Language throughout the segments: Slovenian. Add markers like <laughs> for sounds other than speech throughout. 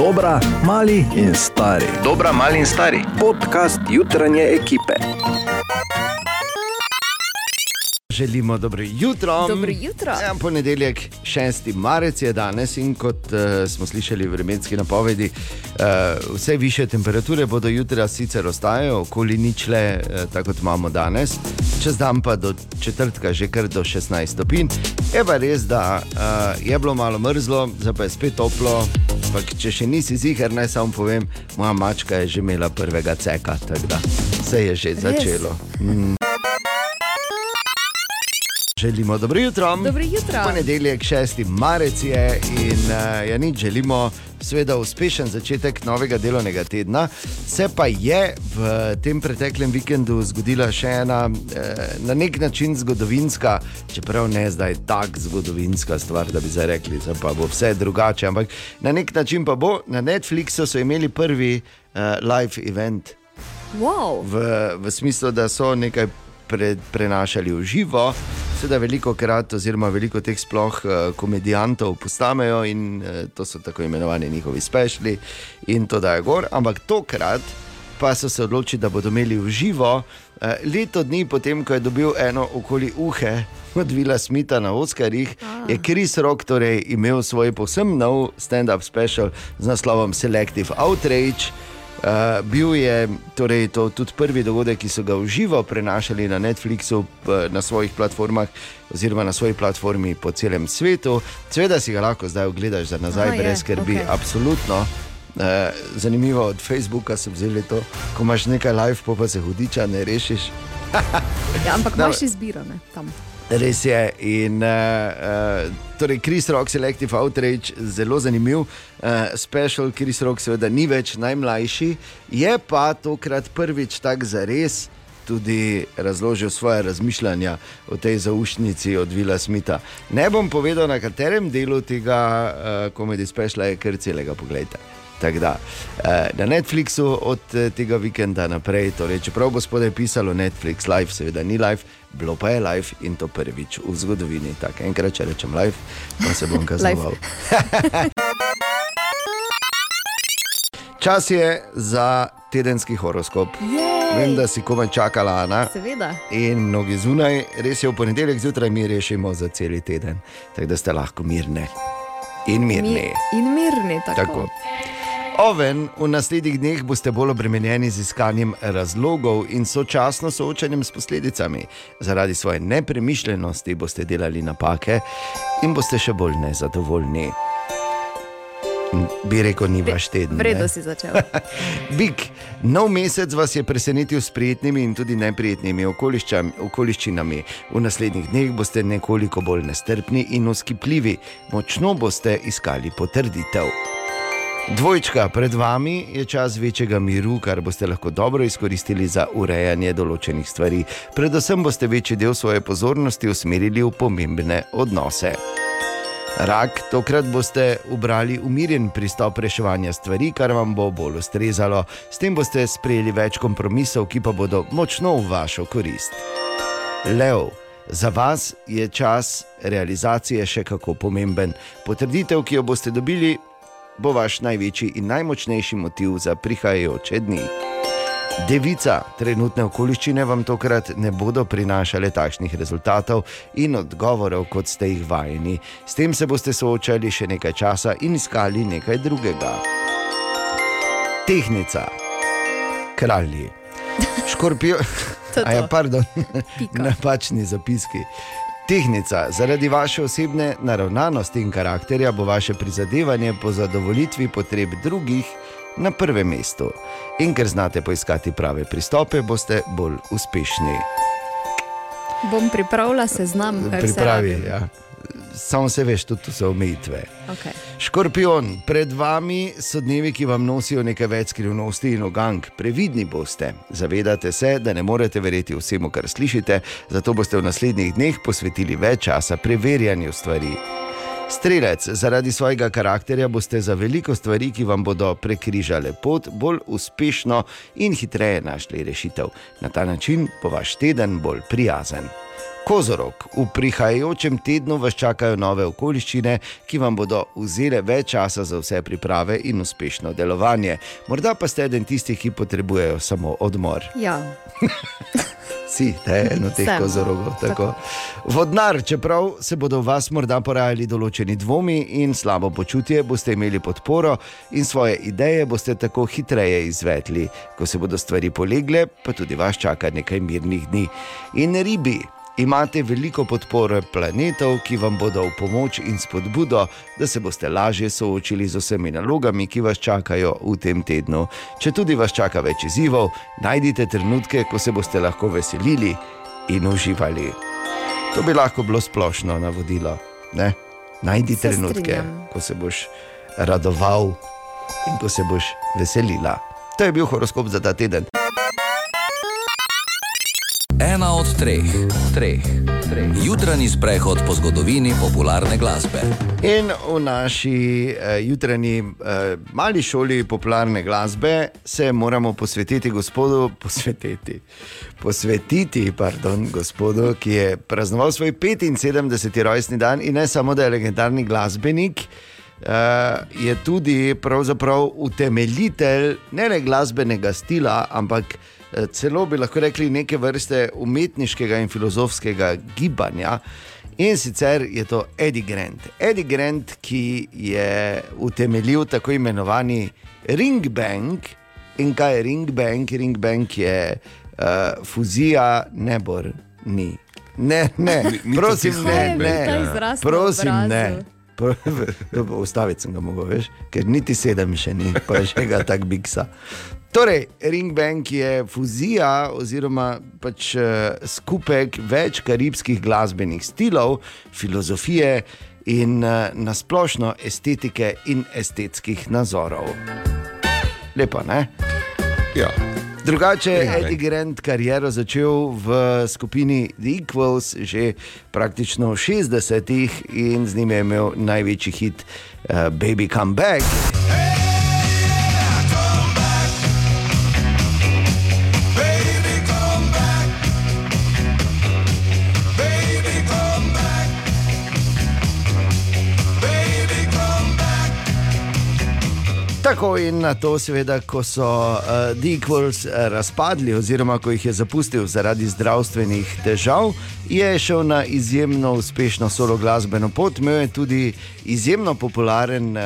Dobra, mali in stari. Dobra, mali in stari. Podcast jutranje ekipe. Želimo dobro jutro. Dobro jutro. Ja, ponedeljek, 6. marec je danes in kot uh, smo slišali v vremenski napovedi, uh, vse više temperature bodo jutra sicer ostajale okoli ničle, uh, tako kot imamo danes, čez dan pa do četrtka že kar do 16 stopinj. Je pa res, da uh, je bilo malo mrzlo, zdaj pa je spet toplo. Ampak, če še nisi zihar, naj samo povem, moja mačka je že imela prvega ceka, tako da se je že začelo. Mm. Želimo dobro jutro. Dobro jutro. Ponedeljek, 6. marec je in uh, ja, nič želimo, seveda, uspešen začetek novega delovnega tedna. Se pa je v tem preteklem vikendu zgodila še ena, eh, na nek način zgodovinska, čeprav ne zdaj tako zgodovinska stvar, da bi zdaj rekli, da pa bo vse drugače. Ampak na nek način pa bo. Na Netflixu so imeli prvi uh, live event Wow. v, v smislu, da so nekaj pre, prenašali v živo. Seveda, veliko krat, oziroma veliko teh sploh uh, komedijantov postanejo in uh, to so tako imenovani njihovi spešli in to dajo gor. Ampak tokrat pa so se odločili, da bodo imeli v živo. Uh, leto dni potem, ko je dobil eno okoli uhe od Vila Smita na Oskarjih, je Kris Rock torej imel svoj posebno nov stand-up special z naslovom Selective Outrage. Uh, bil je torej, to tudi prvi dogodek, ki so ga v živo prenašali na Netflixu, p- na svojih platformah, oziroma na svoji platformi po celem svetu. Seveda si ga lahko zdaj ogledaš za nazaj, je, brez skrbi, okej. okay. absolutno. Uh, zanimivo od Facebooka so vzeli to, ko imaš nekaj live, pa, pa se hudiča ne rešiš. <laughs> Ja, ampak Da- imaš izbiro, ne? Tam. Res je. In, uh, uh, torej, Chris Rock, Selective Outrage, zelo zanimiv. Uh, special Chris Rock, seveda, ni več najmlajši, je pa tokrat prvič tak za res. Tudi razložil svoje razmišljanja o tej zaušnici od Vila Smita. Ne bom povedal, na katerem delu tega uh, komedij spešla je kar celega pogleda. Tako da eh, na Netflixu od eh, tega vikenda naprej, torej, čeprav bo spodaj pisalo Netflix live, seveda ni live, bilo pa je live in to prvič v zgodovini. Tako enkrat, če rečem live, pa se bom <laughs> kaznoval. <laughs> Čas je za tedenski horoskop. Jej. Vem, da si komaj čakala, Ana. Seveda. In mnogi zunaj, res je v ponedeljek zjutraj mi rešimo za cel teden, tako da ste lahko mirne in mirni. Mi, in mirni tako. Tako. Oven, v naslednjih dneh boste bolj obremenjeni z iskanjem razlogov in sočasno soočanjem s posledicami. Zaradi svoje nepremišljenosti boste delali napake in boste še bolj nezadovoljni. Bi rekel, ni vaš teden. ne? Vredo si začel. <laughs> Bik, nov mesec vas je presenetil s prijetnimi in tudi neprijetnimi okoliščinami. V naslednjih dneh boste nekoliko bolj nestrpni in uskipljivi, močno boste iskali potrditev. Dvojčka, pred vami je čas večjega miru, kar boste lahko dobro izkoristili za urejanje določenih stvari. Predvsem boste večji del svoje pozornosti usmerili v pomembne odnose. Rak, tokrat boste ubrali umirjen pristop reševanja stvari, kar vam bo bolj ustrezalo. S tem boste sprejeli več kompromisov, ki pa bodo močno v vašo korist. Lev, za vas je čas realizacije še kako pomemben. Potrditev, ki jo boste dobili, bo vaš največji in najmočnejši motiv za prihajajoče dni. Devica, trenutne okoliščine vam tokrat ne bodo prinašale takšnih rezultatov in odgovorov, kot ste jih vajeni. S tem se boste soočali še nekaj časa in iskali nekaj drugega. Tehnica, kralji, škorpijo. <laughs> A ja, pardon, napačni zapiski. Tehnica, zaradi vaše osebne naravnanosti in karakterja bo vaše prizadevanje po zadovoljitvi potreb drugih na prvem mestu. In ker znate poiskati prave pristope, boste bolj uspešni. Bom pripravila seznam, kaj Pripravi, rabim. ja. Samo se veš, tudi tu so omejitve. Okay. Škorpion, pred vami so dnevi, ki vam nosijo nekaj več skrivnosti in ogank. Previdni boste. Zavedate se, da ne morete verjeti vsemu, kar slišite, zato boste v naslednjih dneh posvetili več časa preverjanju stvari. Strelec, zaradi svojega karakterja boste za veliko stvari, ki vam bodo prekrižale pot, bolj uspešno in hitreje našli rešitev. Na ta način bo vaš teden bolj prijazen. Kozorok, v prihajajočem tednu vas čakajo nove okoliščine, ki vam bodo vzele več časa za vse priprave in uspešno delovanje. Morda pa ste eden tistih, ki potrebujejo samo odmor. Ja, <laughs> Si, te eno teh Sem, kozorogov. Tako. Tako. Vodnar, čeprav se bodo v vas morda porajali določeni dvomi in slabo počutje, boste imeli podporo in svoje ideje boste tako hitreje izvedli. Ko se bodo stvari polegle, pa tudi vas čaka nekaj mirnih dni. In ribi. Imate veliko podpore planetov, ki vam bodo v pomoč in spodbudo, da se boste lažje soočili z vsemi nalogami, ki vas čakajo v tem tednu. Če tudi vas čaka več izzivov, najdite trenutke, ko se boste lahko veselili in uživali. To bi lahko bilo splošno navodilo. Ne? Najdi Se trenutke, strinjam. ko se boš radoval in ko se boš veselila. To je bil horoskop za ta teden. Ena od treh, treh, treh. Jutranji sprehod po zgodovini popularne glasbe. In v naši uh, jutranji uh, mali šoli popularne glasbe se moramo posvetiti gospodu, posvetiti, posvetiti pardon, gospodu, ki je praznoval svoj 75. rojstni dan in ne samo da je legendarni glasbenik. Uh, je tudi utemeljitelj ne le glasbenega stila, ampak uh, celo bi lahko rekli neke vrste umetniškega in filozofskega gibanja. In sicer je to Eddie Grant. Eddie Grant, ki je utemeljil tako imenovani Ring Bank. In kaj je Ring Bank? Ring Bank je uh, fuzija, nebor, ni. Ne, ne, prosim, Kaj ne, ne, na prosim, ne. Ustaviti sem ga mogel, veš, ker niti sedem še ni, pa še ga tak biksa. Torej, Ring Bank je fuzija oziroma pač uh, skupek več karibskih glasbenih stilov, filozofije in uh, nasplošno estetike in estetskih nazorov. Lepo, ne? Ja. Drugače je. Eddie Grant kariero začel v skupini The Equals že praktično v 60-ih in z njim je imel največji hit uh, Baby Come Back. Tako in na to, seveda, ko so uh, The Equals razpadli, oziroma ko jih je zapustil zaradi zdravstvenih težav, je šel na izjemno uspešno solo glasbeno pot. Imel je tudi izjemno popularen uh,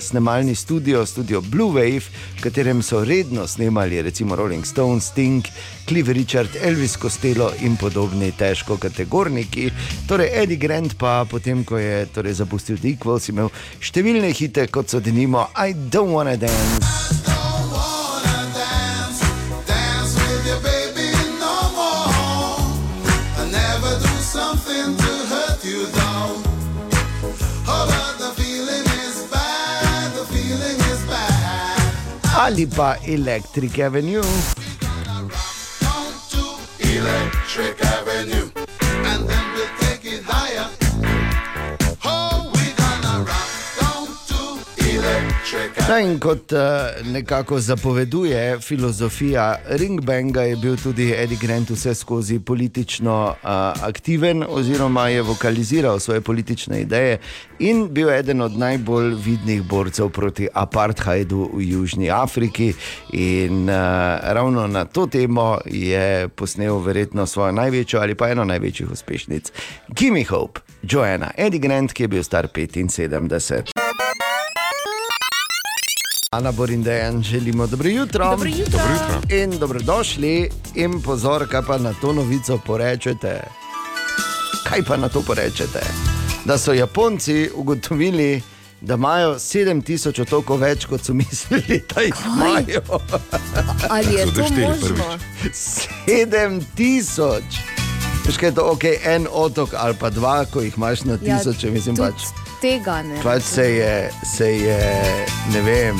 snemalni studio, studio Blue Wave, v katerem so redno snemali recimo Rolling Stones, Sting, Cliff Richard, Elvis Costello in podobni težko kategorniki. Torej, Eddie Grant pa potem, ko je torej, zapustil The Equals, imel številne hite, kot so denimo I Don't Wanna. Dance ali pa Electric Avenue. Electric Avenue, No, in kot uh, nekako zapoveduje filozofija Ringbanga, je bil tudi Eddie Grant vse skozi politično uh, aktiven, oziroma je vokaliziral svoje politične ideje in bil eden od najbolj vidnih borcev proti apartheidu v Južni Afriki. In uh, ravno na to temo je posnel verjetno svojo največjo ali pa eno največjih uspešnic. Gimme Hope, Joanna, Eddie Grant, ki je bil star 75. Ana Borindejan, želimo dobro jutro. Dobro jutro. Dobro jutro. In dobrodošli, in pozor, kaj pa na to novico porečete. Kaj pa na to porečete? Da so Japonci ugotovili, da imajo 7000 otokov več, kot so mislili, da jih imajo. Ali je to možno? prvič. 7000. Veš kaj je to, ok, en otok ali pa dva, ko jih imaš na tisoče, mislim tudi pač. Tega ne. Pač se je, se je, ne vem,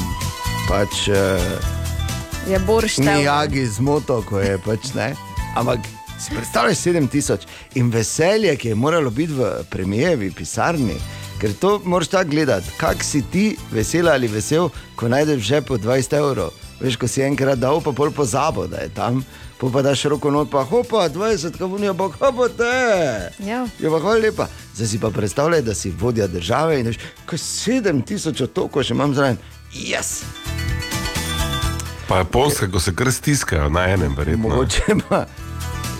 pač. Uh, Je borš Ni jagi z moto, ko je pač ne. Ampak si predstavljaj 7000 in veselje, ki je moralo biti v premijevi pisarni. Ker to moraš tako gledati, kak si ti vesel ali vesel, ko najdeš že po 20 evrov. Veš, ko si enkrat dal, pa pol pozabo, da je tam Po pa daš roko not, pa hopa, 20, kavunijo, pa kako te. Ja. Je pa hvala lepa. Zdaj si pa predstavljaj, da si vodja države in veš, kaj 7000 otokov še imam zraven. Yes. Pa Japonska, ko se kar stiskajo na enem, verjetno. Mogoče pa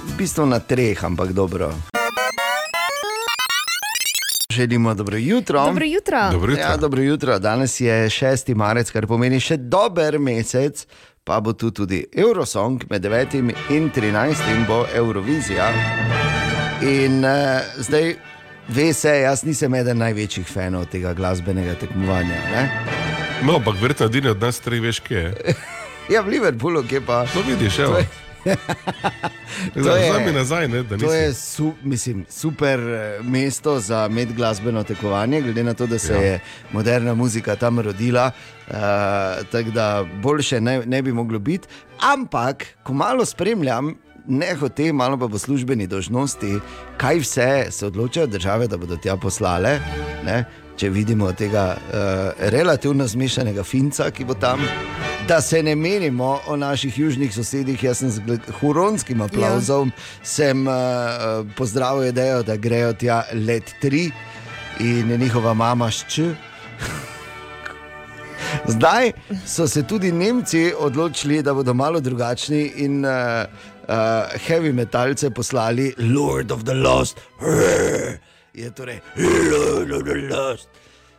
v bistvu na treh, ampak dobro. Želimo dobro jutro. Dobro jutro. Dobro jutro. Ja, dobro jutro. Danes je 6. marec, kar pomeni še dober mesec, pa bo tu tudi Eurosong med 9. in 13. bo Eurovizija. In uh, zdaj, ve se, jaz nisem eden največjih fanov tega glasbenega tekmovanja. Ne? No, ampak verjetno edini od nas treh veš, kje je. <laughs> Ja, v Liverpoolu, ki pa. No, vidiš, evo. To <laughs> Zdaj mi nazaj, ne, da To je su, mislim, super eh, mesto za medglasbeno tekmovanje, glede na to, da se Ja. je moderna muzika tam rodila. Uh, tako da boljše ne, ne bi moglo biti. Ampak, ko malo spremljam, ne hote, malo pa po službeni dožnosti, kaj vse se odločajo države, da bodo tja poslale. Ne? Če vidimo tega uh, relativno zmešanega finca, ki bo tam, da se ne menimo o naših južnih sosedih. Jaz sem z huronskim aplauzom sem, uh, pozdravil idejo, da grejo tja let 3 in njihova mama šč. <laughs> Zdaj so se tudi Nemci odločili, da bodo malo drugačni in uh, uh, heavy metalce poslali Lord of the Lost. Je torej Lord of the Lost.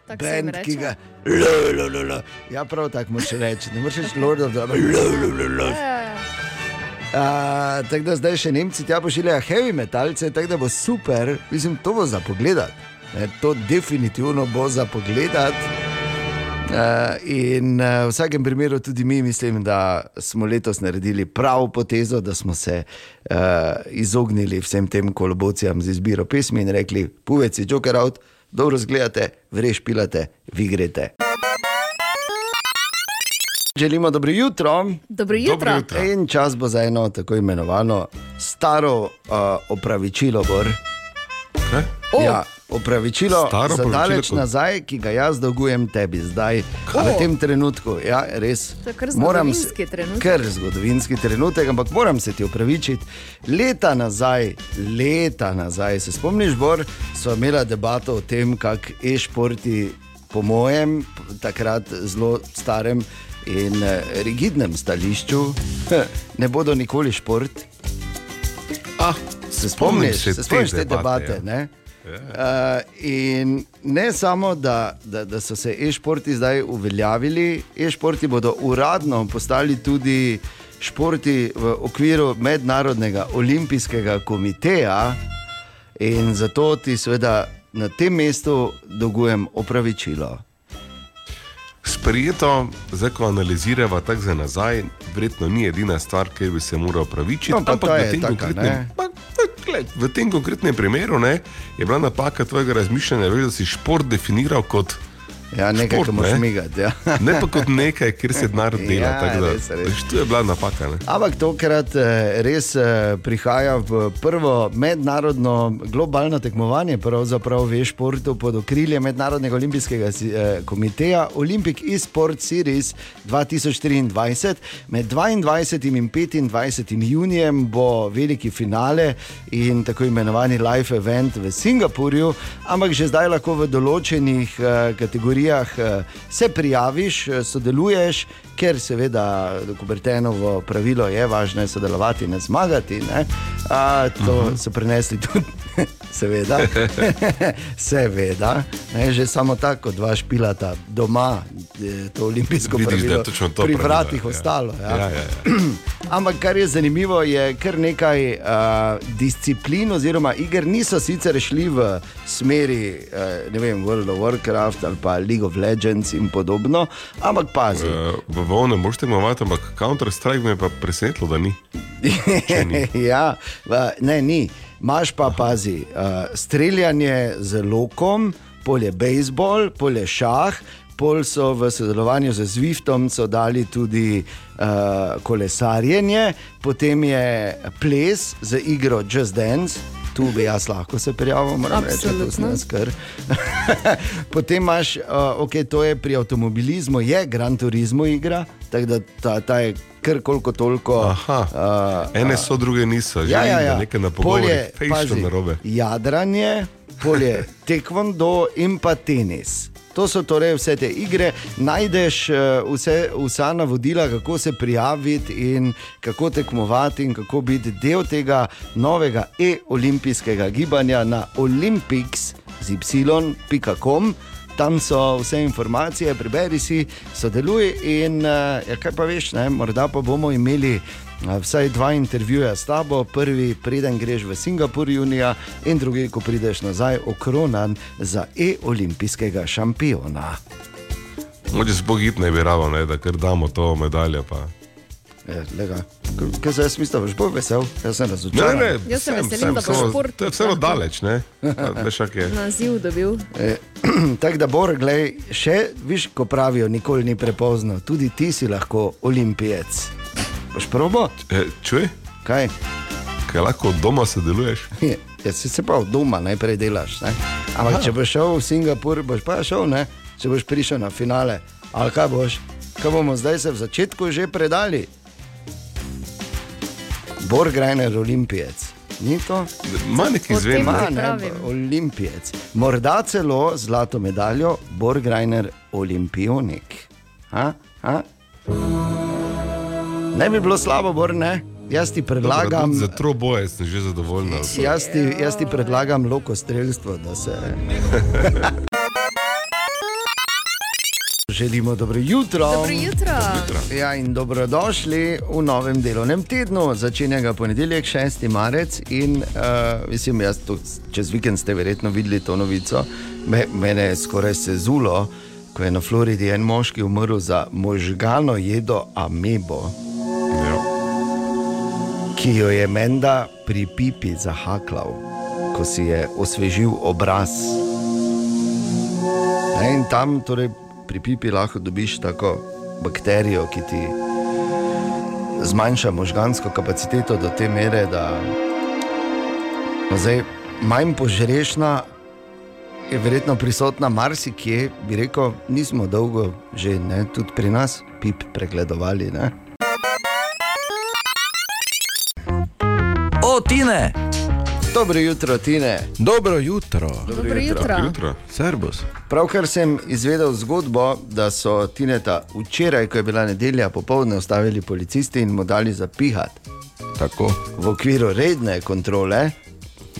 Tako se jim Band, ki ga. Lo, lo, lo, lo. Ja, prav tako moraš reči. Ne moreš reči Lord of the Lost. Uh, tako da zdaj še Nemci tja pošiljajo heavy metalce, tako da bo super, mislim, to bo za pogledat. Ne, to definitivno bo za pogledat. Uh, in uh, v vsakem primeru tudi mi mislim, da smo letos naredili prav potezo, da smo se uh, izognili vsem tem kolobocijam z izbiro pesmi in rekli: Puveci, Joker out, dobro zgledate, vreš pilate, vi greste. Želimo dobro jutro. Dobro jutro. Dobro jutro. In čas bo za eno tako imenovano staro uh, opravičilo. Bor. Kaj? O, Ja, opravičilo Staro za daleč kot- nazaj, ki ga jaz dolgujem tebi zdaj, v tem trenutku. Ja, res. To je kar zgodovinski trenutek. Kar zgodovinski trenutek, ampak moram se ti opravičiti. Leta nazaj, leta nazaj, se spomniš, Bor, smo imeli debato o tem, kako e-športi, po mojem, takrat zelo starem in eh, rigidnem stališču, <laughs> ne bodo nikoli šport. Ah, Se spomniš, se se spomniš te debate, debate? ja. Ne? Uh, in ne samo, da, da, da so se e-športi zdaj uveljavili, e-športi bodo uradno postali tudi športi v okviru Mednarodnega olimpijskega komiteja, in zato ti seveda na tem mestu dolgujem opravičilo. Sprijeto, zdaj ko analiziramo tako za nazaj, verjetno ni edina stvar, ki bi se moral opravičiti. No, pa ampak v tem, taka, pa, gled, v tem konkretnem primeru ne, je bila napaka tvojega razmišljanja, veš, da si šport definiral kot Ja, nekaj, Šport, ki moraš ne. migati. Ja. ne pa kot nekaj, kjer se denar <laughs> dela. Ja, da, res, res. tu je bila napaka. Ne? Ampak tokrat eh, res eh, prihaja v prvo mednarodno globalno tekmovanje, pravzaprav v športu pod okriljem Mednarodnega olimpijskega eh, komiteja Olympic e-sport series 2023. Med 22 in 25 junijem bo veliki finale in tako imenovani live event v Singapurju, ampak že zdaj lahko v določenih eh, kategorijah eh, se prijaviš, eh, sodeluješ, ker seveda Kubertenovo pravilo je važno je sodelovati, ne zmagati. Ne? A, to uh -huh. so prenesli tudi, <laughs> seveda, <laughs> seveda ne? že samo tako, dva špilata doma, je to olimpijsko Vidiš, je pravilo točno to pri pravilo, vratih ja. ostalo. Ja. Ja, ja, ja. <clears throat> Ampak kar je zanimivo, je kar nekaj uh, disciplin oziroma iger niso sicer šli v smeri uh, vem, World of Warcraft ali pa League of Legends in podobno, ampak pazi. Eh, V Vovnu ne moreš tekmovati, ampak Counter-Strike me je pa presenetilo, da ni. <laughs> ja, v- ne, ni. Maš pa pazi, uh, streljanje z lokom, polje bejzbol, polje šah. Pol so v sodelovanju z Zwiftom dali tudi uh, kolesarjenje, potem je ples z igro Just Dance. Tu bi jaz lahko se prijavil, moram reči, da sem Absolutno. jaz kar. <laughs> Potem imaš, uh, ok, to je pri avtomobilizmu, je Gran Turismo igra, tako da ta, ta je kar koliko toliko. Aha. Uh, Ene so, druge niso. Že ja, ja, ja. Nekaj na Pol pogovor, je, fejšto pazi, narobe. Jadranje, polje <laughs> tekvondo in pa tenis. To so torej vse te igre, najdeš eh, vse, vsa navodila, kako se prijaviti in kako tekmovati in kako biti del tega novega e-olimpijskega gibanja na olympics.com. Tam so vse informacije, preberi si, sodeluj in uh, ja, kaj pa veš, ne, morda pa bomo imeli vsaj dva intervjuja s tabo, prvi, preden greš v Singapur junija, in drugi, ko prideš nazaj, okronan za e-olimpijskega šampiona. Moče se pogit ne bi ravo, ne, da kar damo to medaljo. Pa. K- Kaj se jaz mislim, da boš bolj vesel, jaz sem Ne, razočaran. ne, Jaz se sem- sem da bo samo- šport To je vseeno daleč, ne? Veš, kak je. Naziv dobil. E, <clears throat> Tako da, Bor, glej, še viš, ko pravijo, nikoli ni prepozno, tudi ti si lahko olimpijec. Boš probo? E, čuj, Kaj? kaj lahko od doma sodeluješ? Je, Ja, si se pa od doma najprej delaš. Ne? Ampak če boš šel v Singapur, boš pa šel, ne? če boš prišel na finale. Ali kaj boš? Kaj bomo zdaj se v začetku že predali? Borgrajner olimpijec. Ni to? Ma neki O tem zvem. Ma, Ma, ne, olimpijec. Morda celo zlato medaljo, Borgrajner olimpijonik. Ha? Ha? Ne bi bilo slabo, Bor, ne? Jaz ti predlagam. Za troboje sem že zadovoljen. Jaz ti, jaz ti predlagam lokostrelstvo, da se. <laughs> Želimo dobro jutro. Dobro jutro. Ja, in dobrodošli v novem delovnem tednu. Začenja ga ponedeljek, 6. marec. In, uh, mislim, jaz to, čez vikend ste verjetno videli to novico. Me, mene je skoraj sezulo, ko je na Floridi en moški umrl za možgano jedo amebo. Ki jo je menda pri pipi zahaklal, ko si je osvežil obraz. Ne, in tam torej, pri pipi lahko dobiš tako bakterijo, ki ti zmanjša možgansko kapaciteto do te mere, da no, zdaj, manj požrešna. Je verjetno prisotna marsikje, bi rekel, nismo dolgo že, ne, tudi pri nas, pip pregledovali. Ne? Tine! Dobro jutro, Tine. Dobro jutro, Dobro jutro. Jutro. Servus. Pravkar sem izvedel zgodbo, da so Tineta včeraj, ko je bila nedelja, popovdne ustavili policisti in mu dali zapihati Tako, v okviru redne kontrole.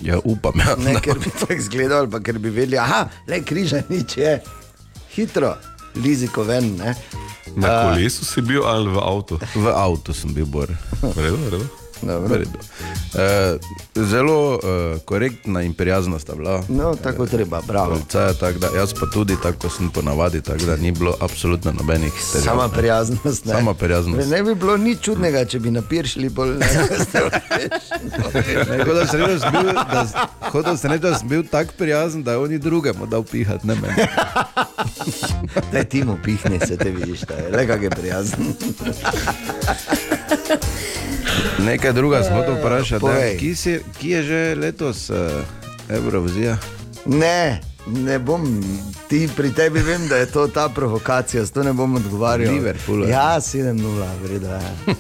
ja, upam, ja, Ne, ker bi tako izgledal, ali pa ker bi vedeli, da le križa nič je. Hitro, liziko ven. Ne? Na kolesu si bil ali v avtu? v avtu sem bil bor. V redu, Eh, zelo uh, korektna in prijazna sta bila. No, tako treba, bravo. Policaja, tako da, jaz pa tudi tako sem ponavadi, tako da ni bilo absolutno nobenih težav. Sama prijaznost. Ne? Sama prijaznost. Ne bi bilo nič čudnega, če bi napiršili bolj ne. <laughs> <laughs> Ne, Hotel sem reči, da sem bil, tako prijazen, da je oni drugemu dal pihati, ne meni. <laughs> Da ti mu pihne, se te vidiš, da je le kak je prijazen. Nekaj druga vprašati. povej. ne, Kje, si, kje je že letos uh, Eurovizija? Ne, ne bom, ti pri tebi vem, da je to ta provokacija, zato ne bom odgovarjal. Liverpool, ja. Ja, 7-0, vredo je.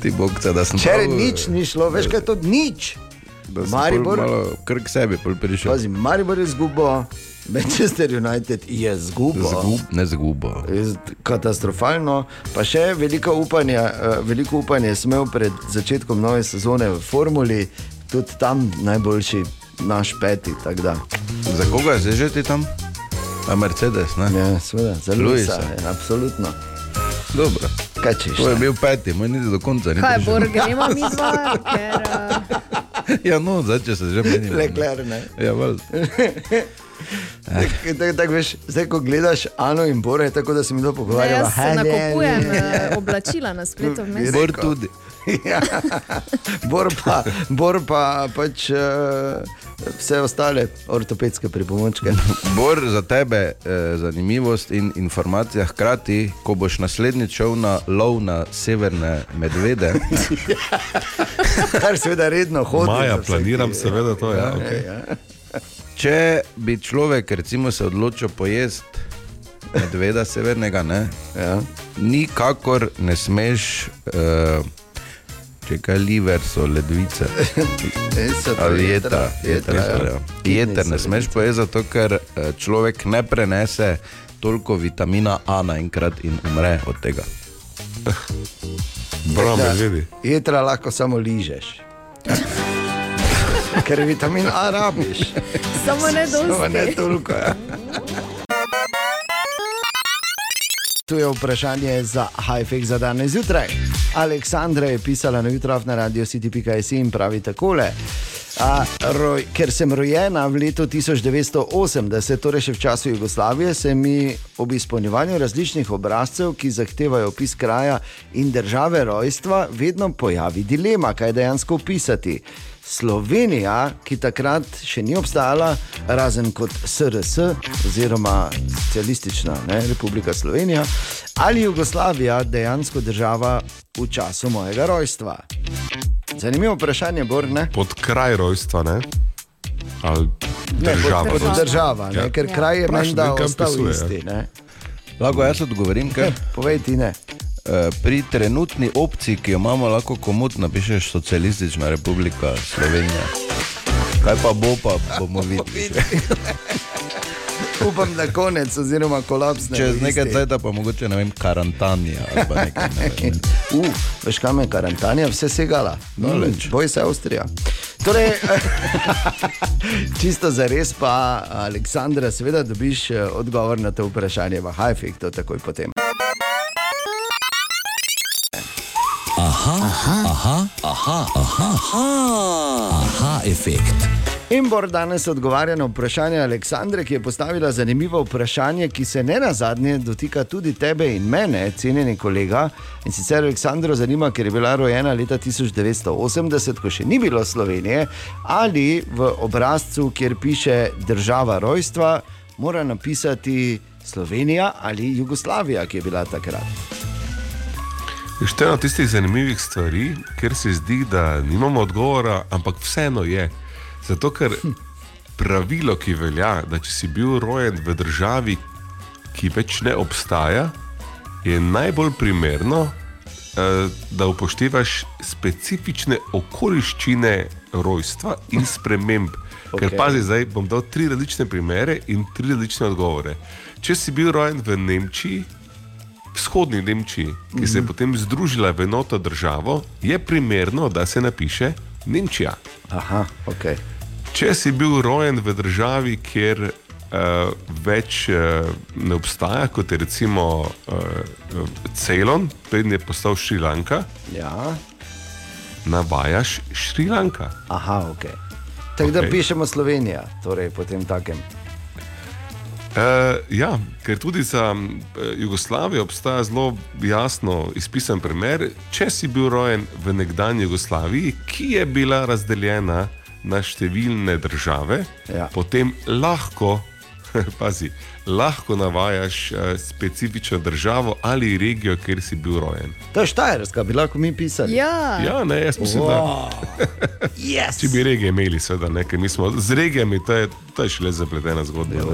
Ti bogca, da sem Včeraj prav, nič ni šlo, veš kaj je to nič. Da sem Maribor- malo krk sebi prišel. Pazi, Maribor je zgubo, Manchester United je zgubo. Zgub, ne zgubo. Je Katastrofalno, pa še veliko upanja, eh, veliko upanja sem imel pred začetkom nove sezone v Formuli, tudi tam najboljši naš peti. Za koga je zdaj že ti tam? A Mercedes, ne? Ja, seveda, za Luisa. Je, absolutno. Dobro. Kaj češ? To je bil peti, moj niti do konca ni Kaj, prišel. Bor, gremo mi dva, ker uh, <laughs> Ja, no, zdaj če se že menimo. ne. Leclerc, ne. Ja, val. <laughs> Tak, tak, tak, veš, zdaj, ko gledaš Ano in Bore, tako da se mi to jaz "Ha, ne, nakupujem ne." eh, oblačila na spletu. Bor tudi. Ja, Bor pa, bor pa pač uh, vse ostale ortopedske pripomočke. Bor za tebe eh, zanimivost in informacija hkrati, ko boš naslednjič šel na lov na severne medvede. <laughs> Kar seveda redno hodi. Maja, planiram seveda to. Ja, okay. Če bi človek recimo se odločil pojesti medveda severnega, ne, Ja. nikakor ne smeš, uh, če kaj liver so ledvice. <laughs> Ali ja. jetra, ja. jeter ne smeš pojesti, zato ker eh, človek ne prenese toliko vitamina A naenkrat in umre od tega. Prav, Ja. medvedi. Jetra lahko samo ližeš. <laughs> Ker vitamin A rabiš, Samo ne samo ne toliko. Ja. Tu je vprašanje za Hajfek za danes zjutraj. Aleksandra je pisala na jutro na radio city.js in pravi takole. A, roj, ker sem rojena v letu 1980, torej še v času Jugoslavije, se mi ob izpolnjevanju različnih obrazcev, ki zahtevajo opis kraja in države rojstva, vedno pojavi dilema, kaj dejansko opisati. Slovenija, ki takrat še ni obstajala, razen kot SRS oziroma Socialistična ne, republika Slovenija, ali Jugoslavija dejansko država v času mojega rojstva. Zanimivo vprašanje, Bor, ne? Pod kraj rojstva, ne? Ali Ne, država. kot, kot država, ne? Ja. ker kraj je menda ostal pisuje, ja. isti. Ne? Lahko jaz odgovorim, kaj? Povej ti ne. Eh, Pri trenutni opciji, ki jo imamo, lahko komod napišeš Socialistična republika Slovenija. Kaj pa bo, pa bomo <laughs> videli. Upam, da konec oziroma kolaps ne. Čez nekaj časa pa mogoče ne vem, karantanija nekaj. Ne vem. <laughs> Uh, veš kam je karantanja, vse segala. Daleč. Mm, Boj se Avstrija. Torej, <laughs> čisto za res pa, Aleksandra, seveda dobiš eh, odgovor na to vprašanje v Hajfektu takoj potem. Aha, aha, aha, aha, aha, aha, efekt. In Bor danes odgovarja na vprašanje Aleksandre, ki je postavila zanimivo vprašanje, ki se ne na zadnje dotika tudi tebe in mene, cenjeni kolega. In sicer Aleksandro zanima, ker je bila rojena leta 1980, ko še ni bilo Slovenije, ali v obrazcu, kjer piše država rojstva, mora napisati Slovenija ali Jugoslavija, ki je bila takrat. Je ena tistih zanimivih stvari, ker se zdi, da nimamo odgovora, ampak vseeno je. Zato, ker pravilo, ki velja, da če si bil rojen v državi, ki več ne obstaja, je najbolj primerno, eh, da upoštevaš specifične okoliščine rojstva in <laughs> sprememb. Okay. Ker pazi, zdaj bom dal tri različne primere in tri različne odgovore. Če si bil rojen v Nemčiji, vzhodni Nemčiji, ki se je potem združila v enoto državo, je primerno, da se napiše Nemčija. Aha, ok. Če si bil rojen v državi, kjer uh, več uh, ne obstaja, kot je recimo uh, Ceylon, preden je postal Šrilanka, Ja, navajaš Šrilanka. aha, ok. Tako da Okej. pišemo Slovenija, torej potem takem. Uh, ja, ker tudi za um, Jugoslavijo obstaja zelo jasno izpisan primer. Če si bil rojen v nekdanji Jugoslaviji, ki je bila razdeljena na številne države, Ja. potem lahko, <laughs> pazi, lahko navajaš uh, specifično državo ali regijo, kjer si bil rojen. To je Štajerska, bi lahko mi pisali. Ja, Ja, ne, jaz mislim, da <laughs> Yes. če bi regije imeli, seveda, ne, ker mi smo z regijami, to je, to je šele zapletena zgodba.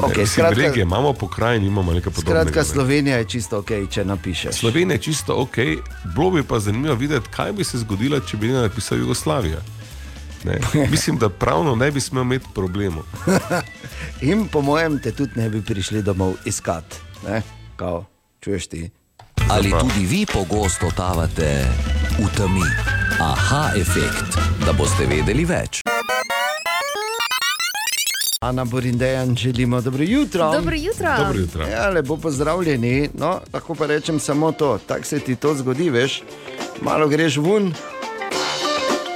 Joj. ne. Okay, Mislim, regije skratka, imamo pokrajine, imamo nekaj podobnega. skratka, ne. Slovenija je čisto ok, če napišeš. Slovenija je čisto ok, bilo bi pa zanimivo videti, kaj bi se zgodilo, če bi napisal Jugoslavija. Ne? <laughs> Mislim, da pravno ne bi smel imeti problemov. <laughs> In po mojem, te tudi ne bi prišli domov iskat. Ne? Kao, čuješ ti? Ali tudi vi pogosto totavate v temi? Aha, efekt, da boste vedeli več. Ana Borindejan, želimo dobro jutro. dobro jutro. Dobro jutro. Ja, lepo pozdravljeni. No, lahko pa rečem samo to, tako se ti to zgodi, veš. Malo greš ven,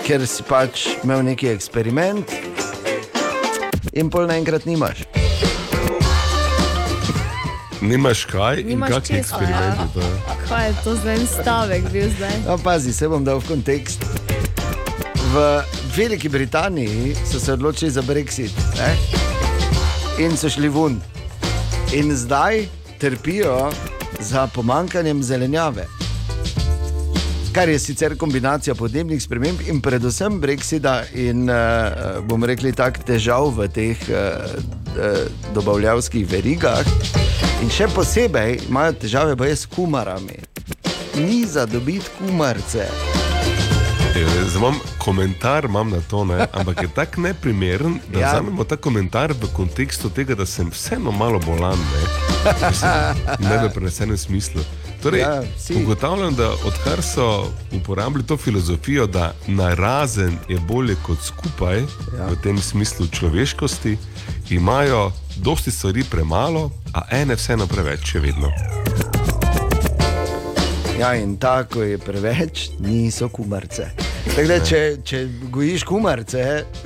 ker si pač imel neki eksperiment in pol naenkrat nimaš. Nimaš kaj Nimaš in kakšni eksperimenti. ja. to je? Kaj je to za en stavek bil zdaj? No, pazi, se bom dal v kontekst. V Veliki Britaniji so se odločili za Brexit ne? in so šli ven. In zdaj trpijo za pomankanjem zelenjave. kar je sicer kombinacija podnebnih sprememb in predvsem Brexita in uh, bomo rekli tak težav v teh uh, uh, dobavljavskih verigah. In še posebej imajo težave s kumarami. Ni za dobiti kumarce. E, Zdaj imam komentar imam na to, ne? ampak je tako neprimeren, da Ja. vzamemo ta komentar v kontekstu tega, da sem vseeno malo bolan. Ne, Mislim, ne v prenesenem smislu. Torej, Ja, ja, si. ugotavljam, da odkar so uporabili to filozofijo, da narazen je bolje kot skupaj, ja. v tem smislu človeškosti, imajo dosti stvari premalo, a ene vseeno preveč, še vedno. Ja, in tako je preveč, niso kumarce. Tako Da, če, če gojiš kumarce,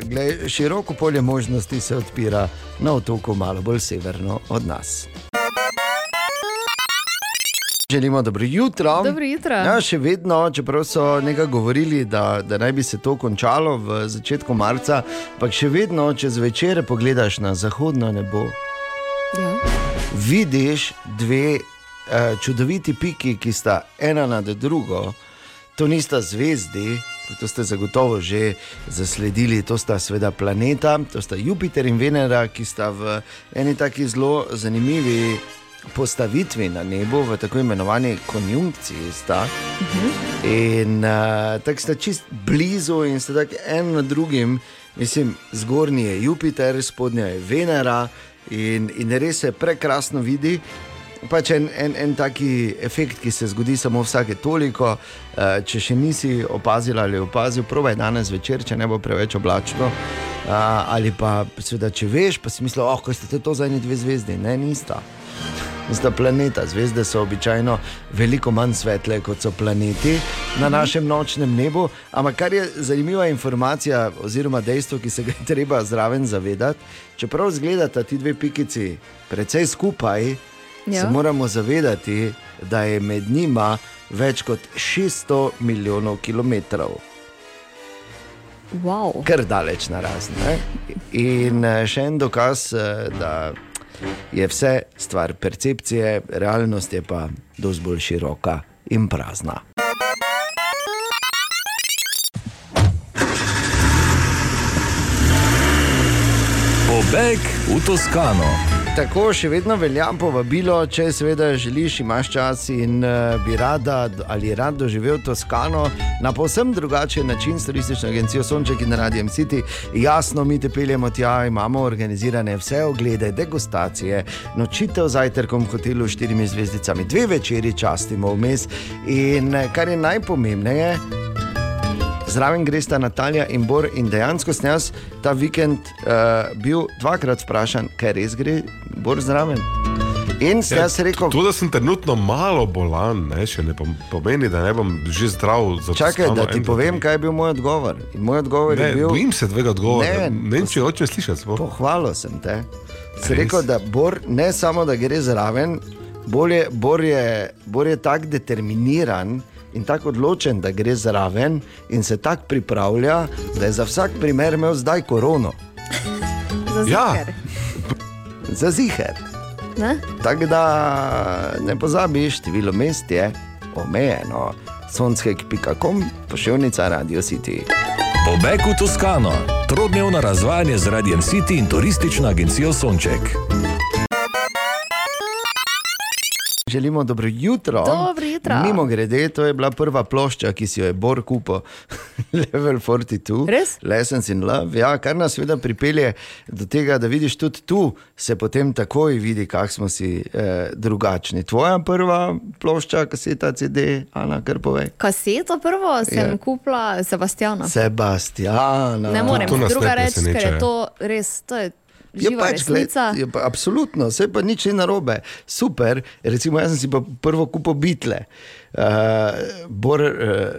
glej, široko polje možnosti se odpira na otoku, malo bolj severno od nas. Želimo dobro jutro. Dobro jutro. Ja, še vedno, čeprav so nekaj govorili, da, da naj bi se to končalo v začetku marca, pa še vedno, če zvečer pogledaš na zahodno nebo, Ja. vidiš dve uh, čudoviti piki, ki sta ena nad drugo. To nista zvezdi, to ste zagotovo že zasledili, to sta seveda planeta, to sta Jupiter in Venera, ki sta v eni taki zelo zanimivi postavitvi na nebu, v tako imenovani konjunkciji. Sta. In uh, tako sta čist blizu in sta tako en na drugim, mislim, zgornji je Jupiter, spodnja je Venera in, in res se prekrasno vidi. Pač en, en, en taki efekt, ki se zgodi samo vsake toliko. Uh, če še nisi opazil ali opazil, probaj danes večer, če ne bo preveč oblačno. Uh, ali pa, seveda, če veš, pa si misliš, oh, ste to za eni dve zvezdi. Ne, nista. Sta planeta. Zvezde so običajno veliko manj svetle kot so planeti na našem nočnem nebu. Ampak kar je zanimiva informacija, oziroma dejstvo, ki se ga je treba zraven zavedati, čeprav izgledata ti dve pikici precej skupaj, ja. Se moramo zavedati, da je med njima več kot 600 milijonov kilometrov. Wow. Kar daleč na razne. In eh, še en dokaz, eh, da je vse stvar percepcije, realnost je pa dosti bolj široka in prazna. Pobeg v Toskano. Tako še vedno velja povabilo, če seveda želiš, imaš čas in uh, bi rada ali rad doživel Toskano na povsem drugačen način s turistično agencijo Sonček in Radijem City. Jasno, mi te peljemo tja, imamo organizirane vse oglede, degustacije, nočitev z zajtrkom v hotelu s štirimi zvezdicami, dve večeri častimo vmes. In eh, kar je najpomembneje, Zraven greš ta Natalija in Bor, in dejansko sem jaz ta vikend uh, bil dvakrat vprašan, kaj res gre, Bor zraven. In sem jaz rekel, To, da sem trenutno malo bolan, ne, še ne pom- pomeni, da ne bom že zdrav čakaj, da ti povem, kaj je bil moj odgovor. In moj odgovor Ne, je bil: bojim se tvega odgovora. Ne, Ne, vem, če hočeš slišati. sploh. Pohvalil sem te. Res? rekel, da Bor ne samo, da gre zraven, bolje, Bor je, Bor je tako determiniran. In tako odločen, da gre zraven, in se tako pripravlja, da je za vsak primer imel zdaj korono, Za Ja. ziher. za ziger. Ne? Tako da ne pozabi, število mest je omejeno. Sonskek.com, pošiljnica Radio City. Pobeg v Toskano. Trodnevno razvajanje z Radijem City in turistično agencijo Sonček. Želimo dobro jutro. Dobro jutro. Mimo grede, to je bila prva plošča, ki si jo je Bor kupil, <laughs> Level 42. Res? Lessons in Love. Ja, kar nas seveda pripelje do tega, da vidiš tudi tu, se potem takoj vidi, kak smo si eh, drugačni. Tvoja prva plošča, kaseta CD, Ana, kar povej. Kaseto prvo sem Ja. ja. kupila Sebastiana. Sebastjana. Ne morem druga ne reči, ker je ja. to res, to je Je pač, gled, je pa, absolutno, vse pa nič ni narobe. Super, recimo jaz sem si pa prvo kupil bitle, uh, Bor uh,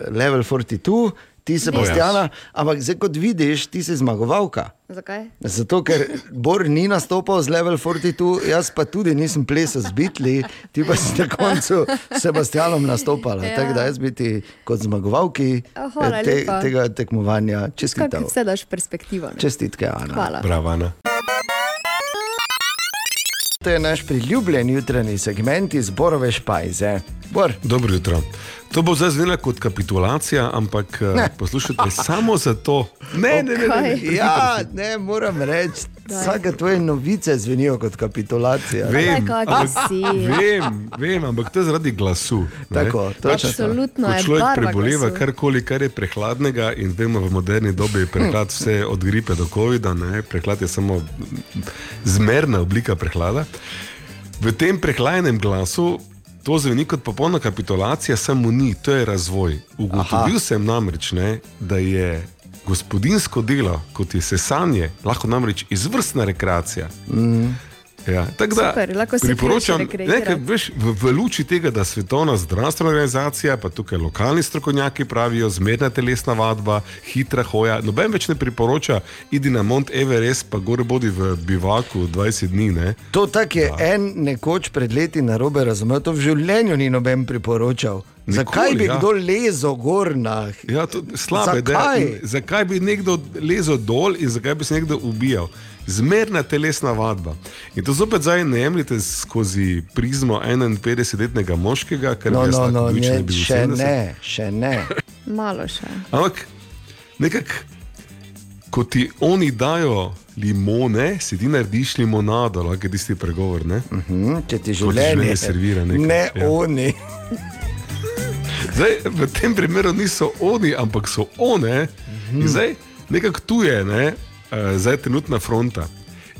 Level 42, ti Sebastiana, ampak zdaj kot vidiš, ti si zmagovalka. Zakaj? Zato, ker Bor ni nastopal z Level 42, jaz pa tudi nisem plesal z bitli, ti pa si na koncu s Sebastianom nastopala. Ja. Tako da jaz bi ti kot zmagovalki Ja, hvala eh, te, lepa. tega tekmovanja Kako čestital. vse daš perspektivo? ne? Čestitke, Ana. Hvala. Bravo, Ana. To je naš priljubljen jutranji segment iz Borove špajze. Bor, Dobro jutro. To bo zdaj zvenelo kot kapitulacija, ampak ne. poslušajte, samo zato. Ne, ne, ne. ne, ne. Ja, ne, moram reči, vsake tvoje novice zvenijo kot kapitulacija. Vem, ampak- si. vem, vem, ampak to je zaradi glasu. ne. Tako. Absolutno Ko je človek preboleva karkoli, kar je prehladnega, in vemo, v moderni dobi je prehlad vse od gripe do COVID-a, ne? prehlad je samo zmerna oblika prehlada. V tem prehlajenem glasu to zveni kot popolna kapitulacija, samo ni, to je razvoj. Ugotovil Aha. sem namreč, ne, da je gospodinsko delo, kot je sesanje, lahko namreč izvrstna rekreacija. Mm. Ja, tako da Super, lahko se priporočam, prideš ne, rekreirati. ker, veš, v, v luči tega, da Svetovna zdravstvena organizacija, pa tukaj lokalni strokovnjaki pravijo, zmerna telesna vadba, hitra hoja. Noben več ne priporoča, idi na Mont Everest, pa gore bodi v bivaku 20 dni. Ne? To tak je en nekoč pred leti na robe razumel, to v življenju ni noben priporočal. Nikoli, Zakaj bi ja. kdo lezel gor na Ja, to je slabo. Zakaj? In Zakaj bi nekdo lezel dol in zakaj bi se nekdo ubijal? Zmerna telesna vadba. In to zopet zdaj ne jemljete skozi prizmo 51-letnega moškega, ker No, no, no, ne, bil še 70. ne, še ne. <laughs> Malo še. Ampak nekako, ko ti oni dajo limone, si ti narediš limonado, lahko je tisti pregovor. Ne? Hm, če ti življenje servira nekaj, Ne ja. oni. <laughs> Zdaj, v tem primeru niso oni, ampak so one. In Zdaj, nekako tu je, ne, zdaj trenutna fronta.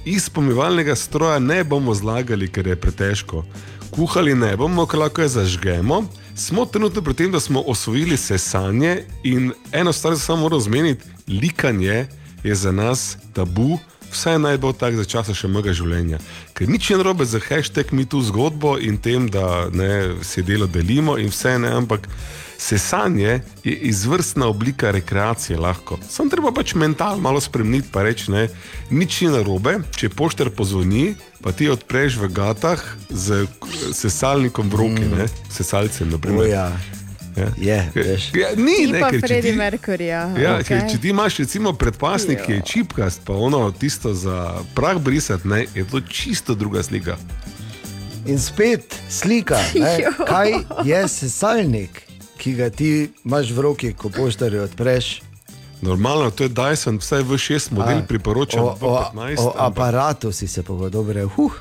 Iz pomivalnega stroja ne bomo zlagali, ker je pretežko. Kuhali ne bomo, ker lahko je zažgemo. Smo trenutno pri tem, da smo osvojili sesanje in eno stvar se samo moramo zmeniti: likanje je za nas tabu, vsaj naj bo tako za časa še mojega življenja. Ker nič ni narobe za hashtag mi tu zgodbo in tem, da ne, se delo delimo in vse ne, ampak sesanje je izvrstna oblika rekreacije lahko. Sam treba pač mental malo spremeniti, pa reči, ne, nič ni narobe, če pošter pozvoni, pa ti odpreš v gatah z sesalnikom v roki, mm. ne, sesalcem. O, naprimer. ja. Ja. Je. Ja, ni, Ti ne, pa ker ti- Mercuryja. Ja, okay. Če ti imaš recimo predpasnik, ki je čipkast, pa ono tisto za prah brisati, ne, je to čisto druga slika. In spet slika, ne, <laughs> Jo. kaj je sesalnik, ki ga ti imaš v roki, ko poštarje odpreš. Normalno, to je Dyson, vsaj v 6 model A, priporočam, o, o, 15. o aparatu si se pogodobre. Huh.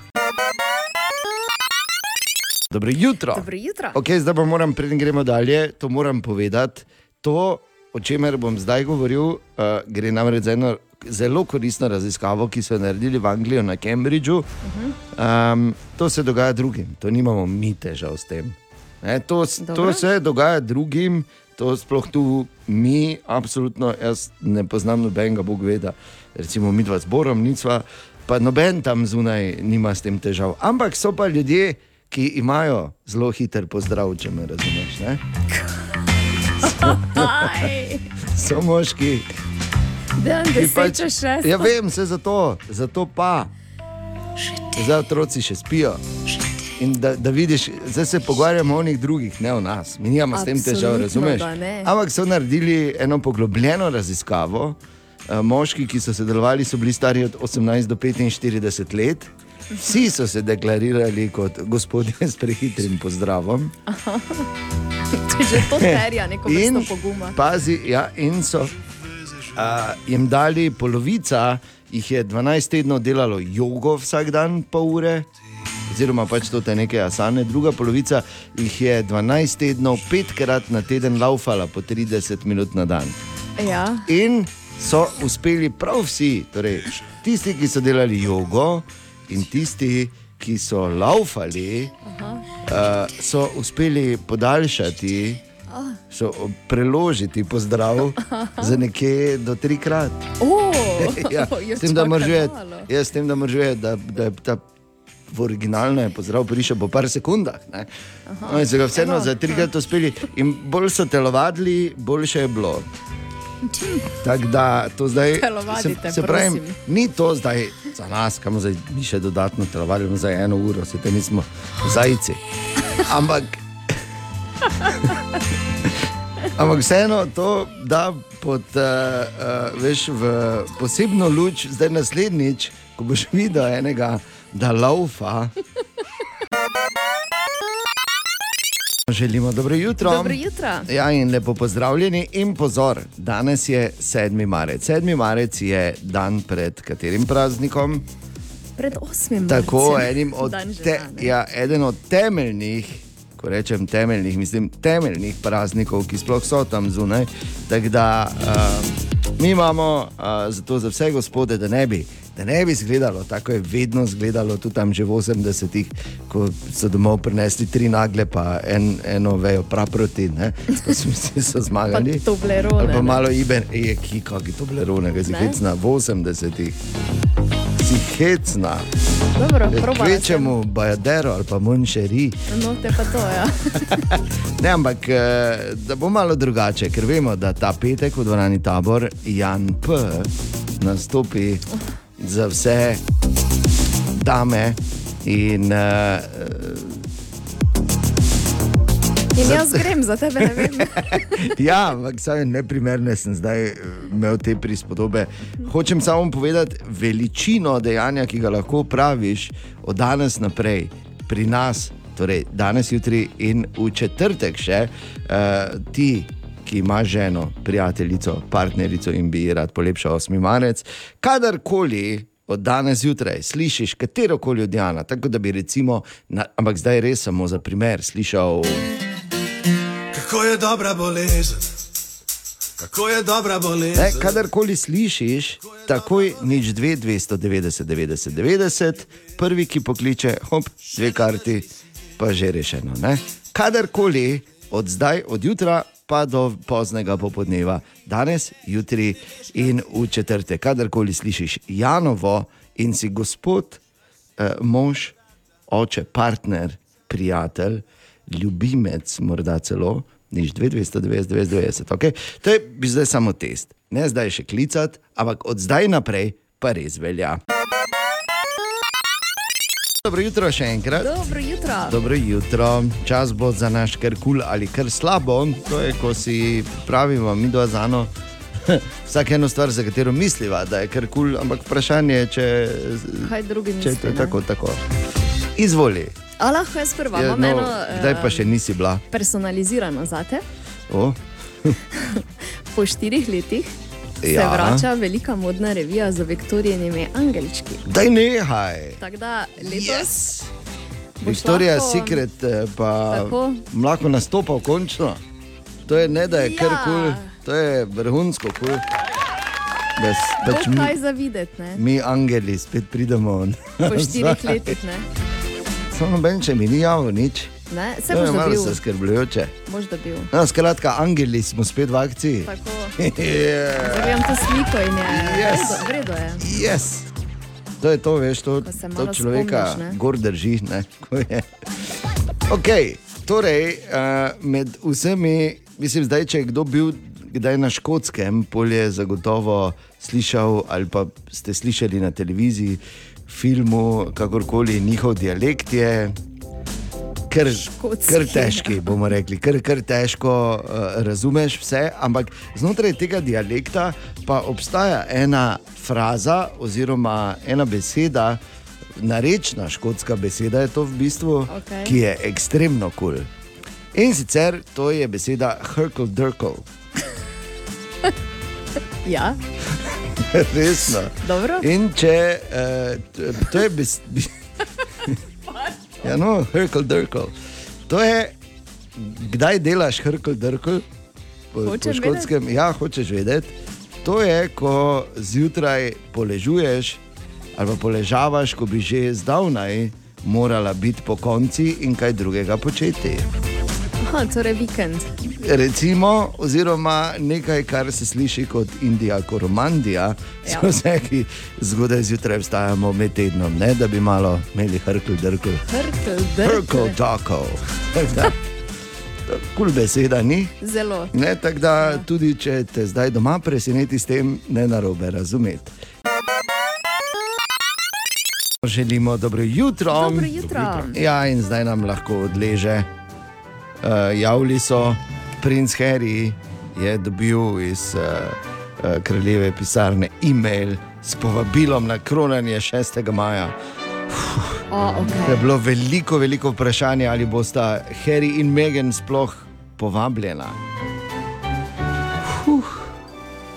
Dobro jutro. Dobro jutro. Okay, zdaj pa moram, preden gremo dalje, to moram povedati. To, o čemer bom zdaj govoril, uh, gre namreč za eno zelo koristno raziskavo, ki so jo naredili v Angliji na Cambridgeu. Um, to se dogaja drugim, to nimamo mi težav s tem. Ne, to, s- to Dobro. se dogaja drugim, to sploh tu mi, absolutno, jaz ne poznam nobenega, Bog ve, da recimo mi dva zborom, nicva, pa noben tam zunaj nima s tem težav. Ampak so pa ljudje, ki imajo zelo hiter pozdrav, če me razumeš. Ne? Aj, <laughs> So moški, ki deset pač. Ja, vem, vse zato, zato pa. Zdaj otroci še spijo. In da, da vidiš, zdaj se pogovarjamo o njih drugih, ne o nas. Mi nimamo s tem težav, Absolutno, razumeš? da ne. Ampak so naredili eno poglobljeno raziskavo. Eh, Moški, ki so sodelovali, so bili stari od 18 do 45 let. Vsi so se deklarirali kot gospodje s prehitrim pozdravom. <laughs> Če že to terja neko In, poguma. pazi, ja, in so uh, jim dali polovica, jih je 12 tednov delalo jogo vsak dan, pol ure, oziroma pač to te neke asane, druga polovica jih je 12 tednov, petkrat na teden laufala po 30 minut na dan. Ja. In so uspeli prav vsi, torej tisti, ki so delali jogo in tisti, ki so laufali, uh, so uspeli podaljšati, so preložiti pozdrav za nekje do trikrat. Oh, <laughs> Ja, <laughs> s tem, da čaka moraš vedeti, malo. ja, s tem, da, vedeti, da, da je ta v originalno je pozdrav prišel po par sekundah. No, in so ga vseeno za trikrat uspeli, in bolj so telovadili, boljše je bilo. Tako da to zdaj, se, Telovadite, se pravi, prosim. ni to zdaj za nas, kam zdaj mi še dodatno telovadimo za eno uro, se te nismo zajci. Ampak, <laughs> ampak vseeno to da pod, uh, uh, veš, v posebno luč, zdaj naslednjič, ko boš videl enega, da laufa. Želimo dobro jutro. Dobro jutro. Ja, in lepo pozdravljeni. In pozor, danes je 7. marec. 7. marec je dan pred katerim praznikom? Pred 8. Tako, enim <laughs> od, te, ja, eden od temeljnih, ko rečem temeljnih, mislim temeljnih praznikov, ki sploh so tam zunaj. Tako da uh, mi imamo uh, zato za vse gospode, da ne bi. Da ne bi izgledalo tako, je vedno izgledalo tudi tam že v 80-ih, ko so domov prinesli tri nagle, pa en, eno vejo prav proti, ne? pa so, so zmagali. Ali pa ne? malo iben, je ki, kaki Toblerone, ki si Ne? hecna v 80-ih. Si hecna. Dobro. Kvečemu Bajadero ali pa Monšeri. No, te pa to, ja. <laughs> Ne, ampak eh, da bo malo drugače, ker vemo, da ta petek v dvorani tabor Jan P. nastopi za vse dame in uh, In jaz grem za tebe, ne vem. <laughs> Ja, ampak saj neprimerne sem zdaj eh, imel te prispodobe. Hočem samo povedati veličino dejanja, ki ga lahko praviš od danes naprej pri nas, torej danes, jutri in v četrtek še uh, ti. Ki ima ženo, prijateljico, partnerico in bi rad polepšal 8. marec, kadarkoli od danes zjutraj slišiš katero koli od Jana, tako da bi recimo, na, ampak zdaj res samo za primer, slišal. Kako je dobra bolezen, kako je dobra bolezen. kadarkoli slišiš, takoj nič 2, 290, 90, 90, prvi, ki pokliče, hop, dve karti, pa že rešeno. Ne? Kadarkoli, od zdaj, od jutra pa do poznega popoldneva, danes, jutri in v četrtek, kadarkoli slišiš Janovo in si gospod, eh, mož, oče, partner, prijatelj, ljubimec, morda celo. Nič 2, 290, 290. Okay? To je zdaj samo test. Ne zdaj še klicati, ampak od zdaj naprej pa res velja. Dobro jutro še enkrat. Dobro jutro. Dobro jutro, čas bo za naš kar kul cool ali kar slabo. To je, ko si pravimo, mi dva zano. <laughs> Vsak eno stvar, za katero misliva, da je kar kul, cool, ampak vprašanje je, če, Kaj drugi če je misli, to ne? tako. tako. Izvoli. A lahko jaz prva, Ja, no, eno zdaj pa eh, še nisi bila. personalizirano zate. O, <laughs> Po štirih letih se Ja. vrača velika modna revija z Viktorijinimi angelčki. daj nehaj. Tako da letos Yes. Viktorija lahko- Secret eh, pa Tako. lahko nastopal končno. To je ne da je kar Ja. kul, cool, to je vrhunsko kul. Cool. Bo pač mi, kaj za videti, ne? mi, angeli, spet pridemo. Po štirih letih, ne? Samo noben, če mi ni javno nič. Ne? Se boš malo dobil. zaskrbljujoče. Boš dobil. No, skratka, angeli smo spet v akciji. Tako. <laughs> Yeah. Zavijem to sliko in je Yes. vredo, vredo je. Yes. To je to, veš, to, to malo človeka spomniš, ne. gor drži. Ne, okay, torej, uh, med vsemi, mislim, zdaj, če je kdo bil kdaj na škotskem, polje zagotovo slišal ali pa ste slišali na televiziji, filmu, kakorkoli njihov dialekt je. Ker, Škotski, kar težki, bomo rekli, kar, kar težko uh, razumeš vse, ampak znotraj tega dialekta pa obstaja ena fraza oziroma ena beseda, narečna škotska beseda je to v bistvu, Okej. ki je ekstremno kul. Cool. In sicer to je beseda Herkel Durkel. <laughs> Ja, Resno. dobro. In če uh, to je bes, bi, <laughs> ja, no, Herkel Durkel. To je, kdaj delaš Herkel Durkel? Po, po škotskem, ja, hočeš vedeti. To je, ko zjutraj poležuješ ali pa poležavaš, ko bi že zdavnaj morala biti po konci in kaj drugega početi. Aha, torej vikend. Recimo, oziroma nekaj, kar se sliši kot Indija, koromandija, Ja. ja. vse, ki zgodaj zjutraj vstajamo med tednom, ne, da bi malo imeli hrkl, drkl. Hrkel, Hrkl, drkel. tako. Kul beseda ni. Zelo. Ne, tako da tudi če te zdaj doma preseneti s tem, ne narobe razumeti. Želimo dobro jutro. Dobro jutro. Ja, in zdaj nam lahko odleže. Uh, javili so, princ Harry je dobil iz uh, uh, kraljeve pisarne e-mail s povabilom na kronanje 6. maja. O, To je okay. bilo veliko, veliko vprašanje, ali bosta Harry in Meghan sploh povabljena. Huh.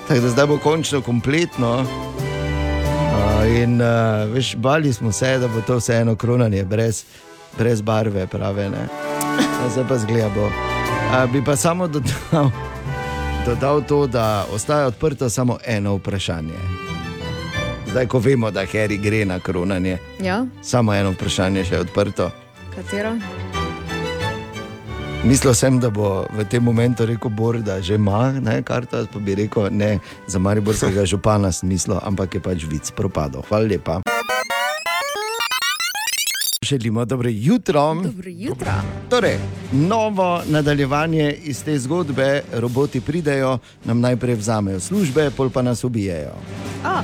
Tako da zdaj bo končno kompletno. Uh, in uh, veš, bali smo se, da bo to vseeno kronanje brez, brez barve, prave. Ne? A Zdaj pa zgleda bo. Uh, bi pa samo dodal, <laughs> dodal to, da ostaja odprto samo eno vprašanje. Zdaj, ko vemo, da Harry gre na kronanje, Ja, samo eno vprašanje še je odprto. katero? Mislil sem, da bo v tem momentu rekel Bor, da že ima ne, karto, pa bi rekel ne, za Mariborskega <laughs> župana sem mislil, ampak je pač vic propadel. Hvala lepa. Želimo dobro jutro. Dobro jutro. Torej, novo nadaljevanje iz te zgodbe, roboti pridejo, nam najprej vzamejo službe, pol pa nas ubijajo. A,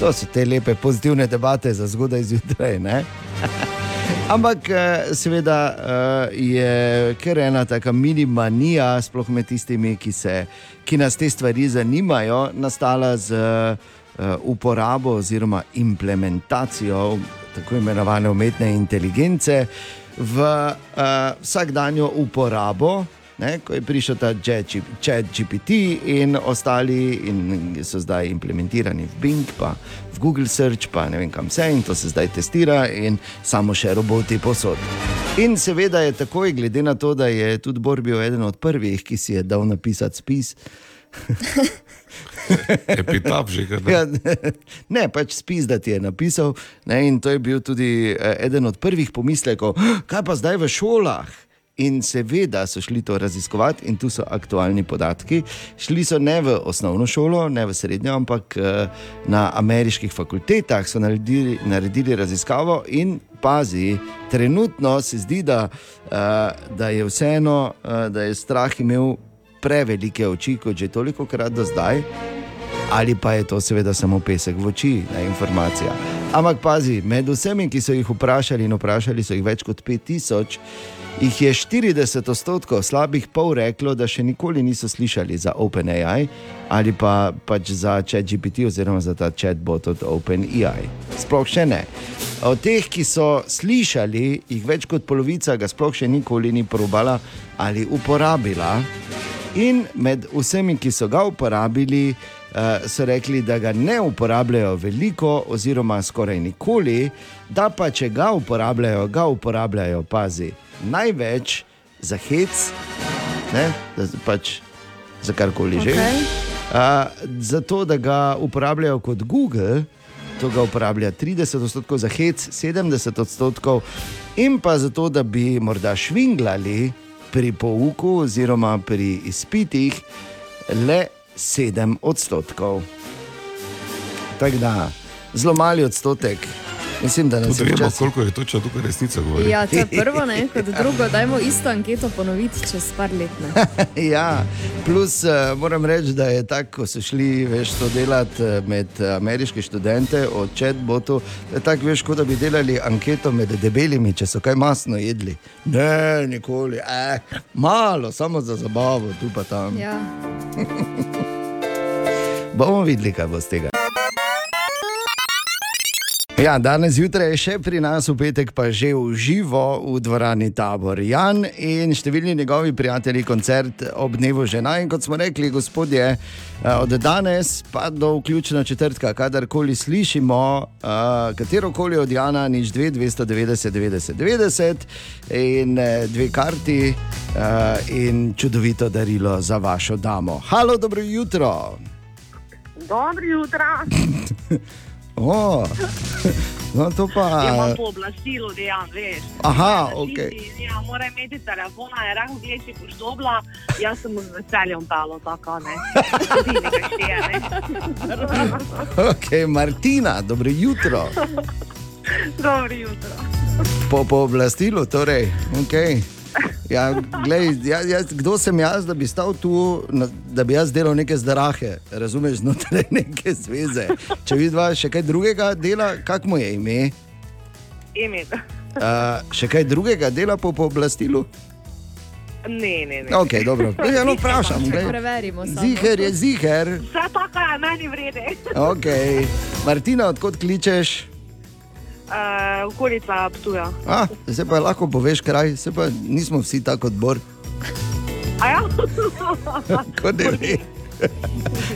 To so te lepe, pozitivne debate za zgodaj zjutraj. <laughs> Ampak, eh, seveda, eh, je kar ena taka mini manija, sploh med tistimi, ki, se, ki nas te stvari zanimajo, nastala z uporabo oziroma implementacijo tako imenovane umetne inteligence v uh, vsakdanjo uporabo. Ne, ko je prišel ta chat GPT in ostali, in so zdaj implementirani v Bing, pa v Google Search, pa ne vem kam vse, in to se zdaj testira, in samo še roboti posod. In seveda je takoj, glede na to, da je tudi Bor bil eden od prvih, ki si je dal napisati spis. <laughs> <laughs> Epitap že ne. Ja, ne, pač spis, da ti je napisal. Ne, in to je bil tudi eh, eden od prvih pomislekov, kaj pa zdaj v šolah. In seveda so šli to raziskovati, in tu so aktualni podatki. Šli so ne v osnovno šolo, ne v srednjo, ampak eh, na ameriških fakultetah so naredili, naredili raziskavo in pazi, trenutno se zdi, da, eh, da je vseeno, da je strah imel prevelike oči, kot že toliko krat do zdaj ali pa je to seveda samo pesek v oči, ne informacija. Ampak pazi, med vsemi, ki so jih vprašali, in vprašali so jih več kot 5000, jih je 40 odstotkov, slabih pol reklo, da še nikoli niso slišali za OpenAI ali pa pač za ChatGPT oziroma za ta chatbot od OpenAI. Sploh še ne. Od teh, ki so slišali, jih več kot polovica ga sploh še nikoli ni probala ali uporabila. In med vsemi, ki so ga uporabili, so rekli, da ga ne uporabljajo veliko, oziroma skoraj nikoli, da pa če ga uporabljajo, ga uporabljajo, pazi, največ za hec, ne, da pač za karkoli že. Okej. Uh, zato, da ga uporabljajo kot Google, to ga uporablja 30 odstotkov, za hec 70 odstotkov, in pa zato, da bi morda švinglali pri pouku oziroma pri izpitih, le 7 odstotkov. Tako da, zelo mali odstotek. Mislim, da je vemo, koliko je točno tukaj resnica govori. ja, to je prvo, ne? kot drugo, dajmo isto anketo ponoviti čez par let. Ne? <laughs> Ja, plus uh, moram reči, da je tako, ko so šli veš, to delati eh, med eh, ameriške študente o chatbotu, tako, veš, kot da bi delali anketo med debelimi, če so kaj masno jedli. Ne, nikoli, eh, malo, samo za zabavo, tu pa tam. Ja. <laughs> Bomo videli, kaj bo z tega. Ja, danes zjutraj je še pri nas, v petek pa že v živo v dvorani Tabor Jan in številni njegovi prijatelji koncert ob dnevu žena. In kot smo rekli, gospodje, eh, od danes pa do vključno četrtka, kadarkoli slišimo uh, katero koli od Jana, nič 2, 290, 90, 90 in eh, dve karti uh, in čudovito darilo za vašo damo. Halo, dobro jutro. Dobro jutro. <laughs> O, <laughs> no, to Ja, imam pa. pooblastilo, da ja, veš. Aha, Ja, ok. Ja, mora imeti telefona, je rekel, gledaj, če boš dobila, jaz sem z veseljem dalo, tako ne. Tudi nekaj šteje, ne. <laughs> Ok, Martina, dobro jutro. Dobro jutro. Po pooblastilu, torej. Okay. Ja, glej, jaz, jaz, kdo sem jaz, da bi stal tu, na, da bi jaz delal neke zdrahe, razumeš, znotraj neke zveze. Če vidiš še kaj drugega dela, kak mu je ime? Ime. Uh, še kaj drugega dela po pooblastilu? Ne, ne, ne. Ok, dobro. <laughs> Ja, no, vprašam. Preverimo. Ziher je ziher. Vse to, kar je meni vrede. Ok, Martina, odkot kličeš? Uh, okolica Ptuja. A, zdaj pa lahko poveš kraj, se pa nismo vsi tako odbor. Ja? <laughs> Kot ne ve.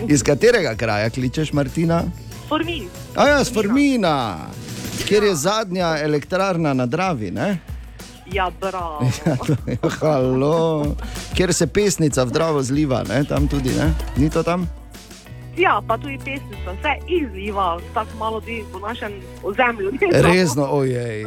Iz katerega kraja kličeš Martina? Formin. A ja, z Formina, kjer je zadnja elektrarna na Dravi, ne? Ja, bravo. <laughs> Halo, kjer se pesnica v Dravo zliva, ne? tam tudi, ne? Ni to tam? Ja, pa tudi pesnica, vse izziva, tako malo tudi po našem ozemlju. Resno, ojej.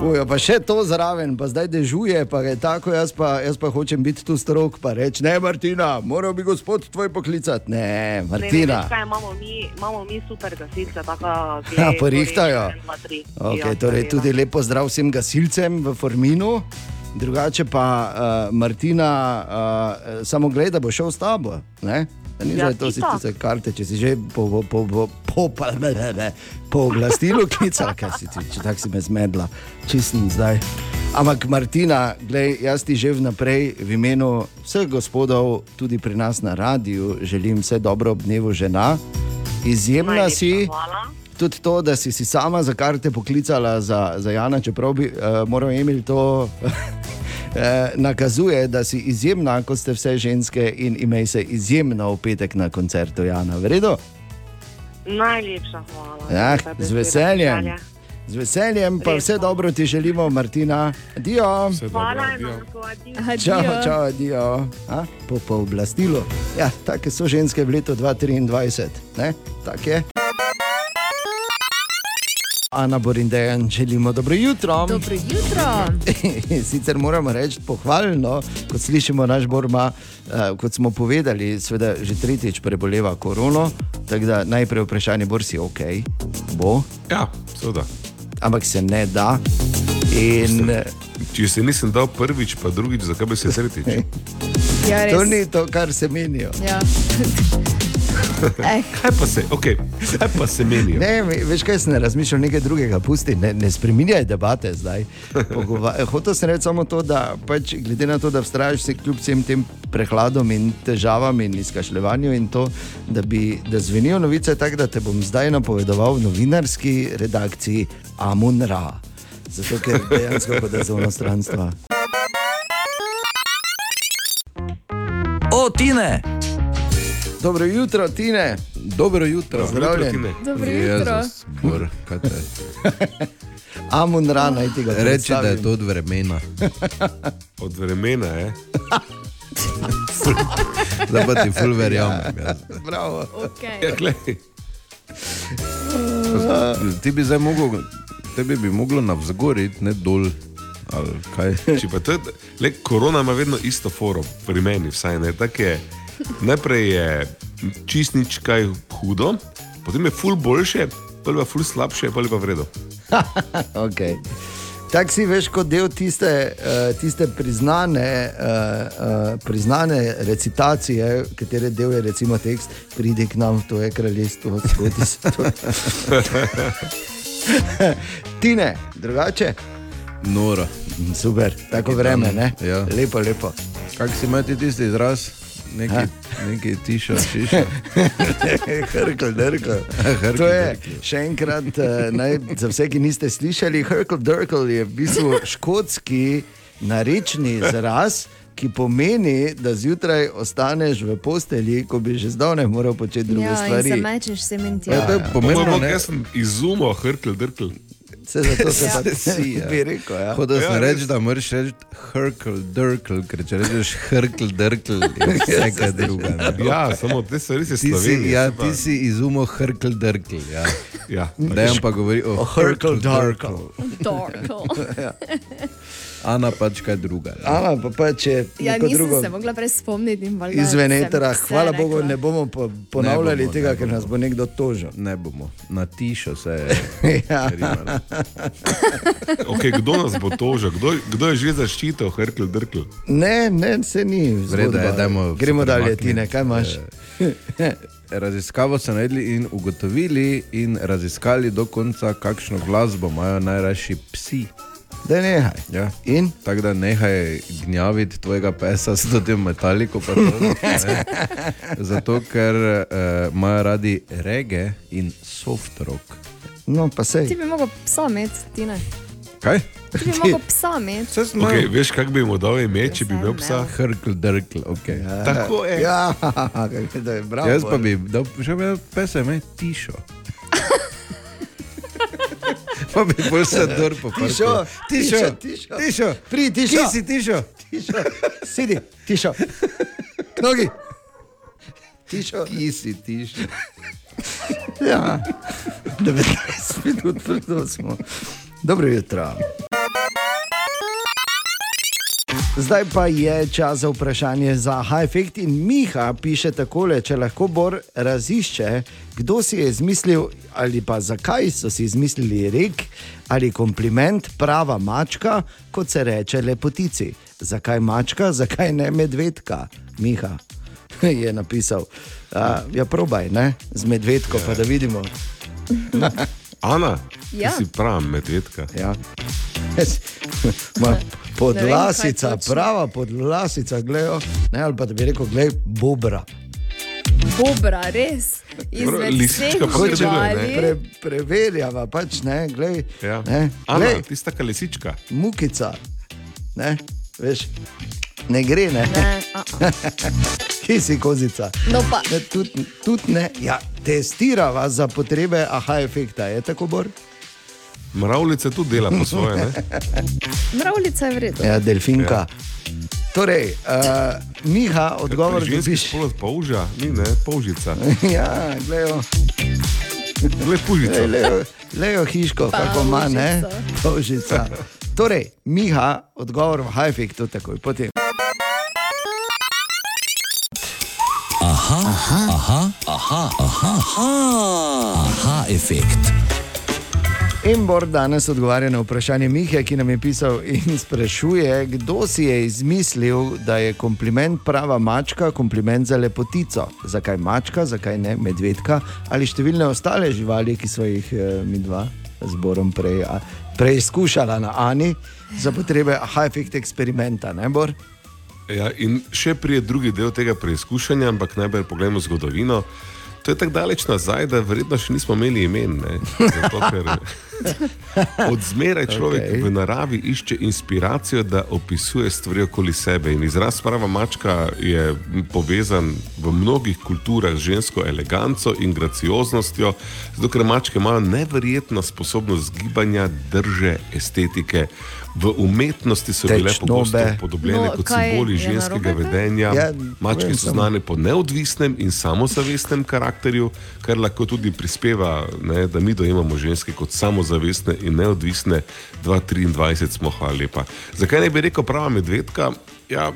Ujo, pa še to zraven, pa zdaj dežuje, pa je tako, jaz pa, jaz pa hočem biti tu strok, pa reči, ne, Martina, moral bi gospod tvoj poklicati. Ne, Ne, ne, Martina. veš kaj, imamo, mi, imamo mi super gasilce, tako da <laughs> Ja, porihtajo. Okay, Okay, torej tudi lepo zdrav vsem gasilcem v Forminu. Drugače pa uh, Martina, uh, samo gledaj, da bo šel s tabo. Ne? Ni Ja, ja, to si tiste karte, če si že po, po, po, po, po, ne, ne, ne, po oblastilu <laughs> klical, kaj si ti, če tako si me zmedla, čistim zdaj. Ampak Martina, glej, jaz ti že vnaprej v imenu vseh gospodov, tudi pri nas na radiju, želim vse dobro ob dnevu žena. Izjemna Najlepša si. hvala. Tudi to, da si, si sama za karte poklicala za, za Jana, čeprav bi uh, moral Emil to <laughs> eh, nakazuje, da si izjemna, kot ste vse ženske in imej se izjemno v petek na koncertu Jana. Vredo? Najlepša hvala. Ja, z veseljem. veselje. Z veseljem, pa Res vse dobro ti želimo, Martina. Dobro, Hvala, adijo. Čau, čau, adijo. A, Po pooblastilu. Ja, take so ženske v letu 2023. Ne? Tak je. Ana Borindejan, želimo dobro jutro. Dobro jutro. <laughs> Sicer moramo reči pohvalno, kot slišimo, naš Borma, uh, kot smo povedali, seveda že tretjič preboleva korono. Tako da najprej vprašanje, bor si ok, bo, Ja, seveda. ampak se ne da. In eh, Če se nisem dal prvič, pa drugič, zakaj bi se tretjič? <laughs> Ja, to res. ni to, kar se menijo. Ja. <laughs> Eh, Kaj pa se, okay. kaj pa se menijo? Ne, ve- veš kaj, sem razmišljal nekaj drugega, pusti, ne, ne spremenjaj debate zdaj. Pogova- <laughs> Hotel sem reči samo to, da pač, glede na to, da vztrajaš se kljub vsem tem prehladom in težavam in izkašljevanju in to, da, bi, da zvenijo novice tako, da te bom zdaj napovedoval v novinarski redakciji Amun Ra. Zato, ker dejansko da za onostranstva. O, Tine! Dobro jutro, Tine. Dobro jutro. Pozdravljen. Tine. Dobro jutro. Jezus, Bor, kaj te- <laughs> Amun Ra, naj ti ga Reči, da je to od vremena. Od vremena <laughs> je. Zdaj pa ti ful verjamem. jaz. Bravo. Okay. Ja, glej. Ti bi zdaj mogel, tebi bi moglo navzgor iti, ne dol. Ali kaj? Če pa to je, le, korona ima vedno isto forum, pri meni vsaj ne. Tak je, najprej je čist nič kaj hudo, potem je ful boljše, pa je pa ful slabše, pa je pa vredo. Okay. Tak si veš kot del tiste, uh, tiste priznane, uh, uh, priznane recitacije, katere del je recimo tekst, pridi k nam, to je kraljestvo, sveti se to. <laughs> Tine, drugače? Nora. Super, tako vreme, ne? Ja. Lepo, lepo. Kak si ti tisti izraz? Neki, neki tiša, šiša. <laughs> Hrkl, drkl. <laughs> Hrkl, To je še enkrat, eh, naj, za vse, ki niste slišali, Hrkl, drkl je v bistvu škotski narečni izraz. Ki pomeni, da zjutraj ostaneš v postelji, ko bi že zdavnaj moral početi druge Ja, stvari. mečeš sem in tja. Ja, to je Pomembno, pomembno, ne? jaz sem izumil hrkl, drkl. Se zato se pa Si, ja. bi rekel. Ja. Hotel sem Ja, reči, da moraš reči hrkl, drkl, ker če rečeš hrkl, drkl, je vse <laughs> kaj druga. ne. Ja, samo te stvari se Ti si, Slovenije. ja, ti si izumil hrkl, drkl. Ja. Ja. Dejan pa govori o Hrkl, drkl. drkl. Torkl. Ana pač kaj druga. ne. Ama pa, pa če Ja, nisem drugo se mogla prej spomniti. etera, vse hvala Bogu, rekla. ne bomo po- ponavljali bomo, tega, ne ker bomo. nas bo nekdo tožil. Ne bomo, na tišo se <laughs> je. Ja. <laughs> Okay, kdo nas bo tožil? Kdo, kdo je že zaščitil hrkl, drkl? Ne, ne, se ni. V redu je, zgodba. dajmo Gremo dalje. Tine, kaj imaš? Raziskavo so naredili in ugotovili in raziskali do konca, kakšno glasbo imajo najrajši psi. Da nehaj. Ja. In? Tako da nehaj gnjaviti tvojega pesa s tem metaliko. ne. Zato, ker uh, imajo radi rege in soft rock. No, pa Ti sej. bi mogel psa imeti, ti ne. Kaj? Ti bi mogel psa imeti. Okay, veš, kak bi mu dal ime, če bi imel psa? Hrkl, drkl, ok. Ja. Tako je. Ja, kako da je bravo. Jaz pa bi dal, še bi dal pesa ime tišo. Pa bi bolj se drpo. Tišo, tišo, tišo. Pri, tišo. Ti si tišo. Tišo, sedi, tišo. Nogi. Tišo. Ti si tišo. Ja, 19 minut pred smo. Dobro jutro. Zdaj pa je čas za vprašanje za High-Effect in Miha piše takole, če lahko Bor razišče, kdo si je izmislil ali pa zakaj so si izmislili rek ali kompliment prava mačka, kot se reče lepotici. Zakaj mačka, zakaj ne medvedka, Miha <laughs> je napisal. Uh, ja, probaj, ne? z medvedko, pa da vidimo. Ana, Ja. si prav medvedka. Ja. <laughs> Ma, podlasica, vem, prava podlasica, gledajo. Ne, ali pa da bi rekel, gled, bobra. Bobra, res. Lisička ne? Pre, preverjava, pač ne, gled. Ja. Ne, Ana, glej, tista kalesička. mukica. Ne, veš, ne gre, ne. Ne, a, a. <laughs> Ki si kozica. No pa, tudi tud ne. Ja, testirava za potrebe aha efekta, je tako bor? Mravljica tudi dela po svoje. Ne? mravljica je vredna. Ja, delfinka. Torej, uh, Miha, odgovor Pri ženski dobiš. spolot polža, ni ne, polžica. Ja, gledajo. Le pužica. Lejo, hiško, kako ima, ne? Polžica. Torej, Miha, odgovor v Hajfektu takoj potem. Aha, aha, aha, aha, aha, aha, efekt. Embor danes odgovarja na vprašanje Mihe, ki nam je pisal in sprašuje, kdo si je izmislil, da je kompliment prava mačka, kompliment za lepotico. Zakaj mačka, zakaj ne medvedka ali številne ostale živali, ki smo jih eh, mi dva zborom prej, a, preizkušala na Ani za potrebe high-effect eksperimenta, ne bor? Ja, in še prije drugi del tega preizkušanja, ampak najprej pogledamo zgodovino. To je tako daleč nazaj, da verjetno še nismo imeli imen. Zato, ker <laughs> od zmeraj človek okay. v naravi išče inspiracijo, da opisuje stvari okoli sebe. In izraz prava mačka je povezan v mnogih kulturah z žensko eleganco in gracioznostjo, zato ker mačke imajo neverjetno sposobnost gibanja, drže, estetike. V umetnosti so bile Tečnobe. pogosto podobljene No, kot simboli ženskega vedenja. Ja, Mačke so znane po neodvisnem in samozavestnem karakterju, kar lahko tudi prispeva, ne, da mi dojemamo ženske kot samozavestne in neodvisne. 2023 smo, hvala lepa. Zakaj ne bi rekel prava medvedka? Ja,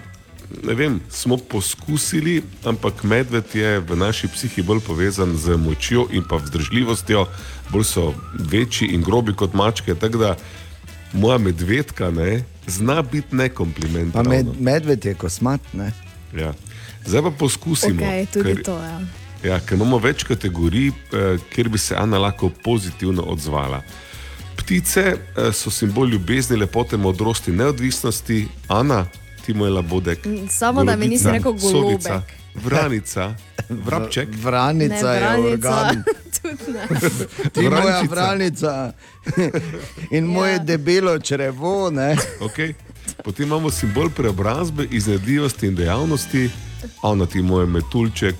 ne vem, smo poskusili, ampak medved je v naši psihi bolj povezan z močjo in pa vzdržljivostjo, bolj so večji in grobi kot mačke. tako da Moja medvedka ne, zna biti ne kompliment. Pa med, medved je kosmat, ne? Ja. Zdaj pa poskusimo. Okay, tudi ker, to, ja. ja, ker imamo več kategorij, eh, kjer bi se Ana lahko pozitivno odzvala. Ptice eh, so simbol ljubezni, lepote, modrosti, neodvisnosti. Ana, ti moj labodek. Samo da mi nisi golobica, rekel golobek. sodica, Vranica, <laughs> vrabček. Vranica je organ. <laughs> tudi ne. <laughs> Ti moja vranica <laughs> in moje Ja. debelo črevo, ne? <laughs> Okay. Potem imamo simbol preobrazbe, iznajdljivosti in dejavnosti, Ana, ti moj metulček,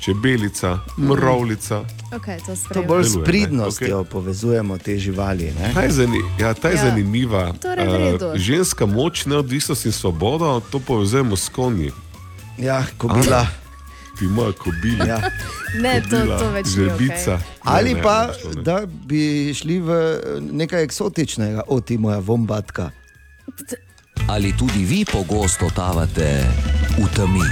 čebelica, mravljica. Okay, to To sprejemam. bolj s pridnostjo povezujemo te živali. Ne? Ta je, zani, ja, ta je Ja. zanimiva. Torej Eh, redu. ženska moč, neodvisnost in svoboda, to povezujemo s konji. Ja, kobila. Ti moja kobila. Ja. Ne, to, to več ni. žrebica. Okay. Ali Ne, pa, ne, ne. da bi šli v nekaj eksotičnega, o ti moja vombatka. Ali tudi vi pogosto tavate v temi?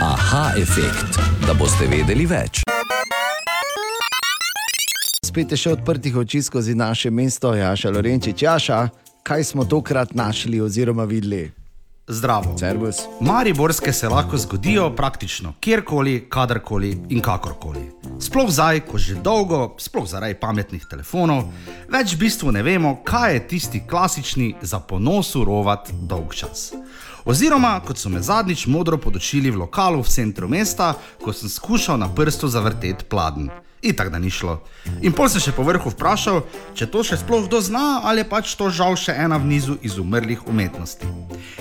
Aha, efekt, da boste vedeli več. Spet je še odprtih oči skozi naše mesto, Jaša Lorenčič. Jaša, kaj smo tokrat našli oziroma videli? Zdravo. Servus. Mariborske se lahko zgodijo praktično kjerkoli, kadarkoli in kakorkoli. Sploh zdaj, ko že dolgo, sploh zaradi pametnih telefonov, več v bistvu ne vemo, kaj je tisti klasični za ponos urovat dolg čas. Oziroma, kot so me zadnjič modro podočili v lokalu v centru mesta, ko sem skušal na prstu zavrteti pladen. Itak da ni šlo. In pol sem še po vrhu vprašal, če to še sploh kdo zna ali je pač to žal še ena v nizu iz umrlih umetnosti.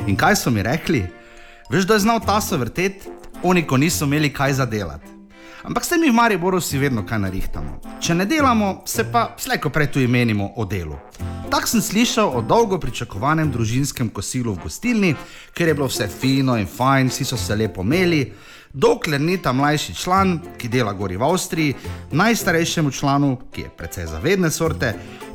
In kaj so mi rekli? Veš, da je znal taso vrteti, oni ko niso imeli kaj za delati. Ampak s tem v Mariboru si vedno kaj narihtamo. Če ne delamo, se pa slejko prej tu imenimo o delu. Tak sem slišal o dolgo pričakovanem družinskem kosilu v gostilni, ker je bilo vse fino in fajn, vsi so se lepo imeli. Dokler ni ta mlajši član, ki dela gori v Avstriji, najstarejšemu članu, ki je precej zavedne sorte,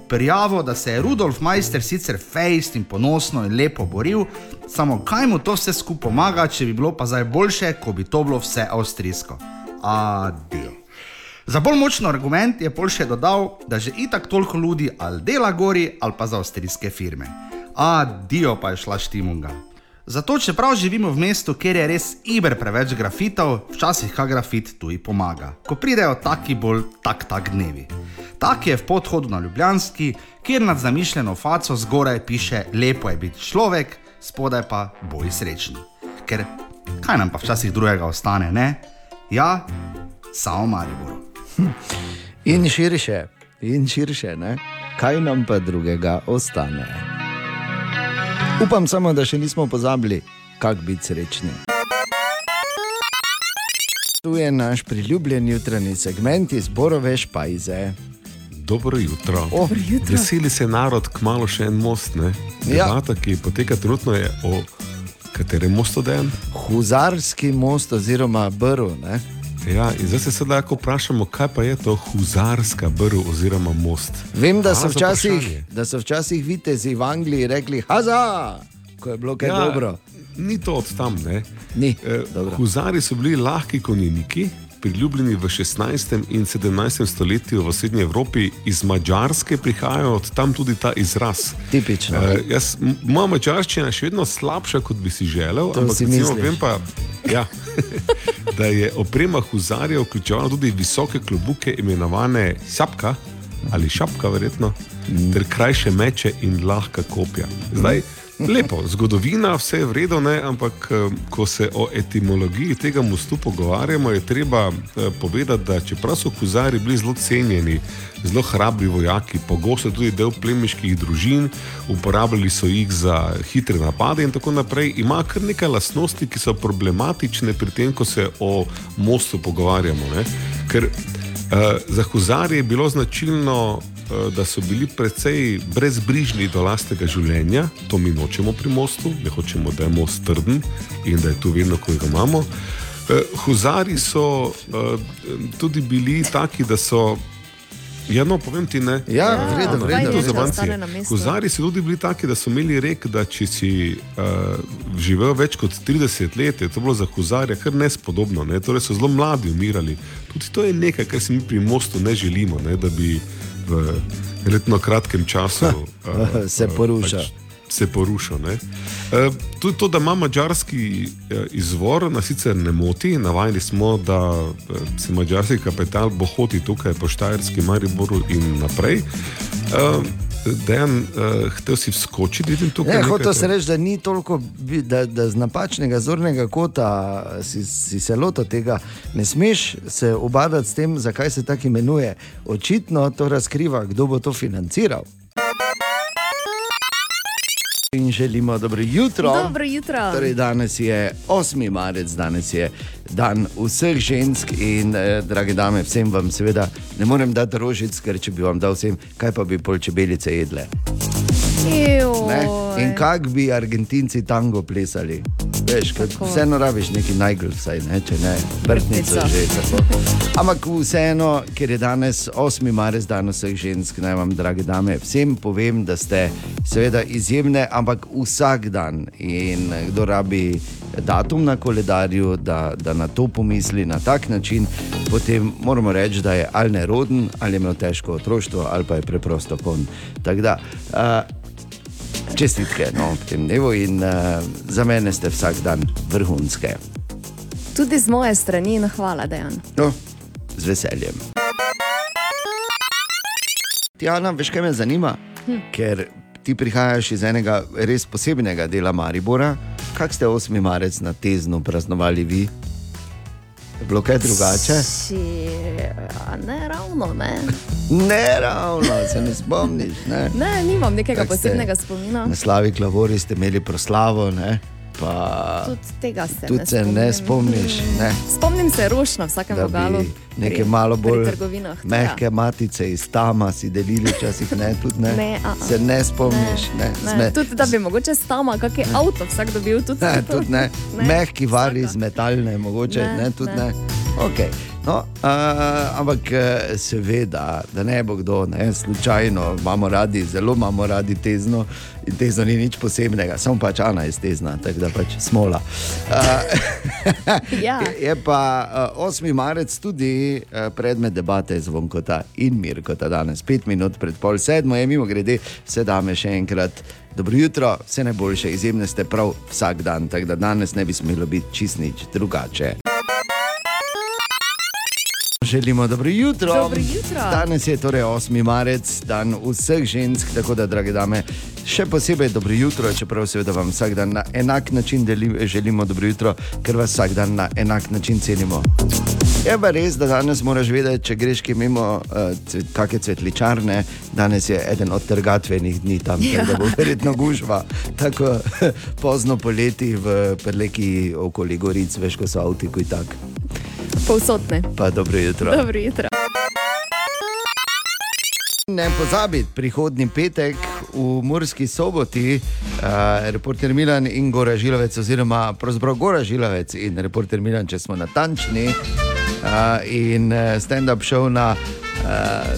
prijavil, da se je Rudolf Majster sicer fejst in ponosno in lepo boril, samo kaj mu to vse skupaj pomaga, če bi bilo pa zdaj boljše, ko bi to bilo vse avstrijsko. Adijo. Za bolj močen argument je Pol še dodal, da že itak toliko ljudi ali dela gori ali pa za avstrijske firme. Adijo pa je šla štimunga. Zato, čeprav živimo v mestu, kjer je res iber preveč grafitov, včasih ka grafit tuji pomaga, ko pridejo taki bolj tak tak dnevi. Tak je v podhodu na Ljubljanski, kjer nad zamišljeno faco zgoraj piše: Lepo je biti človek, spodaj pa boj srečni. Ker kaj nam pa včasih drugega ostane, ne? Ja, samo Maribor. In širše, in širše, ne? kaj nam pa drugega ostane. Upam samo, da še nismo pozabili, kako biti srečni. Tu je naš priljubljen jutranji segment iz Borove špajze. Dobro jutro. Oh, jutro. Veseli se narod, kmalo še en most. Ne? Ja. Debata, ki poteka trenutno, je o katerem mostu dejan. Huzarski most oziroma brv. Ne? Ja, in zdaj se sedaj lahko vprašamo, kaj pa je to huzarska brv oziroma most. Vem, da so, včasih, da so včasih vitezi v Angliji rekli: Haza, ko je bilo kaj ja. dobro. Ni to od tam. Ne? Ni. Eh, Dobro. Huzari so bili lahki konjeniki, priljubljeni v 16. in 17. stoletju v Srednji Evropi, iz Mačarske prihajajo od tam tudi ta izraz. Tipično. Uh, jaz, moja mačarščina je še vedno slabša, kot bi si želel, To ampak si recimo, vem pa, ja, <laughs> da je oprema huzarjev vključevala tudi visoke klobuke, imenovane šapka ali šapka, verjetno, Mm. ter krajše meče in lahka kopja. Zdaj, lepo, zgodovina, vse je vredno, ne, ampak eh, ko se o etimologiji tega mostu pogovarjamo, je treba eh, povedati, da čeprav so huzari bili zelo cenjeni, zelo hrabri vojaki, pogosto tudi del plemiških družin, uporabljali so jih za hitre napade in tako naprej, ima kar nekaj lastnosti, ki so problematične pri tem, ko se o mostu pogovarjamo. Ne? Ker Uh, za huzarje je bilo značilno, da so bili precej brezbrižni do lastnega življenja, to mi nočemo pri mostu, ne hočemo, da je most trden in da je tu vedno, ko ga imamo. Uh, huzari so uh, tudi bili taki, da so. Ja, no, povem ti ne. Ja, v redu, v fajn redu. je, če Zavanci. ostane na mestu. Huzari so tudi bili taki, da so imeli rek, da če si uh, živel več kot 30 let, je to bilo za huzarja kar nespodobno. Ne? Torej so zelo mladi umirali. Tudi to je nekaj, kar si mi pri mostu ne želimo, ne? da bi v relativno kratkem času uh, Se poruša. se porušil. ne. E, Tudi to, da ima mačarski izvor, nas sicer ne moti. Navajeni smo, da se mačarski kapital bohoti tukaj po Štajerskem, Mariboru in naprej. Dejan, uh, hotel si vskočiti, vidim tukaj. Ne, hotel te- sem reči, da ni toliko, da, da z napačnega zornega kota si, si se lotil tega. Ne smeš se obadati s tem, zakaj se tako imenuje. Očitno to razkriva, kdo bo to financiral. In želimo dobro jutro. Dobro jutro. Torej, danes je 8. marec, danes je dan vseh žensk in, eh, drage dame, vsem vam seveda ne morem dati rožic, ker če bi vam dal vsem, kaj pa bi pol čebelice jedle. Ne? In kako bi Argentinci tango plesali? Veš, vseeno rabiš neki najgl, vsaj ne, če ne, vrtnico že. Tako. Ampak vseeno, ker je danes 8. marec, dan vseh žensk, naj vam, drage dame, vsem povem, da ste seveda izjemne, ampak vsak dan. In kdo rabi datum na koledarju, da, da na to pomisli na tak način, potem moramo reči, da je ali neroden, ali je imel težko otroštvo, ali pa je preprosto kon. Tako da, uh, Čestitke no, v tem dnevu in uh, za mene ste vsak dan vrhunske. Tudi z moje strani in hvala, Dejan. No, z veseljem. Tjana, veš, kaj me zanima? Hm. Ker ti prihajaš iz enega res posebnega dela Maribora. Kak ste 8. marec na teznu praznovali vi? Je bilo kaj drugače? Si, ne ravno, ne. Ne, ravno, se ne spomniš. Ne? Ne, nimam nekega ste- posebnega spomina. Na Slavi Klavori ste imeli proslavo, ne? Pa Tudi tega se tudi ne se ne spomniš. Ne? Spomnim se rož na vsakem vogalu. pri- malo bolj mehke ja. matice iz tama si delili, včasih ne, tudi ne. Ne, a, a. Se ne spomniš, ne. Ne, Sme- tudi da bi mogoče s tama kakšen avto vsak dobil. Tudi, Ne, tudi ne. Ne, Mehki vari iz metalne, mogoče Ne, ne, ne tudi ne. ne. Okay. No, uh, ampak eh, seveda, da ne bo kdo, ne, slučajno imamo radi, zelo imamo radi tezno in tezno ni nič posebnega, samo pač Ana je tezna, tako da pač smola. Uh, Ja. <laughs> Je pa uh, 8. marec tudi uh, predmet debate Zvonkota in Mirkota danes, pet minut pred pol sedmo, je mimo grede, vse dame še enkrat. Dobro jutro, vse najboljše, izjemne ste prav vsak dan, tako da danes ne bi smelo biti čist nič drugače. Želimo dobro jutro. Dobro jutro. Danes je torej 8. marec, dan vseh žensk, tako da, drage dame, še posebej dobro jutro, čeprav seveda vam vsak dan na enak način deli, želimo dobro jutro, ker vas vsak dan na enak način cenimo. Je pa res, da danes moraš vedeti, če greš ki mimo uh, cvet, kakšne cvetličarne, danes je eden od trgatvenih dni tam, ja. da bo verjetno gužva. Tako <laughs> pozno poleti v preleki okoli Goric, veš, ko so avti, kuj tak. Povsotne. Pa dobro jutro. Dobro jutro. Ne pozabiti, prihodni petek v Murski soboti, uh, reporter Milan in Gora Žilovec, oziroma pravzaprav Gora Žilovec in reporter Milan, če smo natančni, uh, in eh, stand-up show na,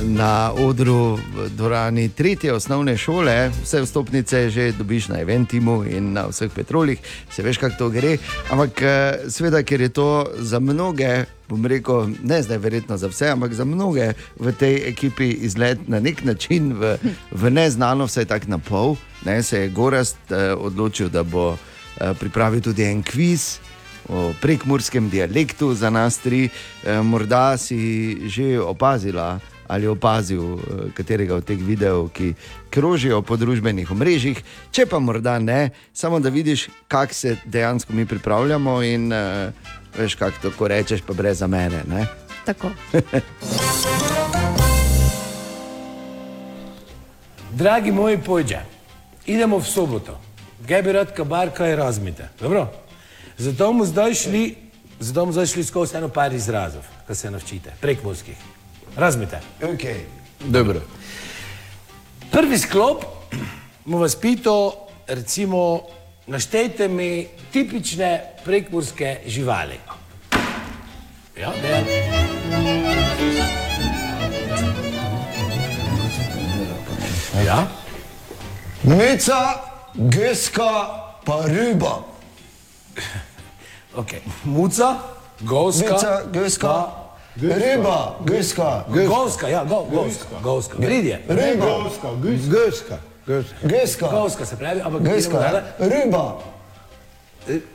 na odru v dvorani tretje osnovne šole. Vse vstopnice že dobiš na Eventimu in na vseh petrolih, se veš, kako to gre. Ampak uh, seveda, ker je to za mnoge bom rekel, ne zdaj verjetno za vse, ampak za mnoge v tej ekipi izlet na nek način v, v neznano, vsaj tako na pol. Ne, se je Gorast eh, odločil, da bo eh, pripravil tudi en kviz. O prekmurskem dialektu za nas tri, eh, morda si že opazila ali opazil eh, katerega od teh videov, ki krožijo po družbenih omrežjih. Če pa morda ne, samo da vidiš, kako se dejansko mi pripravljamo in eh, veš, kako to ko rečeš, pa brez zamere. Ne? Tako. <laughs> Dragi moji pojdja, idemo v soboto. Kaj bi rad kabar, kaj razmite. Dobro? Zato bomo zdaj šli, zato bomo zdaj šli skozi eno par izrazov, ki se naučite, prekmorskih. Razmite. Okay. Dobro. Prvi sklop bomo vas pital, recimo, naštejte mi tipične prekmorske živali. Ja, Dejan? Ja? Mica, geska, pa riba. <laughs> Okay. Muca, goska, Mica, geska, pa- riba, geska, Govska, ja, go, govska, govska. Gridje. riba, Geska, geska. geska, Govska se pravi, ampak dalje. riba,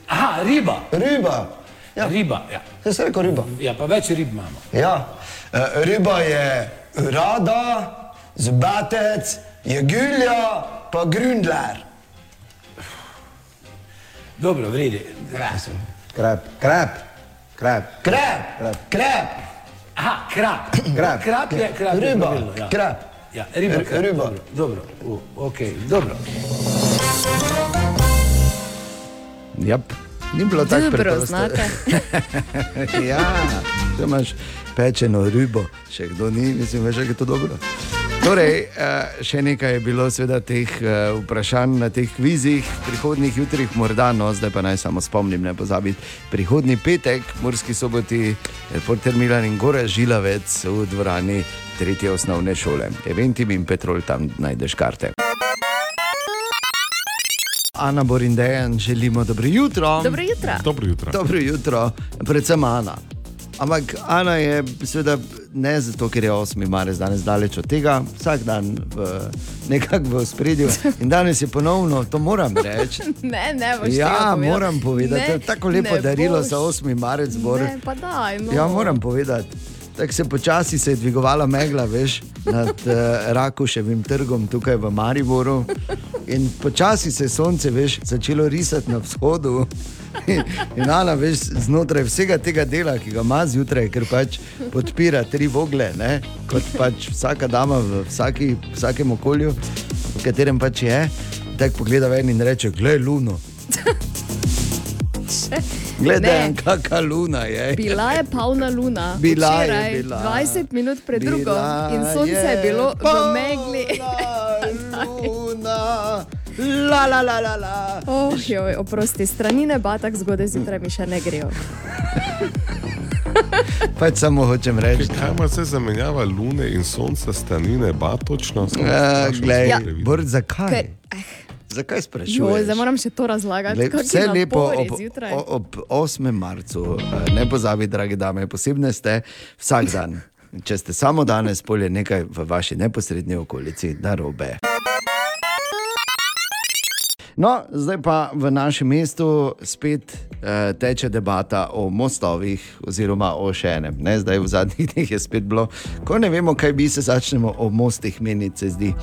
Aha, riba. riba. Ja, Riba, ja. jaz sem rekel riba. Ja, pa več rib imamo. Ja, eh, riba je rada, zbatec, je gulja, pa grundler. Dobro, vredi. Krep, krep, krep. Krep, krep, Aha, krab. Krab. Krab je, krab je riba, pravilno, ja. krep. Ja, riba, R- krab, riba. Dobro, dobro. U, ok, dobro. Jap. Ni bilo tako Dobro, preprosto. znate. <laughs> ja, če imaš pečeno ribo, še kdo ni, mislim, veš, da je to dobro. Torej, eh, še nekaj je bilo, seveda, teh eh, vprašanj na teh kvizih, prihodnih jutrih, morda, no, zdaj pa naj samo spomnim, ne pozabiti. Prihodni petek, Murski soboti, reporter Milan in Gora Žilavec v dvorani tretje osnovne šole. Eventim in Petrol tam najdeš karte. Ana Borindejan, želimo dobro jutro. Dobro jutro. Dobro jutro. Dobro jutro, predvsem Ana. Ampak Ana je seveda ne zato, ker je 8. marec danes daleč od tega, vsak dan v, nekako v spredju. In danes je ponovno, to moram reči. <laughs> Ne, ne boš Ja, moram povedati, Ne, tako lepo darilo boš. za 8. marec zbor. Ne, pa daj, no. Ja, moram povedati. tako se počasi se je dvigovala megla, veš, nad uh, Rakuševim trgom tukaj v Mariboru. In počasi se je sonce, veš, začelo risati na vzhodu. <laughs> In, Ana, veš, znotraj vsega tega dela, ki ga ima zjutraj, ker pač podpira tri vogle, ne? kot pač vsaka dama v vsaki, vsakem okolju, v katerem pač je, tako pogleda ven in reče: Glej, luno. <laughs> Gledaj, Ne. kakšna luna je. Bila je polna luna, Bila je včeraj, bila. 20 minut pred Bila drugo, in sonce je je bilo v megli. <laughs> luna. La, la, la, la, la. Oh, joj, oprosti, strani neba tako zgodaj zjutraj mi še ne grejo. <laughs> Pač samo hočem reči. Kaj ima se zamenjava lune in sonca, strani neba točno? Uh, sprašujem, glej, Ja. Bor, zakaj? Ker, Zakaj joj, sprašuješ? zdaj moram še to razlagati. Glej, kakšni vse lepo ob, ob 8. marcu. eh, Ne pozabi, dragi dame, posebne ste vsak dan. Če ste samo danes, polje nekaj v vaši neposrednji okolici, narobe. No, zdaj pa v našem mestu spet eh, teče debata o mostovih, oziroma o še enem. Ne? Zdaj v zadnjih dneh je spet bilo, ko ne vemo, kaj bi se začnemo o mostih meniti, se zdi,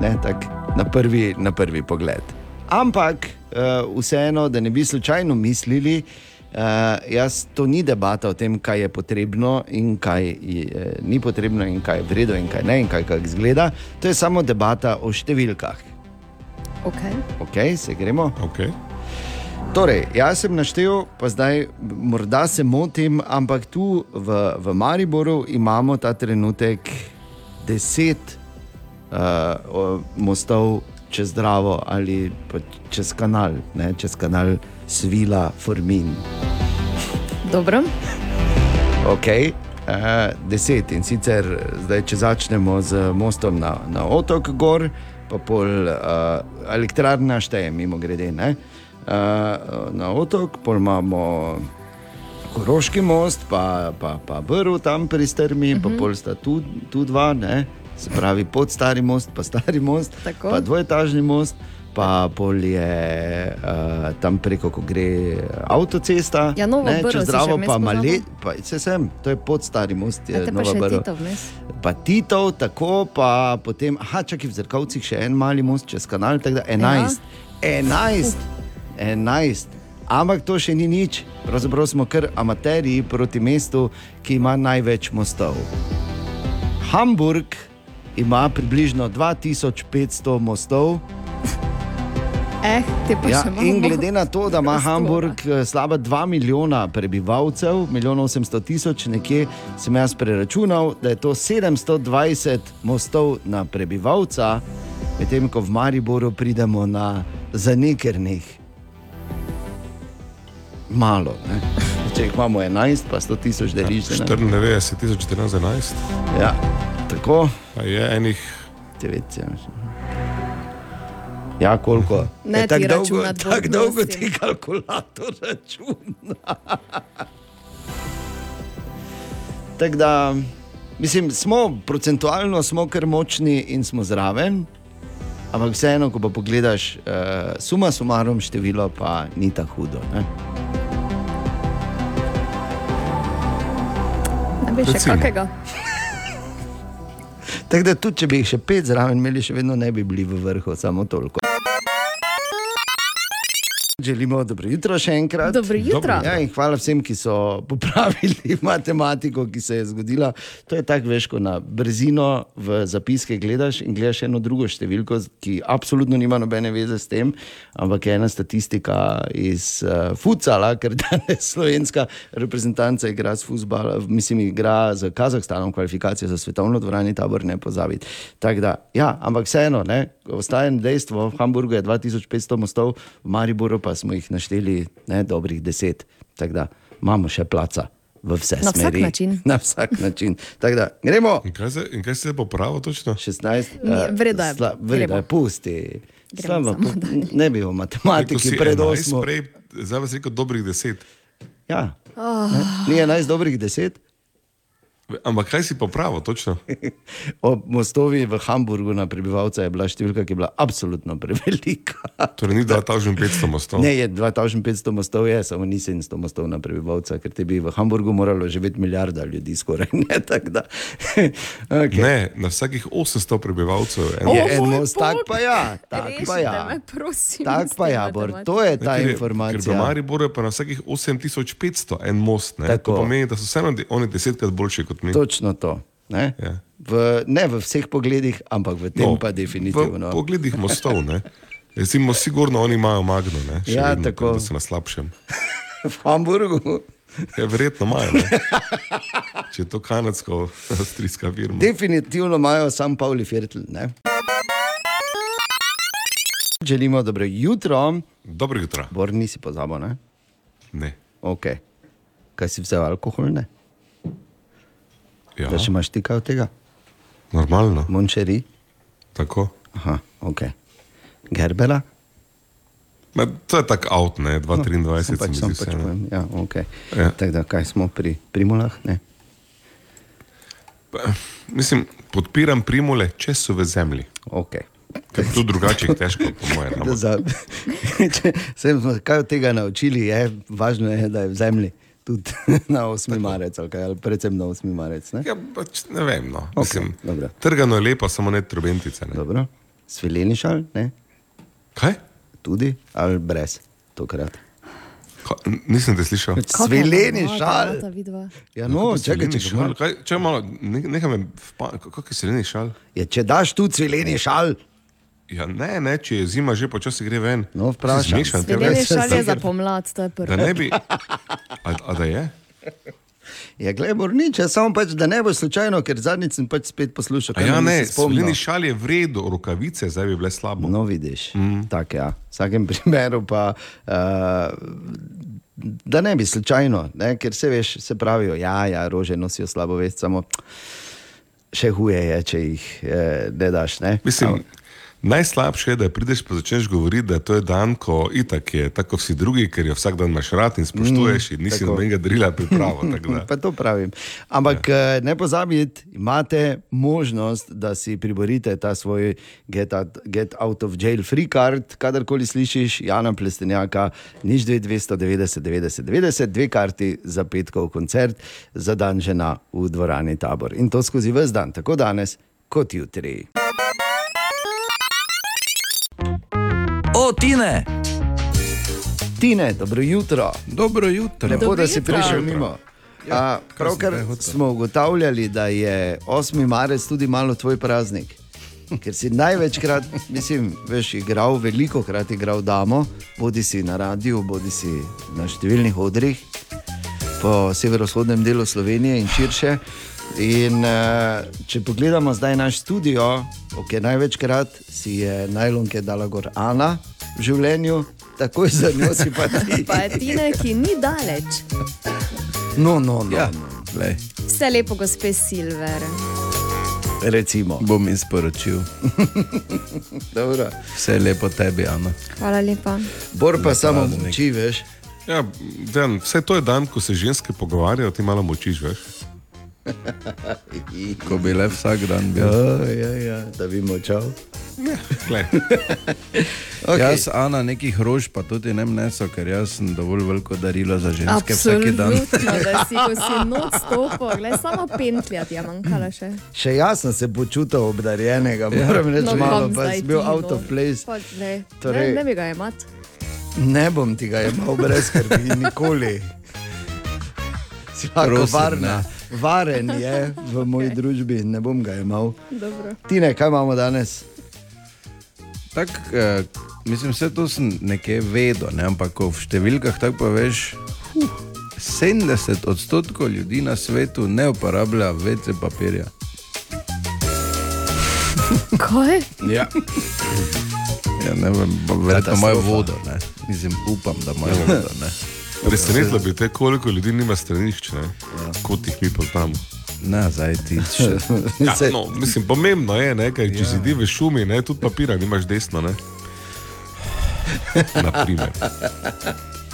ne, tak, na, prvi, na prvi pogled. Ampak eh, vseeno, da ne bi slučajno mislili, Uh, jaz, to ni debata o tem, kaj je potrebno in kaj je, eh, ni potrebno, in kaj je vredno, in kaj ne, in kaj kako izgleda. To je samo debata o številkah. Okay. Ok, se gremo. Okay. Torej, jaz sem naštel, pa zdaj morda se motim, ampak tu v, v Mariboru imamo ta trenutek deset uh, mostov čez Dravo ali pa čez kanal, ne, čez kanal Svila Formin. Dobro. Ok, uh, deset in sicer zdaj, če začnemo z mostom na, na otok Gor, pa pol uh, elektrarna šteje, mimo grede. Ne? Uh, na otok, pol imamo Koroški most, pa, pa, pa Brv tam pri Strmi, uh -huh. pa pol sta tu, tu dva, ne? se pravi pod stari most, pa stari most, Tako. pa dvojetažni most. Pa pol je uh, tam preko, ko gre avtocesta, Ja, ne, čez si še Dravo, vmes pa. Male, pa se sem, to je pod stari most, je Ajte pa še. Tito vmes. Pa Titov, tako pa potem, aha, čakaj v Zrkovcih še en mali most čez kanal, tako da 11. 11, 11. Ampak to še ni nič, pravzaprav smo kar amaterji proti mestu, ki ima največ mostov. Hamburg ima približno 2500 mostov. Eh, Ja, in glede na to, da ima. Hamburg eh, slaba 2 milijona prebivalcev, milijon 800 tisoč, nekje sem jaz preračunal, da je to 720 mostov na prebivalca, medtem ko v Mariboru pridemo na zanekrnih. Malo. Ne? Če jih imamo 11, pa 100 tisoč deliš. ne? 94 tisoč 1411, Ja, tako. pa je enih 9, Ja, koliko? Ne Je tako dolgo, <laughs> tako dolgo ti kalkulator računa. <laughs> tako da, mislim, smo procentualno smo kar močni in smo zraven, ampak vseeno, ko pa pogledaš, uh, suma sumarom število, pa ni tako hudo. Ne? Ne bi še kakega. Tako da tudi, če bi jih še pet zraven imeli, še vedno ne bi bili v vrhu, samo toliko. Želimo dobro jutro še enkrat. Dobro jutro. Ja, hvala vsem, ki so popravili <laughs> matematiko, ki se je zgodila. To je tako, veš, ko na brzino v zapiske gledaš in gledaš eno drugo številko, ki absolutno nima nobene veze s tem, ampak je ena statistika iz uh, futsala, ker danes slovenska reprezentanca igra s futbalom, mislim, igra z Kazahstanom kvalifikacije za svetovno dvorani tabor, ne pozabiti. Tako da, ja, ampak vseeno, ne, ostaje dejstvo, v Hamburgu je 2500 mostov, v Mariboru pa smo jih našteli ne, dobrih 10. Tako da imamo še placa v vse Na vsak smeri. način. <laughs> Na vsak način. Tako da, gremo. In kaj se, in kaj se je popravilo točno? 16. Ni, eh, v redu je, sla- v redu gremo. je, pusti. Pu- dalje. ne bi o matematiki si pred 11, osmo. Prej, zdaj vas rekel dobrih deset. Ja. Oh. Ne? Ni 11 dobrih 10? Ampak kaj si popravil, točno? <laughs> Ob mostovi v Hamburgu na prebivalca je bila številka, ki je bila absolutno prevelika. Torej, ni 2500 mostov. Ne, je 2500 mostov, je, samo ni 700 mostov na prebivalca, ker te bi v Hamburgu moralo živeti milijarda ljudi, skoraj ne. Da, <laughs> okay. Ne, na vsakih 800 prebivalcev je Je en en most. most, tak pa ja, tak pa ja. Me, prosim, Tak pa ja, Bor, to je ta Ne, ker je- Ker v informacija. Mariboru je pa na vsakih 8500 en most. Ne? Tako. To pomeni, da so vseeno oni desetkrat boljši kot mi. Točno to. Ne? Ja. V, ne v vseh pogledih, ampak v tem no, pa definitivno. V pogledih mostov, ne. Recimo, sigurno oni imajo magno, ne. še Ja, vedno, tako. Da so na slabšem. <laughs> v Hamburgu. Ja, verjetno imajo. Ne? <laughs> Če je to kanadsko-avstrijska firma. Definitivno imajo sam Pavli Fertl. Ne? Želimo dobro jutro. Dobro jutro. Bor nisi pozabil, ne? Ne. Okay. Kaj si vzel alkohol, ne? Ja, Da še imaš ti kaj od tega? normalno. Mončeri? Tako. Aha, ok. Gerbera? Ma, to je tak avt, ne, 223 No, no, sem pač, se sem pač povem. Ja, okay. Ja. Tako da, kaj smo pri primulah? Ne? Mislim, podpiram primule, če so v zemlji. Okay. Ker tu drugače je težko, po mojem. Da <laughs> ampak- za, <laughs> če se smo kaj od tega naučili, je važno, je, da je v zemlji. Tudi <laughs> na 8. marec, ali, kaj, ali predvsem na 8. marec. Ne? Ja, pač ne vem. No. Okej, Mislim, dobro. trgano je lepo, samo ne trobentice. Ne. Dobro. Svileni šal, ne? Kaj? Tudi ali brez, tokrat. Ka, nisem te slišal. Svileni šal. Ja, no, čakaj, svileni če šal? Kaj, če malo, ne, nekaj me, kako je sileni šal? Je, če daš tu svileni šal, Ja, ne, ne, če je zima že počasi gre ven. No. Zmešan, Svileni veš, šal je za da- pomlad, to je prvo. Da ne bi. A, a da je? je gledaj, nič, samo pač, da ne bo slučajno, ker zadnjič sem pač spet poslušal. Ja, ne, nisi spomnil. sileni šal je v redu, rokavice zdaj bi bile slabo. No, vidiš. Mm. Tako ja. V vsakem primeru pa. Uh, Da ne bi slučajno, ne? ker se veš, se pravijo, ja, ja, rože nosijo slabo vest, samo še huje je, če jih eh, ne daš. Ne? Mislim, najslabše je, da prideš pa začneš govoriti, da to je dan, ko itak je tako vsi drugi, ker jo vsak dan imaš rad in spoštuješ in nisi nobenega drila pripravo. <laughs> Pa to pravim. Ampak ja. ne pozabite, imate možnost, da si priborite ta svoj get out, get out of jail free card, kadarkoli slišiš, Jana Plestenjaka, nič 290, 90, 90, dve karti za petkov koncert za dan žena v dvorani tabor. In to skozi vse dan, tako danes kot jutri. O, Tine! Tine, dobro jutro. Dobro jutro. Lepo, Dobro da si jutro. prišel mimo. A, pravkar smo ugotavljali, da je 8. marec tudi malo tvoj praznik. <laughs> Ker si največkrat, mislim, veš, igral, veliko krat igral damo, bodi si na radiju, bodi si na številnih odrih po severovzhodnem delu Slovenije in širše. In uh, če pogledamo zdaj naš studio, ok, največkrat si je najlonke dala gor Ana v življenju, takoj za njo si pa ti. <laughs> Pa je Tina, ki ni daleč. No, no, no. Ja, no. lej, Vse lepo, gospe Silver. Recimo. bom jim sporočil. <laughs> Vse je lepo tebi, Ana. Hvala lepa. Bor pa samo praznik. moči, veš. Ja, Dan, vse to je dan, ko se ženske pogovarjajo, ti malo močiš, veš. <laughs> Ko bi le vsak dan bil. Ja, ja, ja, da bi močal. Glej, <laughs> Okay. Jaz, Ana, nekih rož pa tudi ne mneso, ker jaz sem dovolj veliko darilo za ženske vsak dan. Absolutno, da si, ko si <laughs> noč stopil, gledaj, samo pentlja ti je manjkala še. Še jaz sem se počutil obdarjenega, moram reči, No, malo, pa sem bil out no. of place. Pa, ne, Torej- ne, ne bi ga imati. Ne bom ti ga imel brez skrbi, nikoli. Si Prosim, varna. Varen je v <laughs> moji družbi, ne bom ga imel. Dobro. Tine, kaj imamo danes? Tak, eh, mislim, vse to sem nekje vedel, ne? ampak v številkah tako poveš, huh, 70 odstotkov ljudi na svetu ne uporablja WC papirja. <laughs> Kaj? Ja. Ja, ne vem, pa verjetno imajo vodo. Ne? Mislim, upam, da imajo <laughs> vodo. Ne? Presenetilo bi te, koliko ljudi nima stranišč, ne? kot jih mi poznamo. Ne, zdaj ti še. <laughs> Ja, no, mislim, pomembno je, ne, kaj, če si ti v šumi, ne, tudi papira nimaš desno. Ne? Naprimer.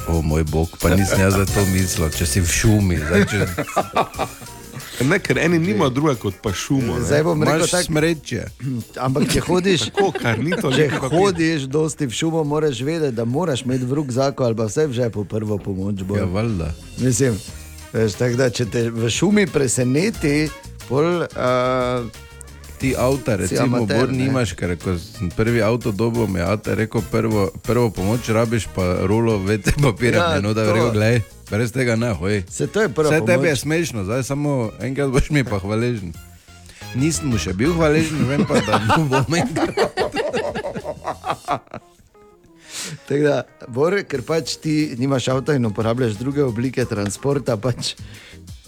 O moj bog, pa nisem jaz za to mislil, če si v šumi. Zdaj, če... <laughs> Ne, ker eni nimajo druga kot pa šumo. ne. Zdaj bom rekel Imaš tako. smreče. <clears throat> Ampak če hodiš, <laughs> Tako, kar ni to če lepo papir. hodiš dosti v šumo, moraš vedeti, da moraš imeti v rukzaku ali pa vse v žepu prvo pomoč. Bolj. Ja, valjda. Mislim, veš, tako da, če te v šumi preseneti, pol, uh, Ti avto, recimo, amater, bor nimaš, ker ko sem prvi avto dobil, mi je avto rekel, prvo, prvo pomoč rabiš, pa rulo vece <laughs> papirja, Ja, no da rekel, glej, brez tega ne hoj. se to je prva Vse tebi je smešno, zdaj samo enkrat boš mi pa hvaležen. Nisem mu še bil hvaležen, vem pa, da mu bom enkrat. <laughs> Tako da, Bor, ker pač ti nimaš avta in uporabljaš druge oblike transporta, pač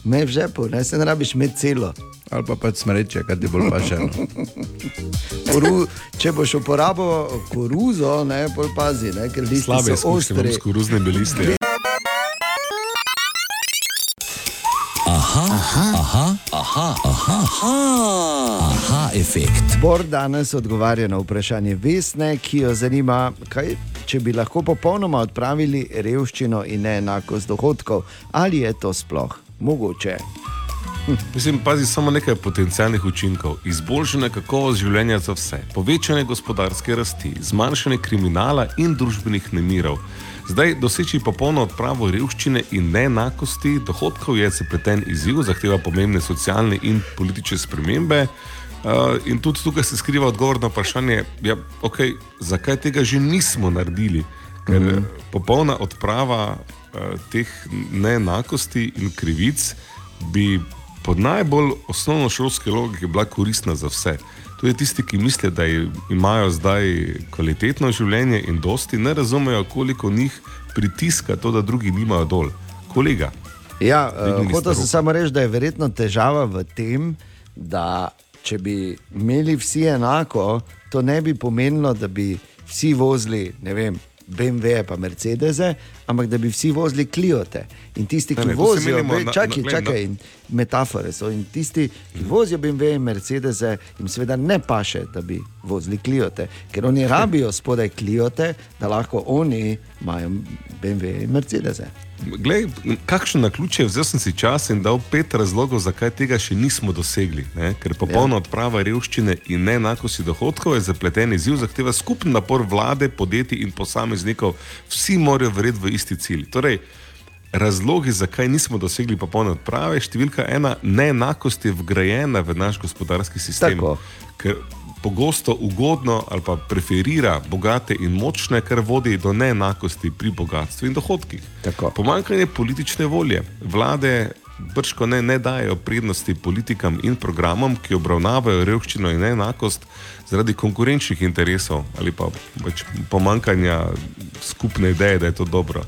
me v žepu, ne se ne rabiš imeti celo. Ali pa pač smreče, kaj ti bolj paše. No. <laughs> Koru, če boš uporabil koruzo, ne, pol pazi, ne, ker listi Slabe so ostri. s koruznimi listi. Aha, aha, aha, aha, aha, aha, aha efekt. Bor danes odgovarja na vprašanje Vesne, ki jo zanima, kaj, če bi lahko popolnoma odpravili revščino in neenakost dohodkov. Ali je to sploh mogoče? Mislim, pazi samo nekaj potencijalnih učinkov. Izboljšanje kakovosti življenja za vse, povečanje gospodarske rasti, zmanjšanje kriminala in družbenih nemirov. Zdaj, doseči popolno odpravo revščine in neenakosti dohodkov je zapleten izziv, zahteva pomembne socialne in politične spremembe. Uh, in tudi tukaj se skriva odgovor na vprašanje, ja, okay, zakaj tega že nismo naredili. Ker mm -hmm. popolna odprava teh neenakosti in krivic bi po najbolj osnovnošolski logiki bila koristna za vse. Tudi tisti, ki mislijo, da je- imajo zdaj kvalitetno življenje in dosti, ne razumejo, koliko njih pritiska to, da drugi nimajo dol. Kolega. Ja, uh, hotel sem samo reči, da je verjetno težava v tem, da če bi imeli vsi enako, to ne bi pomenilo, da bi vsi vozili, ne vem. BMW, pa Mercedese, ampak da bi vsi vozili Cliote. In tisti, Ne, ki ne, se vozijo, menimo be- čakaj, na- čakaj, na- in metafore so. In tisti, ki vozijo BMW in Mercedese, jim seveda ne paše, da bi vozili Cliote, ker oni rabijo spodaj Cliote, da lahko oni imajo BMW in Mercedese. Glej, kakšno na ključe, vzel sem si čas in dal pet razlogov, zakaj tega še nismo dosegli. Ne? Ker popolna ja. odprava revščine in neenakosti dohodkov je zapleten izziv, zahteva skupen napor vlade, podjetij in posameznikov. Vsi morajo verjeti v isti cilj. Torej, razlogi, zakaj nismo dosegli popolne odprave, številka ena, neenakost je vgrajena v naš gospodarski sistem. Tako. Ker pogosto ugodno ali pa preferira bogate in močne, kar vodi do neenakosti pri bogatstvu in dohodkih. Tako. Pomanjkanje politične volje. Vlade brško ne, ne dajo prednosti politikam in programom, ki obravnavajo revščino in neenakost zaradi konkurenčnih interesov ali pa pač pomankanja skupne ideje, da je to dobro.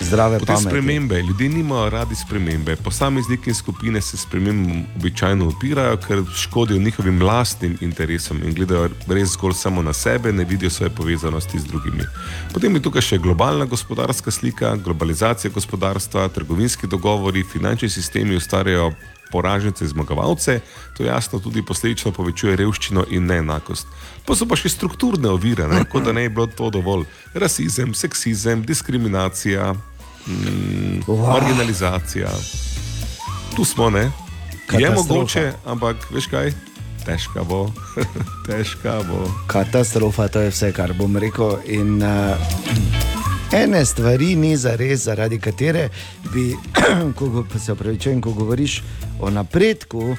Zdrave Potem pameti. spremembe. Ljudje nimajo radi spremembe. Posamezniki in skupine se spremembam običajno upirajo, ker škodijo njihovim lastnim interesom in gledajo res zgolj samo na sebe, ne vidijo svoje povezanosti z drugimi. Potem je tukaj še globalna gospodarska slika, globalizacija gospodarstva, trgovinski dogovori, finančni sistemi ustvarjajo poražence in zmagovalce, to jasno tudi posledično povečuje revščino in neenakost. Pa so pa še strukturne ovire, ne? kot da ne bi bilo to dovolj. Rasizem, seksizem, diskriminacija, mm, Wow. marginalizacija. Tu smo, ne? Je Katastrofa. mogoče, ampak veš kaj? Težka bo, <laughs> težka bo. Katastrofa, to je vse, kar bom rekel. In, uh, ene stvari ni za res, zaradi katere bi, <clears throat> ko, se opravičujem, ko govoriš o napredku uh,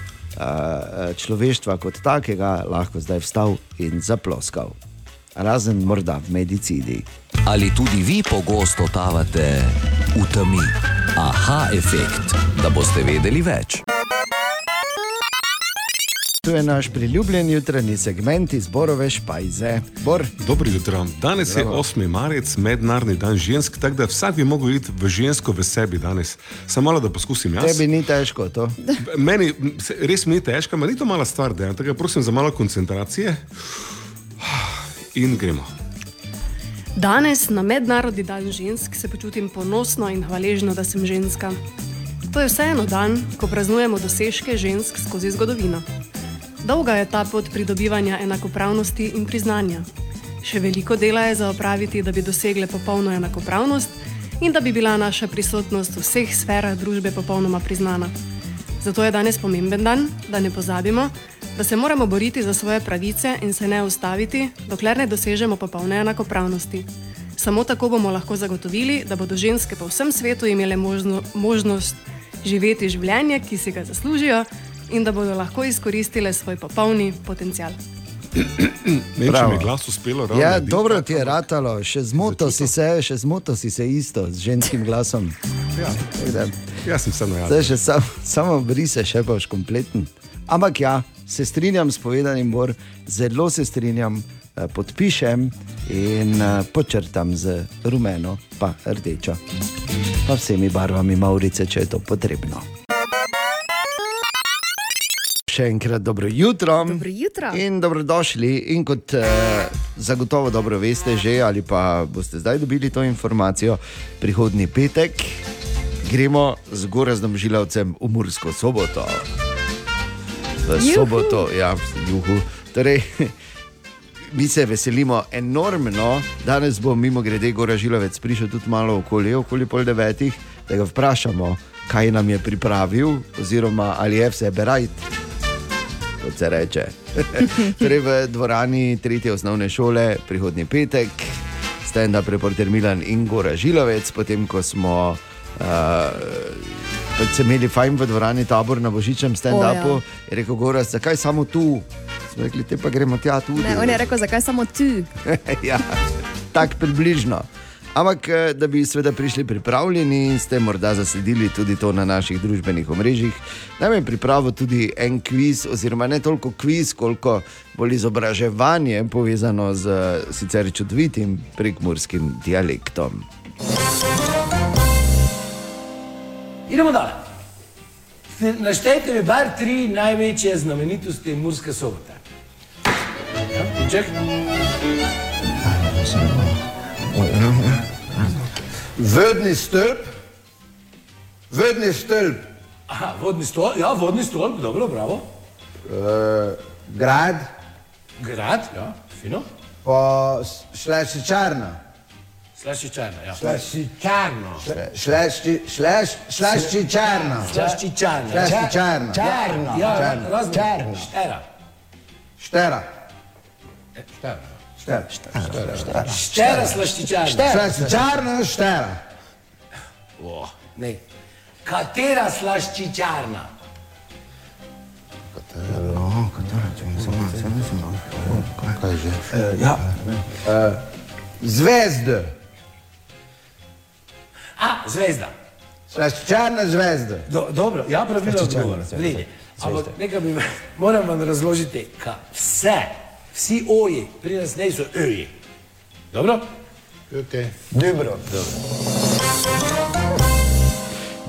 človeštva kot takega, lahko zdaj vstal in zaploskal. Razen morda v medicini. Ali tudi vi pogosto totavate v temi? Aha, efekt, da boste vedeli več. Tu je naš priljubljen jutranji segment iz Borove špajze. Bor, Dobro jutro. Danes Zdravo. je 8. marec, mednarodni dan žensk, tako da vsak bi mogel iti v žensko v sebi danes. Samo malo da poskusim jaz. tebi ni težko to. Meni se- res mi ni težko, ampak ni to mala stvar, da tako da prosim za malo koncentracije. In gremo. Danes, na Mednarodni dan žensk, se počutim ponosno in hvaležno, da sem ženska. To je vseeno dan, ko praznujemo dosežke žensk skozi zgodovino. Dolga je ta pot pridobivanja enakopravnosti in priznanja. Še veliko dela je za opraviti, da bi dosegle popolno enakopravnost in da bi bila naša prisotnost v vseh sferah družbe popolnoma priznana. Zato je danes pomemben dan, da ne pozabimo, da se moramo boriti za svoje pravice in se ne ustaviti, dokler ne dosežemo popolne enakopravnosti. Samo tako bomo lahko zagotovili, da bodo ženske po vsem svetu imele možno, možnost živeti življenje, ki si ga zaslužijo, in da bodo lahko izkoristile svoj popolni potencial. Ne, če mi je glas uspelo, ravno Ja, dobro ti je ratalo, še zmoto si se, še zmoto si se isto z ženskim glasom. Ja. Da- Jaz sem samo jaz. Zdaj še sam, samo brise, še pa boš kompleten. Ampak ja, se strinjam s povedanim, Bor, zelo se strinjam, eh, podpišem in eh, počrtam z rumeno, pa rdečo, pa vsemi barvami Maurice, če je to potrebno. Še enkrat dobro jutro. Dobro jutro. In dobrodošli. In kot eh, zagotovo dobro veste, že ali pa boste zdaj dobili to informacijo, prihodni petek gremo z Gorazdom Žilavcem v Mursko soboto. V Juhu. soboto, ja, juhu. Torej, mi se veselimo enormno. Danes bo mimo grede Gora Žilavec prišel tudi malo okoli, okoli pol devetih, da ga vprašamo, kaj nam je pripravil, oziroma ali je vse berajt kot se reče. <laughs> torej v dvorani tretje osnovne šole, prihodnji petek, stand-up reporter Milan in Gora Žilovec, potem ko smo uh, pač se imeli fajn v dvorani tabor na božičnem stand-upu, O, je rekel Gora, zakaj samo tu? Smo rekli, te pa gremo tja tudi. Ne, on je <laughs> rekel, zakaj samo tu. ja, tako približno. Ampak, eh, da bi seveda prišli pripravljeni, ste morda zasledili tudi to na naših družbenih omrežjih. Nam je pripravil tudi en kviz, oziroma ne toliko kviz, koliko bolj izobraževanje povezano z eh, sicer čudovitim prekmurskim dialektom. Idemo dalje. Naštejte mi bar tri največje znamenitosti Murske sobote. Ja, Uček? Vodni stolp, vodni stolp, Aha, vodni stolp, ja, vodni stolp, dobro, bravo. uh, grad, Grad, ja, fino. pa. Slaščičarna, ja. Šlašičarna. Šlašči, šlaš, šlaščičarna. Slaščičarna. Šlaščičarna. Čarna. Ja, Čarna. razno. Čarna. Štera. Štera. Štera. Štera. Štera. Štera. Štera slaščičarna. Šlašičarna, štera. O, ne. Katera slaščičarna? Kaj že? Ja. Zvezde. A, zvezda. Šlaščičarna zvezda. Do, dobro, ja, pravilno Slaščičarna odgovor. Ampak nekaj bi, moram vam razložiti, ka vse, vsi oji pri nas niso öji. Dobro? Okay. Dobro.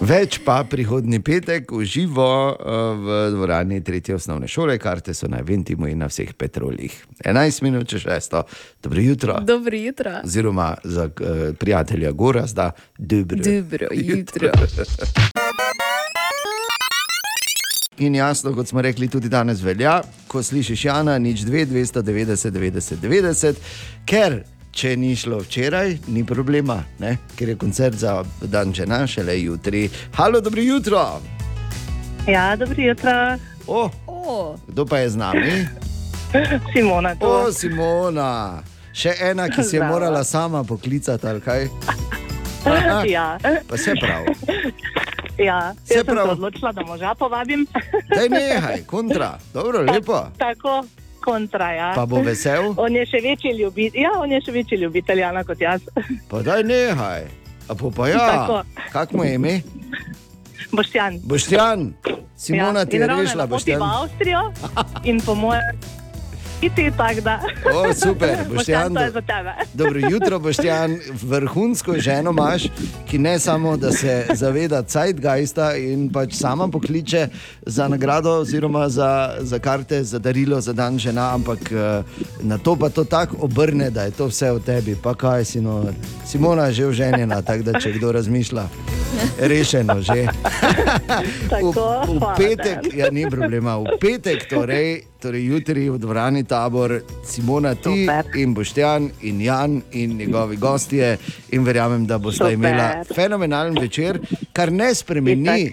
Več pa prihodni petek v živo eh, v dvorani tretje osnovne šole, karte so na Ventimu in na vseh petrolih. 11 minut čez šesto, dobro jutro. Dobro jutro. Oziroma za uh, prijatelja Gora, zdaj dobro. Dobro jutro. <laughs> In jasno, kot smo rekli, tudi danes velja, ko slišiš Jana, nič 2, 290, 90, 90, ker če ni šlo včeraj, ni problema, ne? ker je koncert za dan žena šele jutri. Halo, dobro jutro. Ja, dobro jutro. O, O, kdo pa je z nami? <laughs> Simona, tu. O, Simona. Še ena, ki si je Zdravo. morala sama poklicati, ali kaj? <laughs> Aha, Ja, Pa se pravi. <laughs> ja. Se jaz sem se pravi. odločila, da moža povabim. Daj nehaj, kontra. Dobro, lepo. Tako, kontra, ja. Pa bo vesel? <laughs> On je še večji ljubitelj, ja, on je še večji ljubitelj Jana kot jaz. Pa daj nehaj. A po pa ja, Tako. kak mu je ime? Boštjan. Boštjan, Simona ti in je rešila, na poti v Boštjan. Avstrijo in po mojem. Iti tako da. O, super, <laughs> Boštjan, do-. <laughs> Dobro jutro, Boštjan, vrhunsko ženo imaš, ki ne samo, da se zaveda Zeitgeista in pač sama pokliče za nagrado, oziroma za, za karte, za darilo za dan žena, ampak eh, na to pa to tako obrne, da je to vse v tebi. Pa kaj si no, Simona je že oženjena, tako da če kdo razmišlja, rešeno že. <laughs> Tako, v, v petek, ja, ni problema, v petek, torej, torej jutri v dvorani tabor, Simona, ti Super. in Boštjan in Jan in njegovi gostje. In verjamem, da boste Super. imela fenomenalen večer, kar ne spremeni.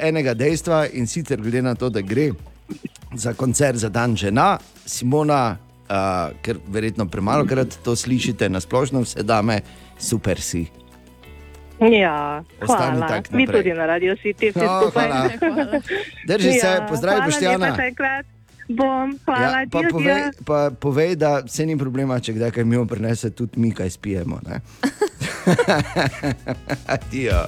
enega dejstva in sicer glede na to, da gre za koncert za dan žena, Simona, uh, ker verjetno premalo krat to slišite na splošno, vse dame, super si. Ja, Ostani hvala. Mi tudi na Radio City vsi No, skupaj. hvala. Drži se, pozdravi, hvala Boštjana. enkrat. Bom, hvala, Ja, pa, adijo, povej, adijo. pa povej, da se ni problema, če kdaj kaj mimo prenese, tudi mi kaj spijemo. <laughs> Adijo.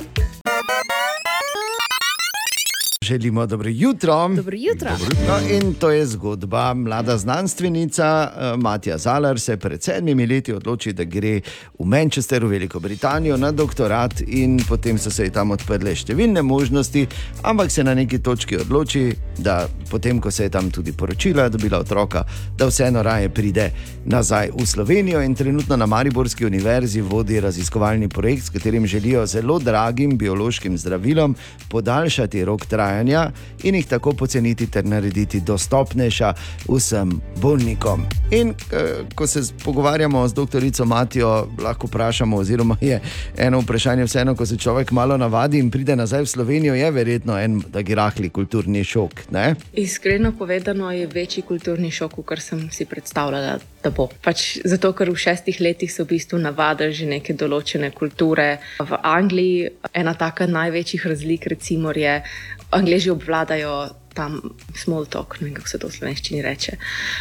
Želimo dobro jutro. Dobro jutro. No, in to je zgodba. Mlada znanstvenica eh, Matja Zalar se pred sedmimi leti odloči, da gre v Manchester, v Veliko Britanijo, na doktorat, in potem so se ji tam odprle številne možnosti, ampak se na neki točki odloči, da potem, ko se je tam tudi poročila, dobila otroka, da vseeno raje pride nazaj v Slovenijo in trenutno na Mariborski univerzi vodi raziskovalni projekt, s katerim želijo zelo dragim biološkim zdravilom podaljšati rok trajanja in jih tako poceniti ter narediti dostopnejša vsem bolnikom. In eh, ko se pogovarjamo z doktorico Matijo, lahko vprašamo, oziroma je eno vprašanje, vseeno, ko se človek malo navadi in pride nazaj v Slovenijo, je verjetno en taki rahli kulturni šok. Ne? Iskreno povedano je večji kulturni šok, kot sem si predstavljala, da bo. Pač zato, ker v šestih letih so v bistvu navadili že neke določene kulture. V Angliji ena taka največjih razlik, recimo, je, Angleži obvladajo tam small talk, ne vem, kako se to v slovenščini reče.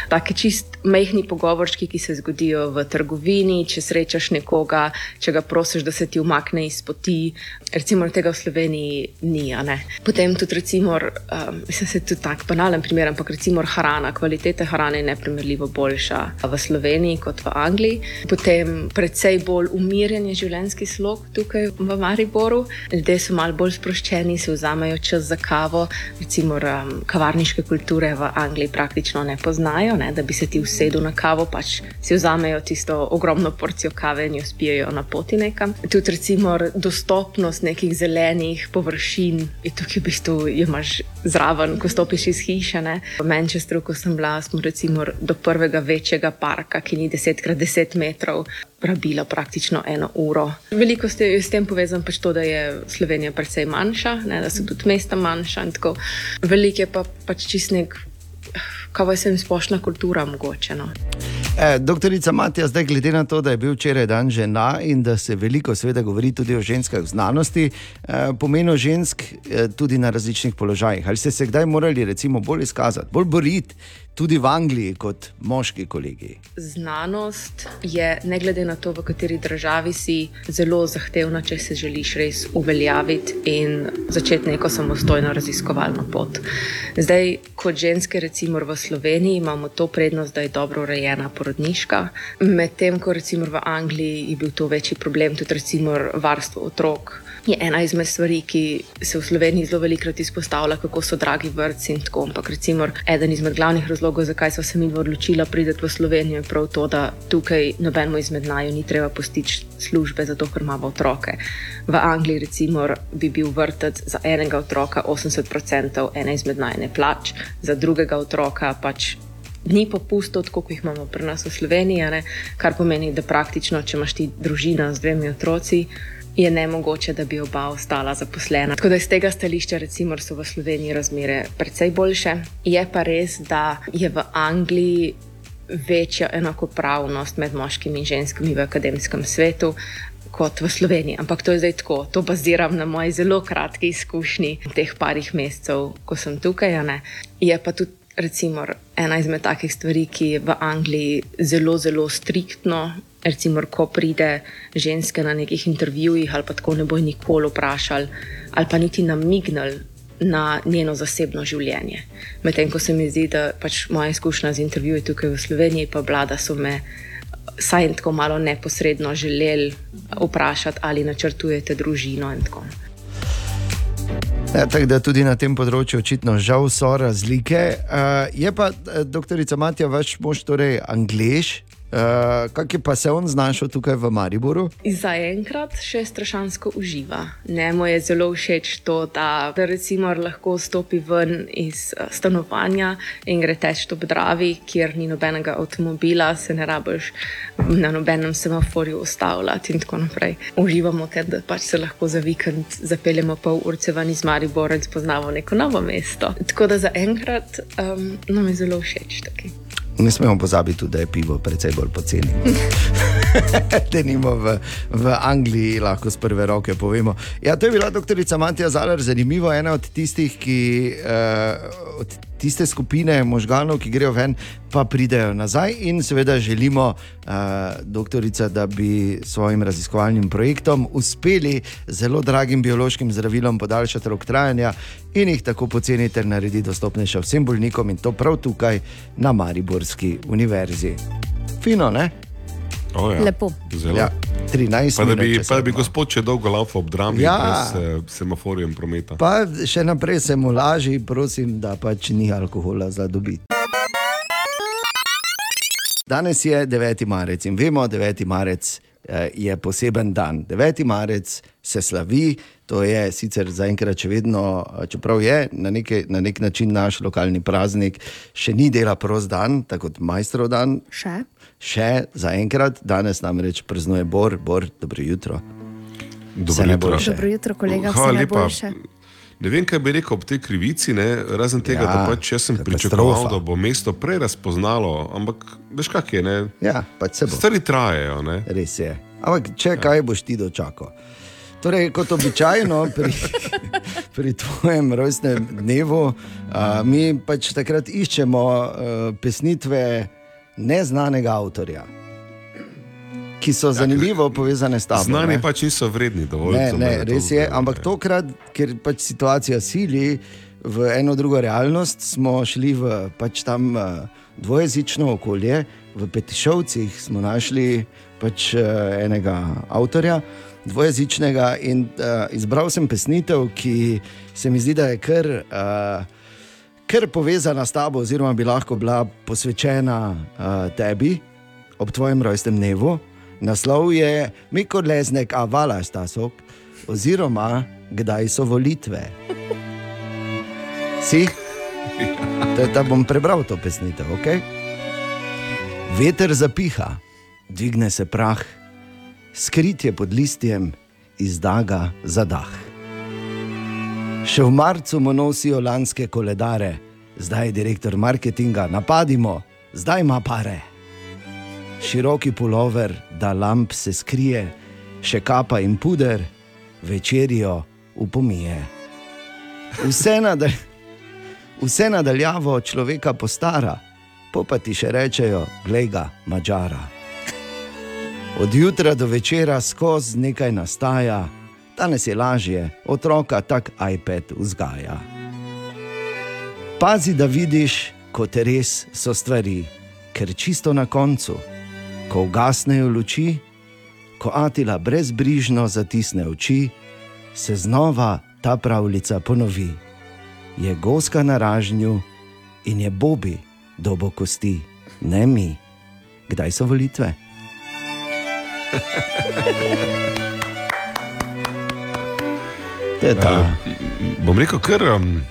Take čist mehni pogovorčki, ki se zgodijo v trgovini, če srečaš nekoga, če ga prosiš, da se ti umakne iz poti. Recimo tega v Sloveniji ni. Potem tudi, recimo, um, je tudi tak banalen primer, ampak recimo hrana, kvaliteta hrane je neprimerljivo boljša v Sloveniji kot v Angliji. Potem precej bolj umirjen je življenjski slog tukaj v Mariboru. Ljudje so malo bolj sproščeni, si vzamejo čas za kavo. Recimo um, kavarniške kulture v Angliji praktično ne poznajo, ne, da bi se ti usedel na kavo, pač si vzamejo tisto ogromno porcijo kave in jo spijo na poti nekam. Tudi recimo dostopnost nekih zelenih površin je tukaj v bistvu jo imaš zraven, ko stopiš iz hiše. Ne. V Manchesteru, ko sem bila, smo recimo do prvega večjega parka, ki ni 10x10 metrov. Rabila praktično eno uro. Veliko ste s tem povezano, pač to, da je Slovenija precej manjša, ne, da so tudi mesta manjša. in tako. Veliko je pa pač čist nek, kaj se jim splošna kultura mogoče. No. E, doktorica Matija, zdaj glede na to, da je bil včeraj dan žena in da se veliko seveda govori tudi o ženskah v znanosti, e, pomenu žensk e, tudi na različnih položajih. Ali ste se kdaj morali recimo bolj izkazati, bolj boriti tudi v Angliji kot moški kolegi? Znanost je, ne glede na to, v kateri državi si, zelo zahtevna, če se želiš res uveljaviti in začeti neko samostojno raziskovalno pot. Zdaj, kot ženske, recimo v Sloveniji, imamo to prednost, da je dobro urejena porodniška, medtem ko recimo v Angliji je bil to večji problem, tudi recimo varstvo otrok. Je ena izmed stvari, ki se v Sloveniji zelo velikokrat izpostavlja, kako so dragi vrtci in tako. Ampak, recimo, eden izmed glavnih razlogov, zakaj smo se mi odločili priti v Slovenijo, je prav to, da tukaj nobenemu izmed naju ni treba postiči službe, zato ker imamo otroke. V Angliji, recimo, bi bil vrtec za enega otroka 80% ene izmed najne plač, za drugega otroka pač. Ni popustov, tako kot jih imamo pri nas v Sloveniji, ne? kar pomeni, da praktično, če imaš ti družina z dvemi otroci, je nemogoče, da bi oba ostala zaposlena. Tako da iz tega stališča, recimo, so v Sloveniji razmere precej boljše. Je pa res, da je v Angliji večja enakopravnost med moškimi in ženskami v akademskem svetu. Kot v Sloveniji, ampak to je zdaj tako. To baziram na moji zelo kratki izkušnji teh parih mesecev, ko sem tukaj. ne. Je pa tudi, recimo, ena izmed takih stvari, ki v Angliji zelo, zelo striktno. Recimo, ko pride ženske na nekih intervjujih, ali pa tako ne bo nikoli vprašali, ali pa niti namignili na njeno zasebno življenje. Medtem ko se mi zdi, da pač moja izkušnja z intervjuji tukaj v Sloveniji pa bila, da so me saj tako malo neposredno želeli vprašati, ali načrtujete družino in tako. Ja, tako da tudi na tem področju očitno žal so razlike. Uh, je pa, eh, doktorica Matija, vaš mož torej anglež, Uh, Kak je pa se on znašel tukaj v Mariboru? Zaenkrat še strašansko uživa. Ne, mu je zelo všeč to, da da lahko stopi ven iz eh, stanovanja in gre teč po Dravi, kjer ni nobenega avtomobila, se ne rabiš na nobenem semaforju ustavljati in tako naprej. Uživamo, ker pač se lahko za vikend zapeljemo pol urce ven iz Maribora in spoznamo neko novo mesto. Tako da zaenkrat um, nam je zelo všeč tukaj. Ne smemo pozabiti, tudi, da je pivo precej bolj poceni. <laughs> Te nimo v, v Angliji, lahko z prve roke povemo. Ja, to je bila doktorica Matija Zalar, zanimivo, ena od tistih, ki uh, od tiste skupine možganov, ki grejo ven, pa pridejo nazaj. In seveda želimo, uh, doktorica, da bi s svojim raziskovalnim projektom uspeli zelo dragim biološkim zdravilom podaljšati rok trajanja in jih tako poceni ter narediti dostopnejše vsem bolnikom in to prav tukaj na Mariborski univerzi. Fino, ne? O, ja. Lepo. Zelo. Ja, 13 Pa da bi, minut, če pa da bi gospod še dolgo laufal ob drami Ja. brez eh, semaforjem prometa. Pa še naprej se mu laži, prosim, da pač ni alkohola za dobiti. Danes je 9. marec in vemo, 9. marec eh, je poseben dan. 9. marec se slavi, to je sicer zaenkrat še vedno, eh, čeprav je na, neke, na nek način naš lokalni praznik, še ni dela prost dan, tako kot majstrov dan. Še? Še zaenkrat, danes namreč praznuje Bor, Bor, dobro jutro. Dobro jutro. Dobro jutro, kolega, Hvala lepa. Ne vem, kaj bi rekel ob tej krivici, ne? razen tega, Ja, da pač jaz sem pričakoval, da bo mesto prej razpoznalo, ampak veš, kak je. Ne? Ja, pač se bo. Stvari trajajo. Ne? Res je. Ampak če ja. kaj boš ti dočakal. Torej, kot običajno <laughs> pri, pri tvojem rojstnem dnevu, a, mi pač takrat iščemo a, pesnitve neznanega avtorja, ki so zanimivo povezane s tabo. Znani ne? pač niso vredni dovolj. Ne, ne, res je, ampak tokrat, ker pač situacija sili v eno drugo realnost, smo šli v pač tam uh, dvojezično okolje, v Petišovcih smo našli pač uh, enega avtorja. Dvojezičnega in uh, izbral sem pesnitev, ki se mi zdi, da je kar, uh, kar povezana s tabo, oziroma bi lahko bila posvečena uh, tebi ob tvojem rojstnem dnevu. Naslov je Mikor Leznek, a vala stasok, oziroma kdaj so volitve. Si? Da, da bom prebral to pesnitev, ok? Veter zapiha, dvigne se prah, skrit je pod listjem, izdaga za dah. Še v marcu mu nosijo lanske koledare, zdaj je direktor marketinga, napadimo, zdaj ima pare. Široki pulover, da lamp se skrije, še kapa in puder, večerjo upomije. Vse, nadal vse nadaljavo človeka postara, po pa ti še rečejo, glej ga, mačara. Od jutra do večera skozi nekaj nastaja, danes je lažje, otroka tak iPad vzgaja. Pazi, da vidiš, kot res so stvari, ker čisto na koncu, ko ugasnejo luči, ko Atila brezbrižno zatisne oči, se znova ta pravljica ponovi. Je goska na ražnju in je Bobi dobo kosti, ne mi. Kdaj so volitve? To <laughs> je ta. Uh, bom rekel, kar um,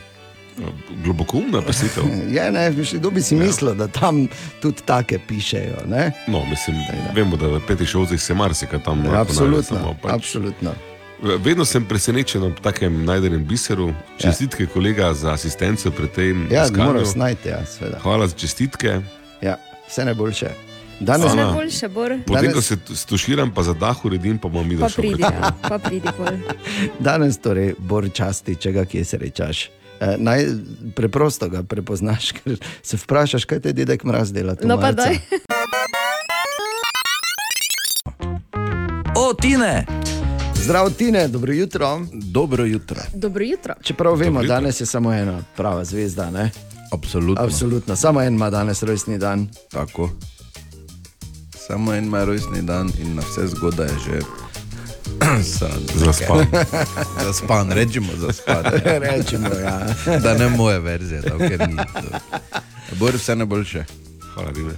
globokoumna pesnitev. <laughs> Je, ne, veš, kdo bi si mislil, da tam tudi take pišejo. Ne? No, mislim, vemo, da v petih šovcih se marsikaj tam najde, Absolutno, samo pač- absolutno. Vedno sem presenečen ob takem najdenem biseru. Čestitke, ja. kolega, za asistenco pri tem. Ja, iskanju. moraš najti, ja, seveda. Hvala za čestitke. Ja, vse najboljše. Danes Ana, najboljše, Bor. Potem, ko se stuširam, pa za dah uredim, pa bom videl Pa pridi, ja, pa pridi pol. <laughs> Danes torej bor časti, če ga kje srečaš. Eh, Naj preprosto ga prepoznaš, <laughs> ker se vprašaš, kaj te dedek mraz dela. No pa marca. daj. O, Tine! Zdravo, Tine, dobro jutro. Dobro jutro. Dobro jutro. Čeprav vemo, Dobro jutro. danes je samo ena prava zvezda. Ne? Absolutno. Absolutno. Samo en ima danes rojstni dan. Tako. Samo en ima rojstni dan in na vse zgodaj je že. <clears throat> Zaspan. <laughs> zaspan, rečemo zaspan. Ja. <laughs> Rečemo, ja. da ne moje verzije, da ker ni. Bor vse najboljše. Hvala, Dine.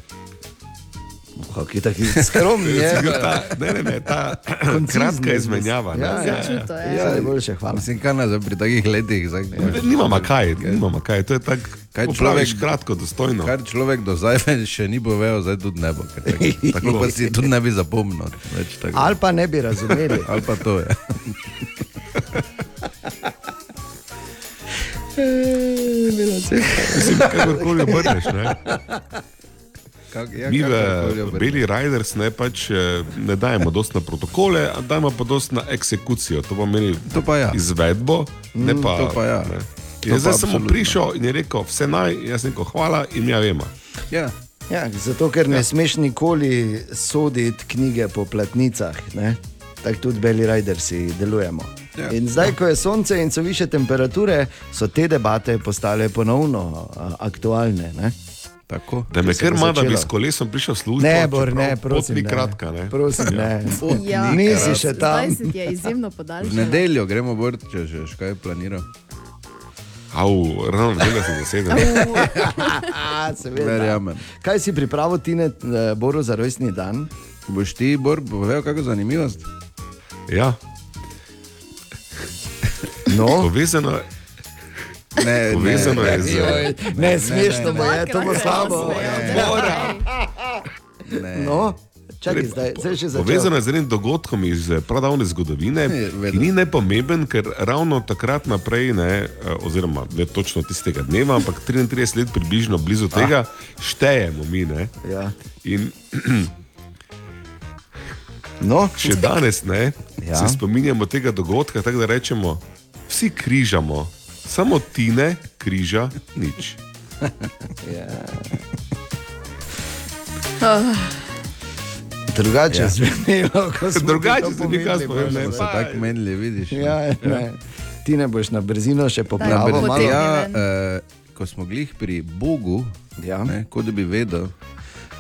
Kako taki skromni je. <laughs> Ta, ne, ne, ne, ta kratka izmenjava. ne. Ja, ja, ja. Ja. ja, najboljše, hvala. Mislim, kaj nas pri takih letih. Zdaj, Nimamo kaj, nimamo kaj, to je tako. Kaj Človek človek- kratko, dostojno. Kar človek do zdaj <laughs> še ni povedal, zdaj tudi ne bo. ker Tako, <laughs> tako pa si tudi ne bi zapomnil. več tako. Ali pa ne bi razumeli. Ali pa to je. Mislim, kakorkoli obrneš. Ne? Kak, ja, Mi v. Beli Riders ne, pač, eh, ne dajemo dosti na protokole, dajemo pa dosti na eksekucijo. To pomeni To pa ja. izvedbo, ne Mm, pa. to pa ja. Ne. Pa zdaj absolutno. prišel in je rekel, vse naj, jaz sem rekel, hvala in ja vemo. Ja. Ja, zato, ker ne smeš nikoli soditi knjige po platnicah. ne. Tako tudi Beli Ridersi delujemo. Ja. In zdaj, ko je sonce in so više temperature, so te debate postale ponovno aktualne. Ne? Tako. Da me kar bo ima, da bi s kolesom prišel v službo. Ne, Bor, ne, prosim. Ni ne. kratka, ne. Prosim, ne. Ja, Nisi še tam. 20 je izjemno V podaljšan. nedeljo gremo bor, če že kaj planiral. Au, ravno nedeljo sem <laughs> seveda. Verjamem. Kaj si pripravil, Tine, eh, Boru za rojstni dan? Boš ti, Bor, povedal kakšno zanimivost? Ja. No, Povezano, Ne, povezano je z. Joj, ne, smešno bo je, to bo slabo. ne. No, čakaj, zdaj, zdaj še začel. Povezano je z enim dogodkom iz eh, pradavne zgodovine, Ne, ni nepomemben, ker ravno takrat naprej, ne, eh, oziroma ne točno tistega dneva, ampak 33 let približno blizu tega, štejemo mi. Ne, Ja. in <clears throat> No, še danes ne, Ja. ja. se spominjamo tega dogodka, tako da rečemo, vsi križamo, samo ti ne križa nič. <laughs> drugače Ja. zvenelo, ko smo Drugače kaj povedali, spomnim, ne, Bože. So tako menili, vidiš. Ja, ne. Ti ne boš na brzino še popravil malo. Ja, ven. eh, ko smo glih pri Bogu, Ja. ne, kot da bi vedel.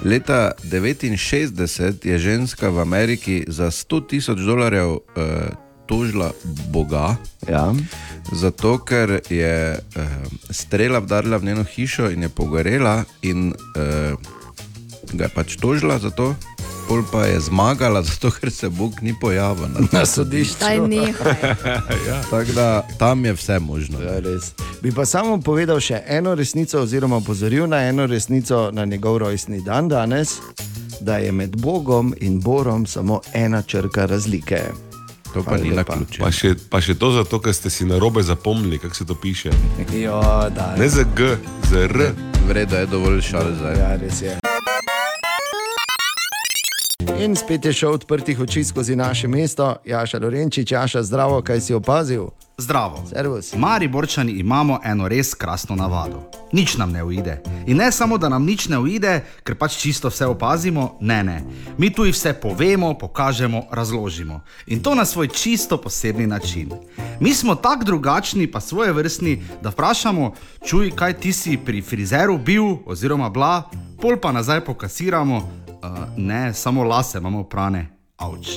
Leta 69 je ženska v Ameriki za 100 tisoč dolarjev eh, tožila Boga, Ja. zato ker je eh, strela vdarila v njeno hišo in je pogorela, in eh, ga je pač tožila za to. Pol pa je zmagala, <laughs> zato ker se Bog ni pojavil na, Na sodišču. Nehaj. <laughs> Tako da tam je vse možno. Ja, res. Bi pa samo povedal še eno resnico, oziroma opozoril na eno resnico na njegov rojstni dan danes, da je med Bogom in Borom samo ena črka razlike. To pa Hvala ni na lepa. ključe. Pa še, pa še to zato, ker ste si na robe zapomnili, kako se to piše. Jo, da, Ne za G, za R. Vredo je dovolj šal zdaj. Ja, res je. In spet je šel odprtih oči skozi naše mesto, Jaša Lorenčič, Jaša, zdravo, kaj si opazil? Zdravo. Servus. Mari Borčani imamo eno res krasno navado. Nič nam ne uide. In ne samo, da nam nič ne uide, ker pač čisto vse opazimo, ne, ne. Mi tu vse povemo, pokažemo, razložimo. In to na svoj čisto posebni način. Mi smo tako drugačni, pa svoje vrstni, da vprašamo, čuj, kaj ti si pri frizeru bil, oziroma bla, pol pa nazaj pokasiramo, uh, ne, samo lase imamo prane, avč.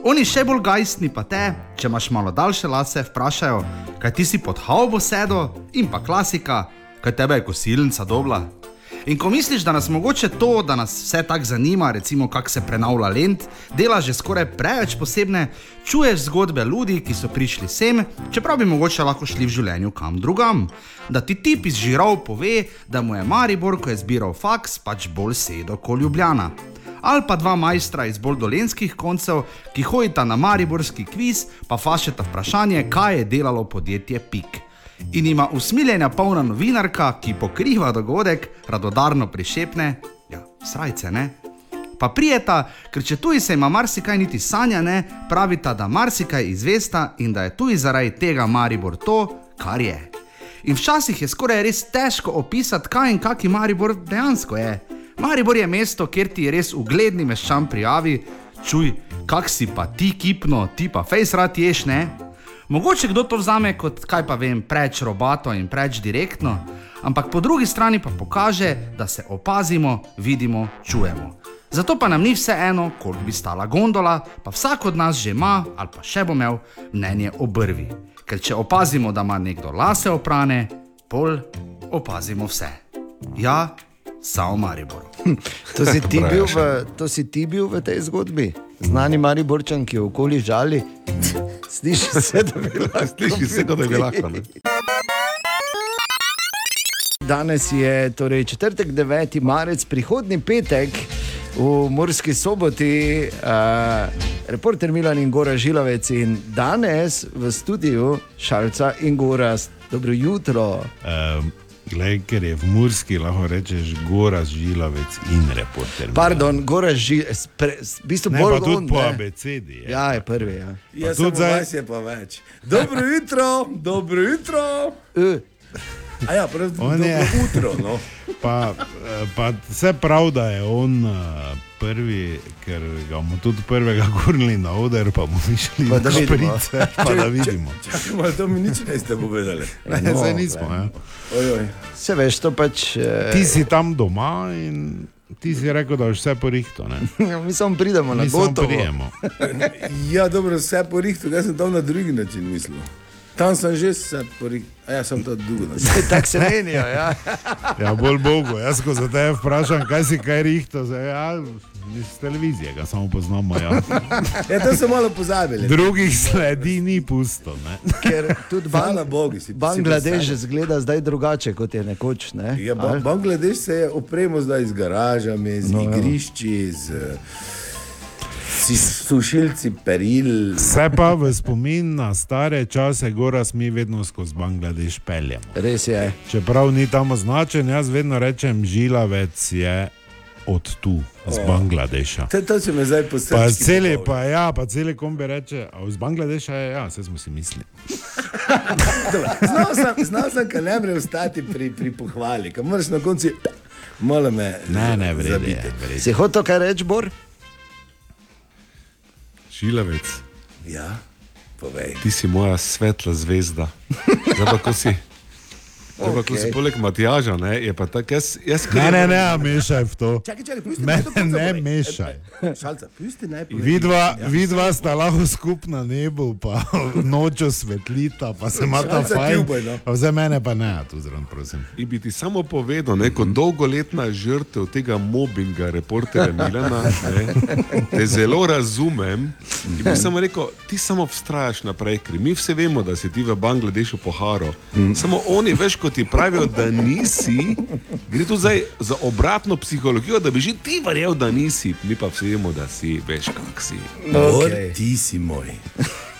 Oni še bolj gajstni pa te, če imaš malo daljše lase, vprašajo, kaj ti si pod havbo sedel in pa klasika, kaj tebe je kosilnica dobla. In ko misliš, da nas mogoče to, da nas vse tako zanima, recimo kako se prenavlja lent, dela že skoraj preveč posebne, čuješ zgodbe ljudi, ki so prišli sem, čeprav bi mogoče lahko šli v življenju kam drugam. Da ti tip iz žirov pove, da mu je Maribor, ko je zbiral faks, pač bolj sedo kot Ljubljana ali pa dva majstra iz bolj dolenskih koncev, ki hodita na mariborski kviz, pa fašeta vprašanje, kaj je delalo podjetje Pik. In ima usmiljenja polna novinarka, ki pokriva dogodek, radodarno prišepne, ja, srajce ne. Pa prijeta, ker če tuji se ima marsikaj niti sanja ne, pravita, da marsikaj izvesta in da je tuji zaradi tega Maribor to, kar je. In včasih je skoraj res težko opisati, kaj in kaki Maribor dejansko je. Maribor je mesto, kjer ti res ugledni meščan prijavi, čuj, kak si pa ti kipno, ti pa fejs rad ješ, ne? Mogoče kdo to vzame kot, kaj pa vem, preveč robato in preveč direktno, ampak po drugi strani pa pokaže, da se opazimo, vidimo, čujemo. Zato pa nam ni vseeno, koliko bi stala gondola, pa vsak od nas že ima ali pa še bo imel mnenje o brvi. Ker če opazimo, da ima nekdo lase oprane, pol opazimo vse. Ja, samo Maribor. To si, ti <laughs> bil v, to si ti bil v tej zgodbi, znani Mariborčan, ki okoli žali. Sliši se, da bi <laughs> lahko. Sliši se, da bi lahko, ne. Danes je torej četrtek, 9. marec, prihodni petek v Murski soboti, uh, reporter Milan in Gora Žilavec in danes v studiu Šalca in Gora. Dobro jutro. Um, Glej, ker je v Murski, lahko rečeš, gora žilavec in reporter. Pardon, Gora Žilavec, v bistvu bolj tudi on, po abecedi je. Ja, je prvi. Ja. Ja, tudi zdaj- je pa več. Dobro jutro, dobro jutro. A ja, On dobro je- jutro. No. <laughs> Pa, eh, pa vse prav, da je on eh, prvi, ker ga bomo tudi prvega <laughs> gurnili na oder, pa bomo išli <laughs> Pa da na vidimo. šprice, pa da vidimo. Čakaj, malo to mi nič ne ste povedali. Ne, zdaj nismo. Ja. Ojoj. Se veš, to pač. eh, Ti si tam doma in ti si rekel, da boš vse porihto. ne? Mi samo pridemo na Mi samo gotovo. prijemo. Ja, dobro, vse porihto, jaz sem tam na drugi način mislil. Tam sem že vse porihto, a ja, sem to drugo način. Tako se menijo, ja. Ja, bolj Bogu, jaz ko za tebe vprašam, kaj si kaj rihto, zdaj, ja, iz televizije ga samo poznamo. Ja. Ja, to so malo pozabili. Drugih sledi ni pusto. Ne? Ker tudi Hvala Bogu, si- si Bangladeš predstavljam. zgleda zdaj drugače kot je nekoč. Ne? Ja, ba? Bangladeš se je opremo zdaj z garažami, z No, ja. igrišči, z, s sušilci peril. Vse pa v spomin na stare čase, gora mi vedno skozi Bangladeš peljemo. Res je. Čeprav ni tam označen, jaz vedno rečem, žilavec je od tu, z O. Bangladeša. To, to se me zdaj Pa posebej. celi, pa ja, pa celi kombi reče, a iz Bangladeša je, ja, vse smo si mislili. <laughs> Znal sem, znal sem kar ne more ostati pri, pri pohvali, ker moraš na koncu. Malo me. Ne, ne, vredi. Si hotel kaj reči, Bor? Šilavec, Ja, povej. ti si moja svetla zvezda. Zdaj pa ko si. Zdaj pa, ko si poleg Matjaža, ne, je pa tako, jaz, jaz Ne, ne, ne, a mešaj v to. Čakaj, čakaj, pusti Ne, ne povej. mešaj. Šalca, pusti najprej. Vidva, Ja. vidva sta lahko skupaj na nebu, pa <laughs> nočo svetlita, pa se ima ta Šalca fajn. no. Za mene pa ne, tu zraven, prosim. In bi ti samo povedal, ne, kot dolgoletna žrtev tega mobbinga, reporterja Milana, ne, te zelo razumem. In bi samo rekel, ti samo vztrajaš naprej, ker mi vse vemo, da si ti v Bangladešu poharo. Samo oni, veš, ko ti pravijo, da nisi, gre tu zdaj za obratno psihologijo, da bi že ti verjel, da nisi, mi pa vsi vemo, da si, veš, kak si. Bor, ti si moj.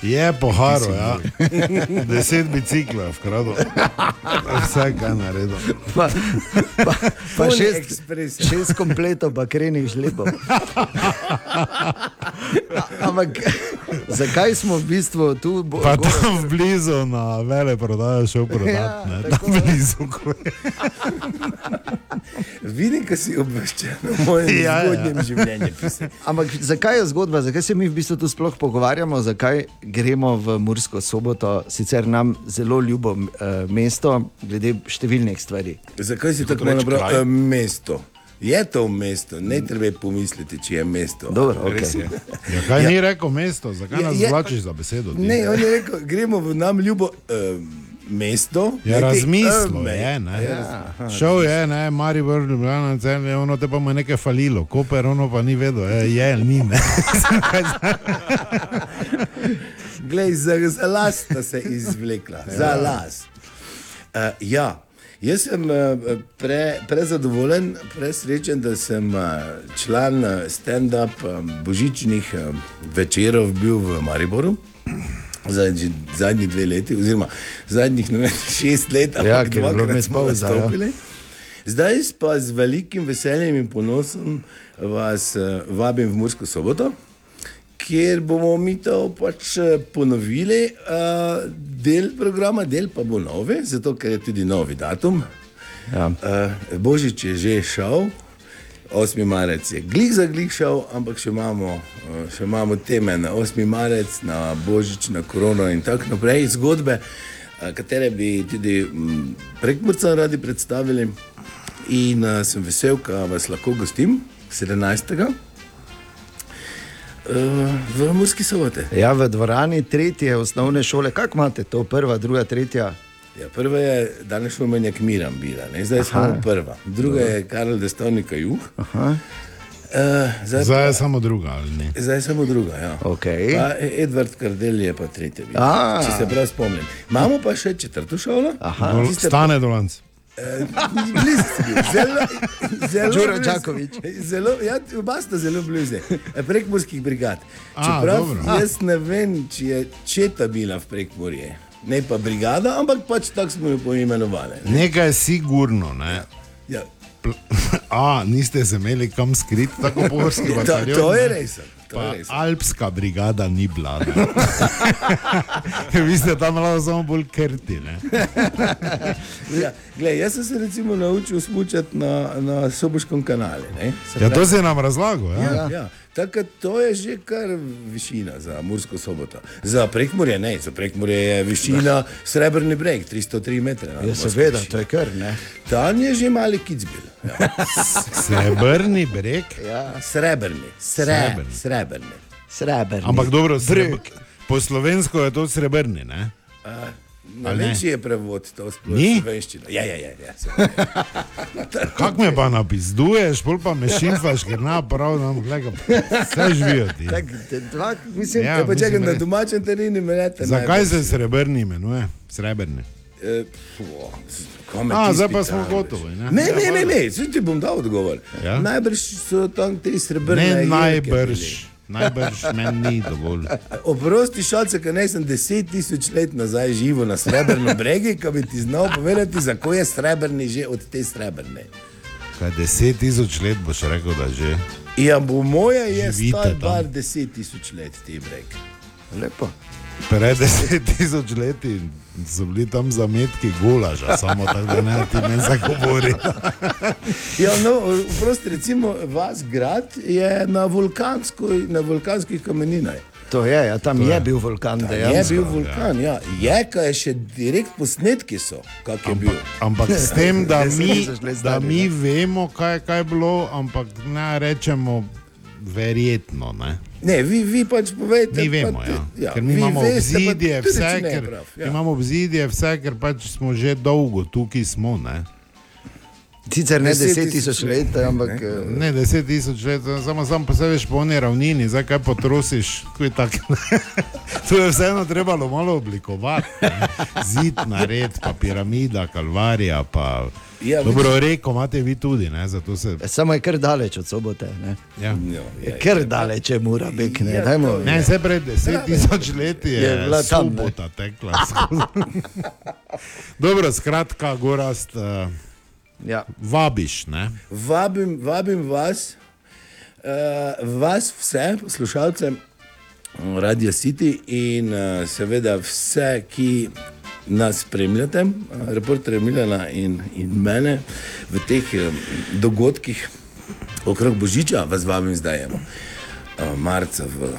Je poharo, ja. <laughs> Deset biciklov je vkradel. Vse, kaj naredil. Pa, pa, pa šest, šest kompletov bakrenih žlebov. Ampak zakaj smo v bistvu tu? Bo, Pa Gora? tam blizu na vele prodajo šel prodati, ne, tam blizu. Vidim, da si obveščen o mojem Ja, ja, ja. zgodnjem ja. življenju. Ampak zakaj je zgodba, zakaj se mi v bistvu tu sploh pogovarjamo, zakaj gremo v Mursko soboto, sicer nam zelo ljubo uh, mesto, glede številnih stvari. Zakaj si tako malo bral? E, mesto. Je to mesto, ne treba pomisliti, če je mesto. Dobro, je. Ja, kaj ni rekel mesto, zakaj Je- nas je- vlačiš za besedo? ti? Ne, on je rekel, gremo v nam ljubo uh, mesto. Je te, razmislil, je, ne. Ja. Šel je, ne, Mari vrl, Ljubljana, celje, ono te pa mu je nekaj falilo, Koper, ono pa ni vedel, je, je ali ni. <laughs> Glej, za, za las sta se izvlekla, za las. Uh, ja, jaz sem pre, prezadovoljen, presrečen, da sem uh, član stand-up božičnih večerov bil v Mariboru. Zadnji, zadnji dve leti, oziroma zadnjih vem, šest let, Ja, ampak bilo dvakrat smo pauza, ja. nastopili. Zdaj pa z velikim veseljem in ponosom vas uh, vabim v Mursko soboto, kjer bomo mi to pač eh, ponovili. Uh, del programa, del pa bo novi, zato ker je tudi novi datum. Ja. Uh, Božič je že šel, 8. marec je glih za glih šel, ampak še imamo, uh, še imamo teme na 8. marec, na Božič, na korono in tako naprej. Zgodbe, uh, katere bi tudi um, prekmurcem radi predstavili. In uh, sem vesel, da vas lahko gostim 17. Uh, v Murski sobote. Ja, v dvorani tretje osnovne šole, kako imate to, prva, druga, tretja? Ja, prva je danes šumenjak Miram bila, ne? zdaj smo Aha. prva. Druga je Karel Destovnika Juh. Aha. Uh, zdaj, Zdaj pa- je samo druga, ali ne? Zdaj je samo druga. Ja. Okay. Pa E- Edvard Kardel je pa tretja. bil, A. Če se prav spomnim. Imamo pa še četrto šolo. Dol- Tiste- Stane dolanc. Eh, blizu Zelo, zelo blizu. Đaković. Zelo, ja, oba sta zelo blizu. Prekmorskih brigad. A, Čeprav dobro. jaz ne vem, če je četa bila v Prekmorje. Ne pa brigada, ampak pač tako smo jo poimenovali. Nekaj je sigurno, ne? Ja. <laughs> A, niste se imeli kam skriti, tako pohorski <laughs> To- bataljon. to je ne? res, to je Pa res. Alpska brigada ni bila. ne. <laughs> Vi ste tam lahko samo bolj krti. Ne? Ja, glej, jaz sem se recimo naučil smučati na, na Soboškem kanalu. ne. Se Ja, pravi- to si nam razlagal. Ja? Ja, ja. Tako da to je že kar višina za Mursko soboto. Za Prekmorje ne, za Prekmorje je višina Srebrni breg, 303 metre. no, Ja, seveda, to je kar, ne. Tam je že mali kicbil. Ja. <laughs> Srebrni breg. Ja. Srebrni, Sre, Srebrni. srebrni. Srebrni. Ampak dobro, Breg. sreb... po slovensko je to srebrni. Ne? A, Ne vem, ne? če je prevod to slovenščina. Ja, ja, ja. ja. <laughs> Kako me pa napizduješ, pol pa me šimfaš, ker na prav nam glega. Vse živijo ti. Tak, dva, mislim, Ja, Ja, pa mislim, na domačem terenu me lete. Zakaj se srebrni imenuje? Srebrni. Eh, A, zdaj pa smo gotovi. Ne, Ne, ne, ne, ne, zdaj ti bom dal odgovor. Ja? Najbrž so tam te srebrne. ne najbrž. bili. Najbrž meni ni dovolj. Oprosti, šalce, ker nisem deset tisoč let nazaj živel na srebrnem bregu, ki bi ti znal povedati, zakaj je srebrni že od te srebrne. Kaj deset tisoč let boš rekel, da že. Ja, bo moja je star bar deset tisoč let te breg. Lepo. Pred deset tisoč leti so bili tam zametki gulaža, samo tako da ne ti meni zagovori. <laughs> Ja, no, oprosti, recimo vas grad je na, na vulkanskih kameninah. To je, ja, tam je bil vulkan, Je dejansko. bil vulkan, ja. Je, kaj je še direkt posnetki so, kak je bil. Ampak s tem, da <laughs> Deset mi, da mi vemo, kaj, kaj je bilo, ampak ne rečemo verjetno. Ne? Ne, vi, vi pač povejte. Mi vemo, pa te- ja. ker mi imamo veste, obzidje, vse, ne je ker, prav, ja. imamo obzidje, vse, ker pač smo že dolgo tukaj smo. Ne? Sicer ne Deset deset tisoč tisoč let, ampak. eh, Ne, deset tisoč let, samo sam pa se veš po oni ravnini, zdaj kaj potrosiš, kaj tak. <laughs> to je vseeno trebalo malo oblikovati. ne. Zid nared, pa piramida, kalvarija, pa. Ja, Dobro, reko imate vi tudi, ne, zato se. Samo je kar daleč od sobote. Ne? Ja. Je kar daleč je mura, bek, ne. Ja, Dajmo, Ne, vse pred deset tisoč leti je, Je bila tam, ne. sobota tekla. skozi. <laughs> Dobro, skratka, gorast, uh, ja. vabiš, ne? Vabim, vabim vas, uh, vas vse poslušalce mm, Radio City in uh, seveda vse, ki nas spremljate, reporterje Milana in, in mene v teh uh, dogodkih okrog Božiča, vas vabim zdaj, uh, marca v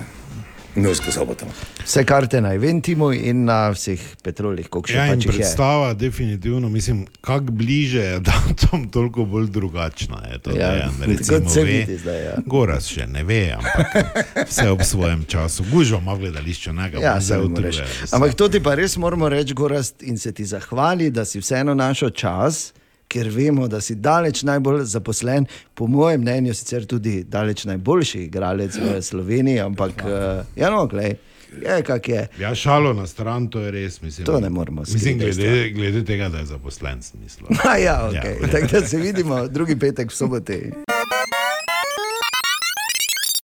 Novsko soboto. Vse karte na Eventimu in na vseh petrolih, koliko še Ja, in pač je. predstava, definitivno, mislim, kako bliže je <laughs> datum, toliko bolj drugačna je to. Ja, kot recimo, se ve. vidi zdaj, ja. Goras še ne ve, ampak vse ob svojem času. Gužva ima gledališče, ne ga Ja, se reče. utrujal. Ampak to ti pa res moramo reči, Gorast, in se ti zahvali, da si vseeno našel čas, ker vemo, da si daleč najbolj zaposlen, po mojem mnenju, sicer tudi daleč najboljši igralec v Sloveniji, ampak uh, ja, no, glej, je kak je. Ja, šalo na stran, to je res. Mislim, To ne moremo Mislim, skriti, glede, glede tega, da je zaposlen. A <laughs> ja, okay. Ja. ja. Tako da se vidimo drugi petek v soboti.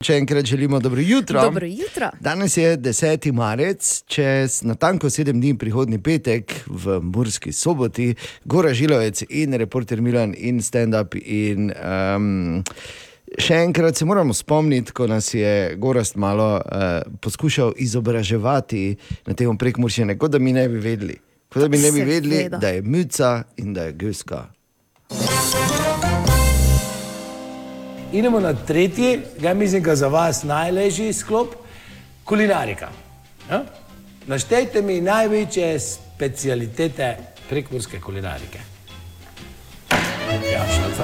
Še enkrat želimo dobro jutro. Dobro jutro. Danes je 10. marec, čez natanko sedem dni prihodni petek v Murski soboti, Gora Žilovec in reporter Milan in stand-up. In, um, še enkrat se moramo spomniti, ko nas je Gorast malo uh, poskušal izobraževati na tem prekmuršene, kot da mi ne bi vedeli. Kot da bi ne bi vedeli, da je muca in da je guska. Idemo na tretji, ga mislim, da za vas najlažji sklop, kulinarika. Ja? Naštejte mi največje specialitete prekmurske kulinarike. Ja, šalca.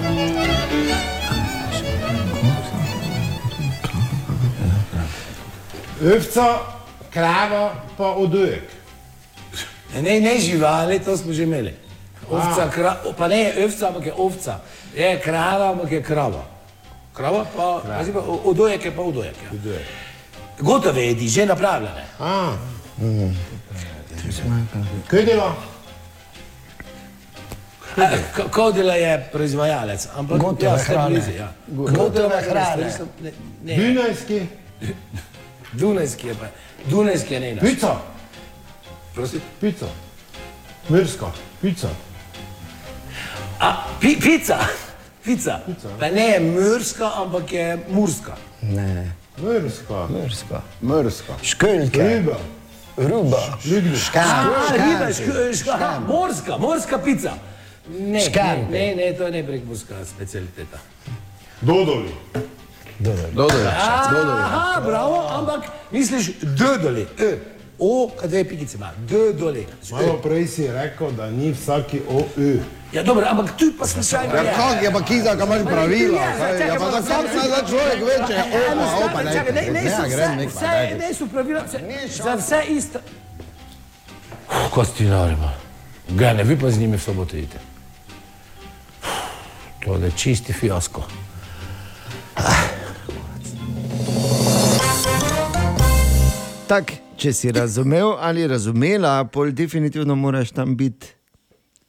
Ovca, krava, pa odojek. Ne, ne živali, to smo že imeli. Ovca, kra, pa ne je ovca, ampak je ovca. Je krava, ampak je krava. Krava pa, pa. pa udojek je pa udojek. Ja. Gotove jedi, že napravljene. A. Kaj dela? K- Kodila je proizvajalec, ampak Gotove ja, hrane. blizu, ja. Gotove hrane. Dunajski. Dunajski je pa. Dunajski je ne naš. Pica. Prosim? Pica. Mirska. Pica. A, pi, pica. Pica. Pa ne je murska, ampak je murska. Ne. Mirska. Mrska. Mrska. Školjke. Riba. Ruba. Škamp. A, riba, škamp. šk- šk- morska, morska pica. Ne, ne, Škampe. ne, ne, to je ne prekmurska specialiteta. Dodoli. Dodaj. Aha, bravo, ampak misliš dodoli. E. O, dve pikice ima, dodoli. Malo prej si rekel, da ni vsaki OÜ. Ja, dobro, ampak tu pa slučajno Ja, je. kak je pa kiza, kaj imaš pravila? Ja, Ja, pa za kam vse- se za človek veče? Eno Opa, stvar, opa, ne. čakaj, ne, ne, so grem vse, nek, vse, ne so pravila, vse, za vse isto. Ko si norima. Gane, vi pa z njimi v soboto idete. To je čisti fiasko. Tak, če si razumel ali razumela, pol definitivno moraš tam biti,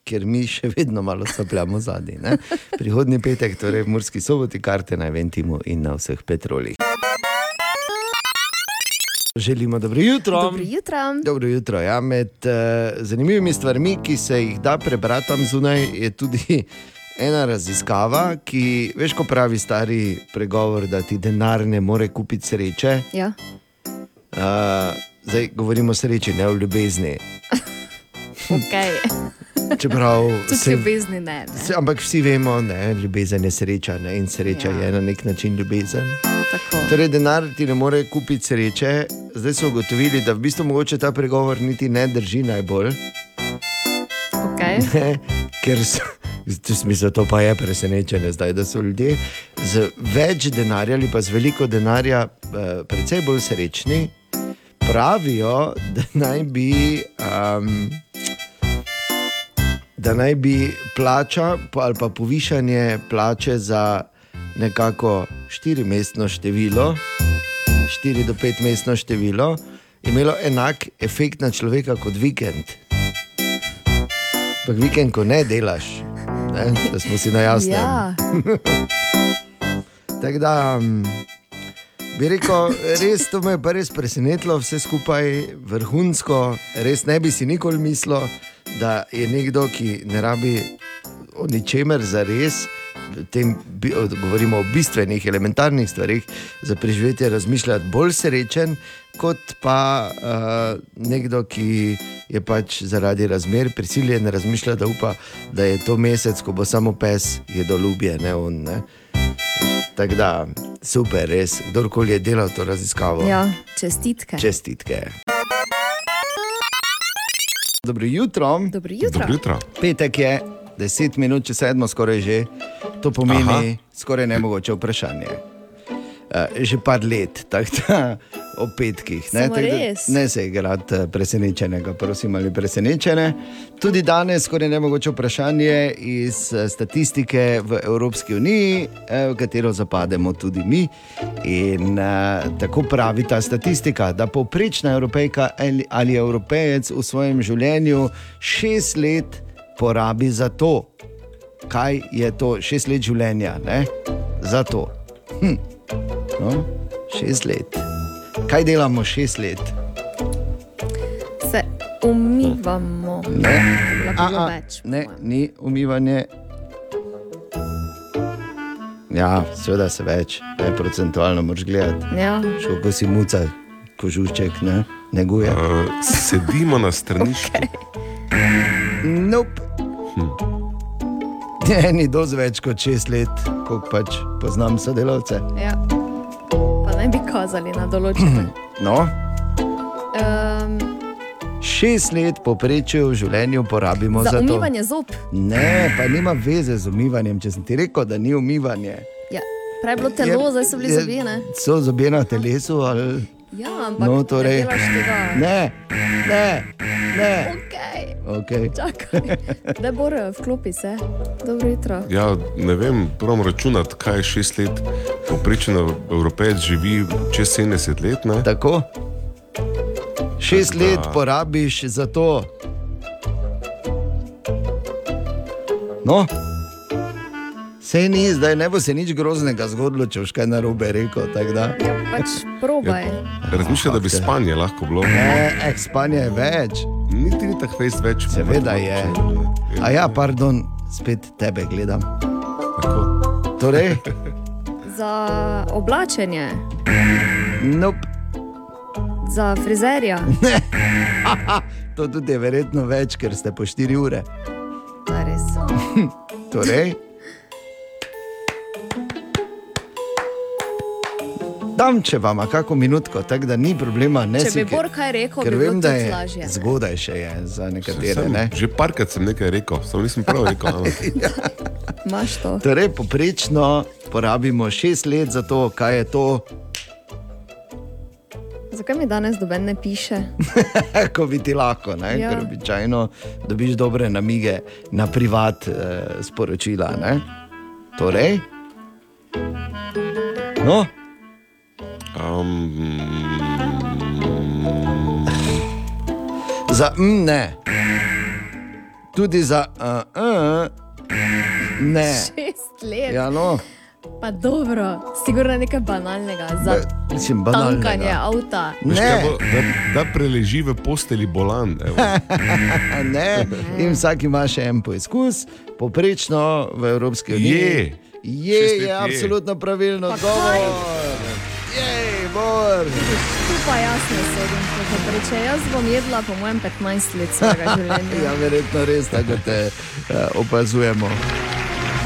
ker mi še vedno malo sapljamo zadnji. ne. Prihodnji petek, torej v Murski soboti, karte na Ventimu in na vseh petrolih. Želimo dobro jutro. Dobro jutro. Dobro jutro. Ja, med uh, zanimivimi stvarmi, ki se jih da prebrati tam zunaj, je tudi ena raziskava, ki, veš, ko pravi stari pregovor, da ti denar ne more kupiti sreče. Ja. Uh, zdaj govorimo o sreči, ne o ljubezni. <laughs> Okay. <laughs> Čeprav se, ljubezni ne. ne. se, ampak vsi vemo, da ljubezen je sreča ne? in sreča ja. je na nek način ljubezen. Tako. Torej, denar ti ne more kupiti sreče. Zdaj so ugotovili, da v bistvu mogoče ta pregovor niti ne drži najbolj. Okay. <laughs> Ne, ker so, v smislu, to pa je presenečenje zdaj, da so ljudje z več denarja ali pa z veliko denarja eh, precej bolj srečni. Pravijo, da naj bi. Um, Da naj bi plača ali pa povišanje plače za nekako štirimestno število, štiri do pet mestno število, imelo enak efekt na človeka kot vikend. Ampak vikend, ko ne delaš, ne, da smo si na jasnem. Ja. <laughs> Tako da um, bi rekel, res to me je pa res presenetilo, vse skupaj vrhunsko. Res ne bi si nikoli mislil, da je nekdo, ki ne rabi o ničemer za res. Tem, govorimo o bistvenih, elementarnih stvarih, za preživetje razmišljati bolj srečen, kot pa uh, nekdo, ki je pač zaradi razmer prisiljen razmišljati, da upa, da je to mesec, ko bo samo pes jedolubje, ne on. Ne? Tako da, super, res, kdorkoli je delal to raziskavo. ja, čestitke. Čestitke. Dobro jutro. Dobro jutro. Dobro jutro. Petek je 10 minut, če sedmo, skoraj že. To pomeni Aha. Aha. skoraj nemogoče vprašanje. Uh, že par let, tako da o petkih. Ne, Samo tako da res? ne se igrati eh, presenečenega, prosim, ali presenečene. Tudi danes skoraj nemogoče vprašanje iz eh, statistike v Evropski uniji, eh, v katero zapademo tudi mi. In uh, tako pravi ta statistika, da povprečna evropejka ali, ali evropejec v svojem življenju šest let porabi za to. Kaj je to šest let življenja? Ne? Za to. Hm. No, šest let. Kaj delamo šest let? Se umivamo. Ne, A, a, več. ne ni umivanje. Ja, seveda se več, ne procentualno moraš gledati. Ja. Šel ko si muca, kožušček, ne, neguje. Uh, sedimo na stranišču. Nope. <laughs> Ne, ni dosti več kot šest let, koliko pač poznam sodelavce. Ja. Bi kazali na določene. <clears throat> No, Um, šest let poprečju v življenju porabimo za za, to. umivanje zob. Ne, pa nima veze z umivanjem. Če sem ti rekel, da ni umivanje. Ja. Prej je bilo telo, zdaj so bili je- zobje. Ne? So zobje na telesu ali Ja, ampak no, ne torej, delaš tega. ne, ne, ne. Okay. Okay. Čakaj, da bor, vklopi se. Dobro jutro. Ja, ne vem, pravim računati, kaj je šest let. Poprečen evropejec živi čez 70 let. Ne? Tako. Šest Tako da- let porabiš za to. No, Sej ni, zdaj ne bo se nič groznega zgodilo, če boš kaj narobe rekel. tako da. Pač probaj. Razmišljam, da bi spanje lahko bilo. Ne, eh, spanje je več. Niti ni tako fejst več. Seveda je. A ja, pardon, spet tebe gledam. Torej, <laughs> Za oblačenje, nope. za frizerja. <laughs> <laughs> to tudi je verjetno več, ker ste po 4 ure. To je res. Torej, dam, če vam kako minutko, tako da ni problema. Ne Če si, bi Bor kaj rekel, ker bi vem, da je lažje. zgodaj še je za nekatere. Sem, Ne? že parkrat sem nekaj rekel, samo nisem prav rekel. <laughs> ampak- Imaš to. Torej, poprečno porabimo 6 let za to, kaj je to, Zakaj mi danes doben ne piše? <laughs> ko bi ti lahko, ne? Ja. ker običajno dobiš dobre namige na privat eh, sporočila. Ne? Torej, no, Um, za mm, ne, tudi za uh, uh, ne. Šest let. Ja, no, Pa dobro, sigurno nekaj banalnega. Za mislim, banalnega. tankanje avta. veš, Ne. bo, da, da preleži v posteli bolan. <laughs> ne. In vsak ima še en poizkus, poprečno v Evropski uniji. Je. je, je je. absolutno pravilno. Pa Odgovor. Kaj? Jej, Bor. Tu pa jaz ne sedim, kot reče. Jaz bom jedla po mojem 15 let svojega <laughs> življenja. Ja, verjetno res tako te uh, opazujemo.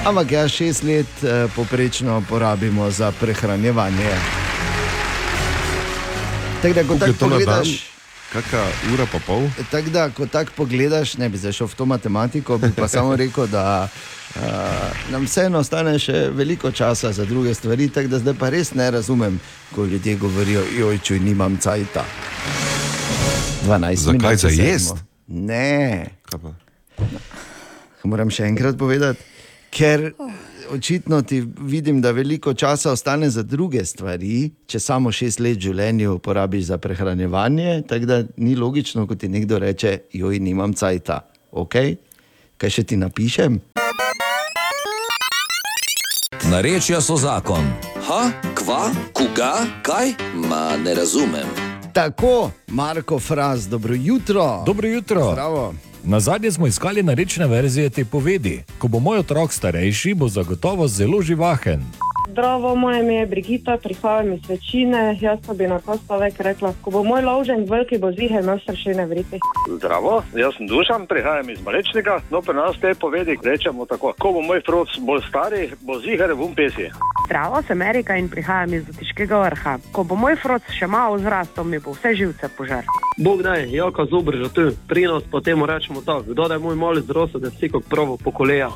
Ampak ja, šest let uh, poprečno porabimo za prehranjevanje. Tako da, ko Koliko je tako to na dan? pogledaš, Kakšna ura pa pol? tako da, ko tako pogledaš, ne bi zašel v to matematiko, bi pa samo rekel, da uh, nam vseeno ostane še veliko časa za druge stvari. Tako da zdaj pa res ne razumem, ko ljudje govorijo, joj, če nimam cajta. 12 Zakaj za sedmo. jest? Ne. Moram še enkrat povedati, ker očitno ti vidim, da veliko časa ostane za druge stvari, če samo šest let v življenju porabiš za prehranjevanje. Tako da ni logično, ko ti nekdo reče, joj, nimam cajta. Okay? Kaj še ti napišem? Narečja so zakon. Ha, kva, koga, kaj? Ma ne razumem. Tako, Marko Fraz, dobro jutro. Dobro jutro. Zdravo. Na zadnje smo iskali narečne verzije te povedi. Ko bo moj otrok starejši, bo zagotovo zelo živahen. Zdravo, moje ime je Brigita, prihajam iz večine. Jaz pa bi na to stavek rekla, ko bo moj lovžen veliki, bo zihaj imel strašine vriti. Zdravo, jaz sem Dušan, prihajam iz Malečnika. No, pri nas te povedi rečemo tako: ko bo moj froc bolj stari, bo ziger v pesi. Zdravo, sem Erika in prihajam iz Zatiškega vrha. Ko bo moj froc še malo zrastel, mi bo vse živce požar. Bog daj, jaka zubr že tu, pri nas pa temu rečemo tako, kdo da je moj mali zrosel, da si kot pravo pokoleja.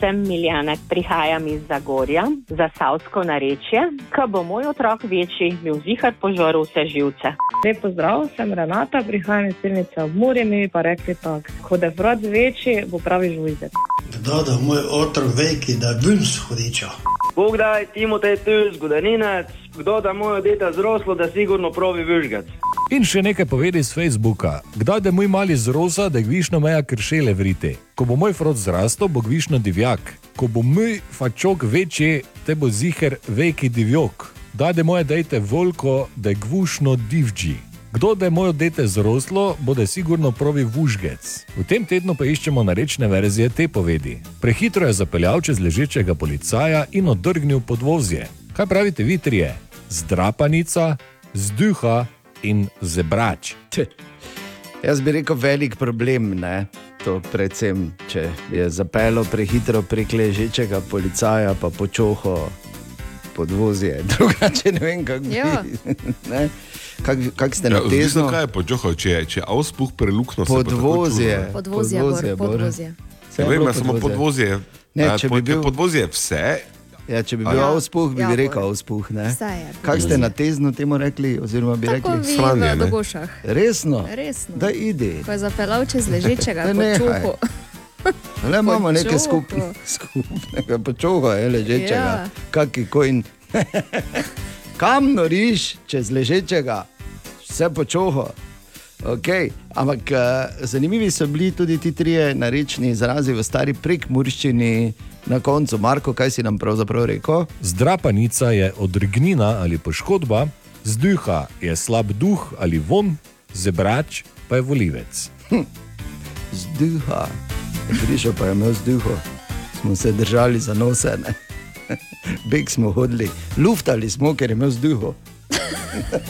Sem Miljana, prihajam iz Zagorja, za Savsko narečje. Ko bo moj otrok večji, mi vzihar požaril vse živce. Lep pozdrav, sem Renata, prihajam iz Silnice ob Muri, mi pa rekli tako, ko da je froc večji, bo pravi žujzek. Kdo da moj otrok veki, da bim shodiča. Bog daj, Timotej tu, zgodaninec, kdo da moj dete zroslo, da sigurno pravi vyžgac. In še nekaj povedi z Facebooka. Kdaj da moj mali zrosa, da gvišno meja kršele vrite. Ko bo moj frod zrastel, bo gvišno divjak. Ko bo moj fačok večji, te bo ziher veki divjok. Daj da moje dejte volko, da gvušno divji. Kdo da je moje dete zroslo, bo da sigurno pravi vužgec. V tem tednu pa iščemo narečne verzije te povedi. Prehitro je zapeljal čez ležečega policaja in odrgnil podvozje. Kaj pravite vi trije? Zdrapanica, zduha in zebrač. Jaz bi rekel, velik problem. Ne? To predvsem, če je zapeljal prehitro prek ležečega policaja, pa počoho podvozje. <laughs> Drugače ne vem, kako bi. Ja. Ne? Kak, kak ste na Ja, odvisno, tezno? kaj je počohal, če je, če je avspuh prelukno, Podvozje. Podvozje, Podvozje, podvozje. Ja, vem, ja, samo podvozje. Ne, A, če bi bil- Podvozje je vse, Ja, če bi Ja. bil ja. avspuh, bi, Ja, bi rekel avspuh. ne? Kaj ste na tezno temu rekli? Oziroma bi Tako rekli v ne? Dogošah. Resno? Resno. Da idi. Ko je zapeljal čez ležečega nehaj. čuhu. Le imamo nekaj skupnega, skupnega počuha, je ležečega. Ja. Ja. Kaki kojn. <laughs> Kam noriš čez ležečega, vse počuha. Okay. Ampak uh, zanimivi so bili tudi ti trije narečni izrazi v stari prekmurščini na koncu. Marko, kaj si nam pravzaprav rekel? Zdrapanica je odrgnina ali poškodba, zduha je slab duh ali von, zebrač pa je volivec. Zduha. Prišel pa je imel zduho, smo se držali za nose. <laughs> Beg smo hodili, luftali smo, ker je imel zduho.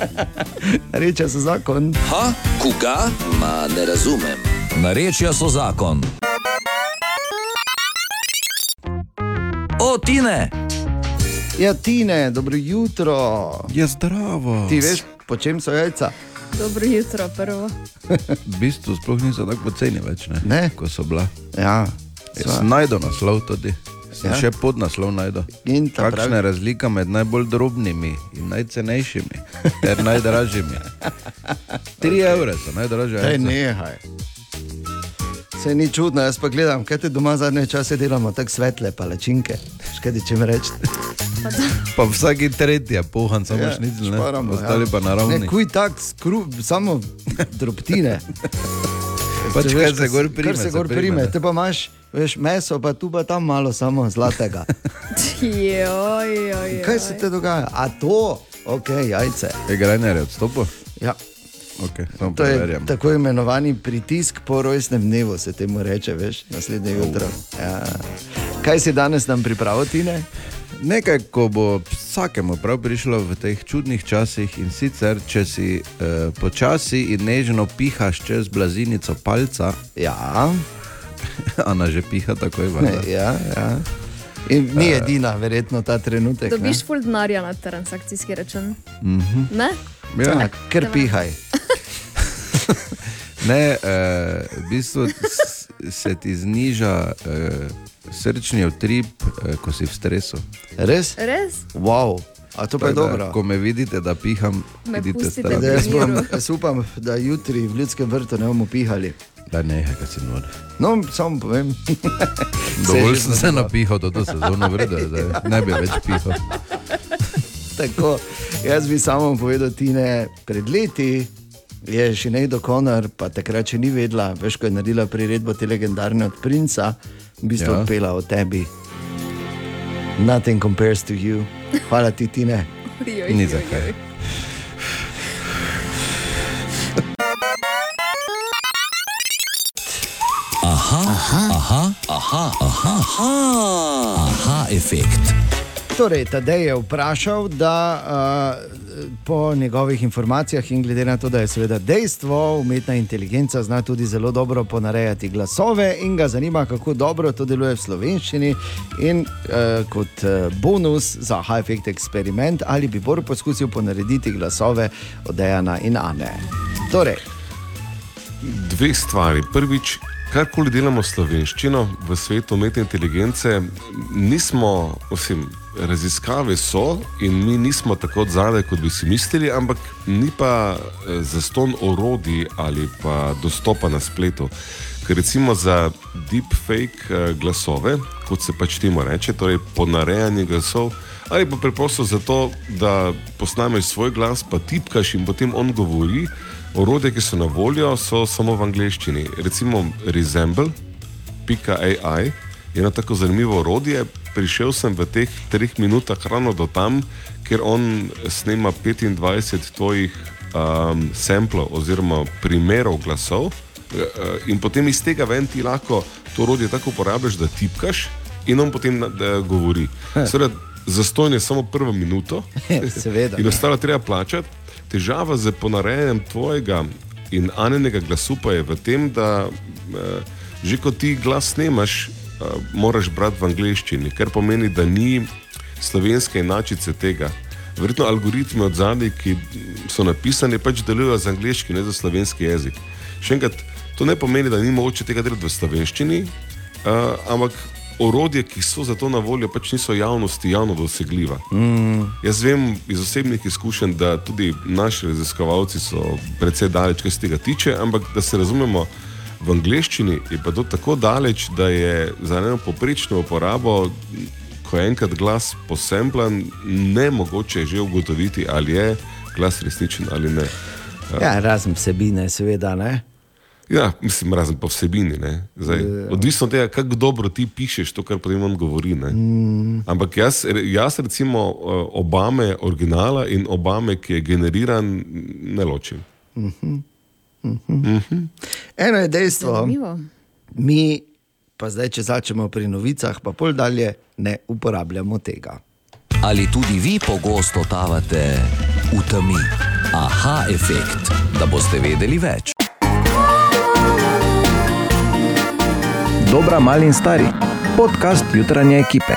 <laughs> Reče so zakon. Ha, koga? Ma ne razumem. Narečja so zakon. O, Tine! Ja, Tine, dobro jutro. Je zdravo. Ti veš, po čem so jajca? Dobro jutro, prvo. <laughs> V bistvu sploh niso tako poceni več, ne? ne? Ko so bila. Ja. Sem najdel naslov tudi. Sem Ja. ja. še podnaslov najdel. Kakšna je pravi- razlika med najbolj drobnimi in najcenejšimi ter najdražjimi? <laughs> 3 evre so najdražje. Daj, nehaj. Se ni čudno, jaz pa gledam, kaj te doma zadnje čase delamo, tako svetle palačinke. Škaj ti čem reči? Pa vsaki tretji je pohan, samo ja, šnicl, ne? šparamo, Ostali pa naravni. Ne, kuj tak, skru, samo drobtine. <laughs> Pač kar veš, se gor prime, Kar se gor prime, prime, te pa imaš, veš, meso, pa tu pa tam malo samo zlatega. <laughs> Joj, joj, Kaj se te dogaja? A to, ok, jajce. Je Grajner odstopil? Ja. Okay, To je tako imenovani pritisk po rojstnem dnevu, se temu reče, veš, naslednje jutro. Ja. Kaj si danes nam pripravil, Tine? Nekaj, ko bo vsakemu prav prišlo v teh čudnih časih in sicer, če si eh, počasi in nežno pihaš čez blazinico palca. Ja. <laughs> Ana že piha takoj, valjda. Ja, ja. In ni Eh. edina, verjetno ta trenutek. ne? Dobiš full denarja na transakcijski račun. Mhm. Ne? Ja, ker pihaj. <laughs> Ne, eh, v bistvu se ti zniža eh, srčni utrip, eh, ko si v stresu. Res? Res? Wow. A to pa je da, dobro. Ko me vidite, da piham, Me vidite stran. Da jaz, bom, jaz upam, da jutri v ljudskem vrtu ne bomo pihali. Da ne, kaj si nor. No, samo povem. <laughs> Dovolj sem se napihal do to sezono vrede, da ne bi več pihal. Tako, jaz bi samo povedal, Tine, pred leti je še ne do konar, pa takrat še ni vedela, veš, ko je naredila priredbo te legendarne od Princa, v bistvu Ja. ja. pela o tebi. Nothing compares to you. Hvala ti, Tine. Ni zakaj. joj. Aha, aha, aha, aha, aha, aha, aha efekt. Torej, Tadej je vprašal, da uh, po njegovih informacijah in glede na to, da je seveda dejstvo, umetna inteligenca zna tudi zelo dobro ponarejati glasove in ga zanima, kako dobro to deluje v slovenščini. In uh, kot uh, bonus za high-effect eksperiment, ali bi Bor poskusil ponarediti glasove od Dejana in Ane. Torej, Dve stvari. Prvič, karkoli delamo s slovenščino v svetu umetne inteligence, nismo, osim raziskave so in mi nismo tako odzadaj, kot bi si mislili, ampak ni pa eh, zaston orodij ali pa dostopa na spletu. Ker recimo za deepfake eh, glasove, kot se pač temu reče, torej ponarejanje glasov, ali pa preprosto zato, da posnameš svoj glas, pa tipkaš in potem on govori. Orodje, ki so na voljo, so samo v angleščini. Recimo Resemble.ai eno tako zanimivo orodje. Prišel sem v teh treh minutah ravno do tam, ker on snema 25 tvojih um, samplov oziroma primerov glasov. eh, In potem iz tega ven ti lahko to orodje tako uporabljaš, da tipkaš in on potem na- da govori. Seveda, zastojn je samo prvo minuto <laughs> seveda. in ostalo treba plačati. Težava z ponarejanjem tvojega in anenega glasu pa je v tem, da eh, že ko ti glas snemaš, moraš brati v angleščini, kar pomeni, da ni slovenske enačice tega. Verjetno algoritmi od zadaj, ki so napisani, pač delujejo za angliški, ne za slovenski jezik. Še enkrat, to ne pomeni, da ni mogoče tega delati v slovenščini, uh, ampak orodje, ki so za to na voljo, pač niso javnosti javno dosegljiva. Mm. Jaz vem iz osebnih izkušenj, da tudi naši raziskovalci so precej daleč, kar se tega tiče, ampak da se razumemo, v angleščini je pa to tako daleč, da je za eno poprečno uporabo, ko je enkrat glas posemplan, ne mogoče že ugotoviti, ali je glas resničen ali ne. Ja, razen vsebine, seveda. Ne? Ja, mislim, razen po vsebini. Zdaj, Ja. odvisno od tega, kako dobro ti pišeš to, kar potem on govori. ne. Mm. Ampak jaz, jaz recimo eh, Obame originala in Obame, ki je generiran, ne ločim. Mhm. Mhm. Eno je dejstvo, Zanimivo. mi pa zdaj, če začnemo pri novicah, pa pol dalje ne uporabljamo tega. Ali tudi vi pogosto totavate v temi? Aha, efekt, da boste vedeli več. Dobra, mali in stari. Podcast jutranje ekipe.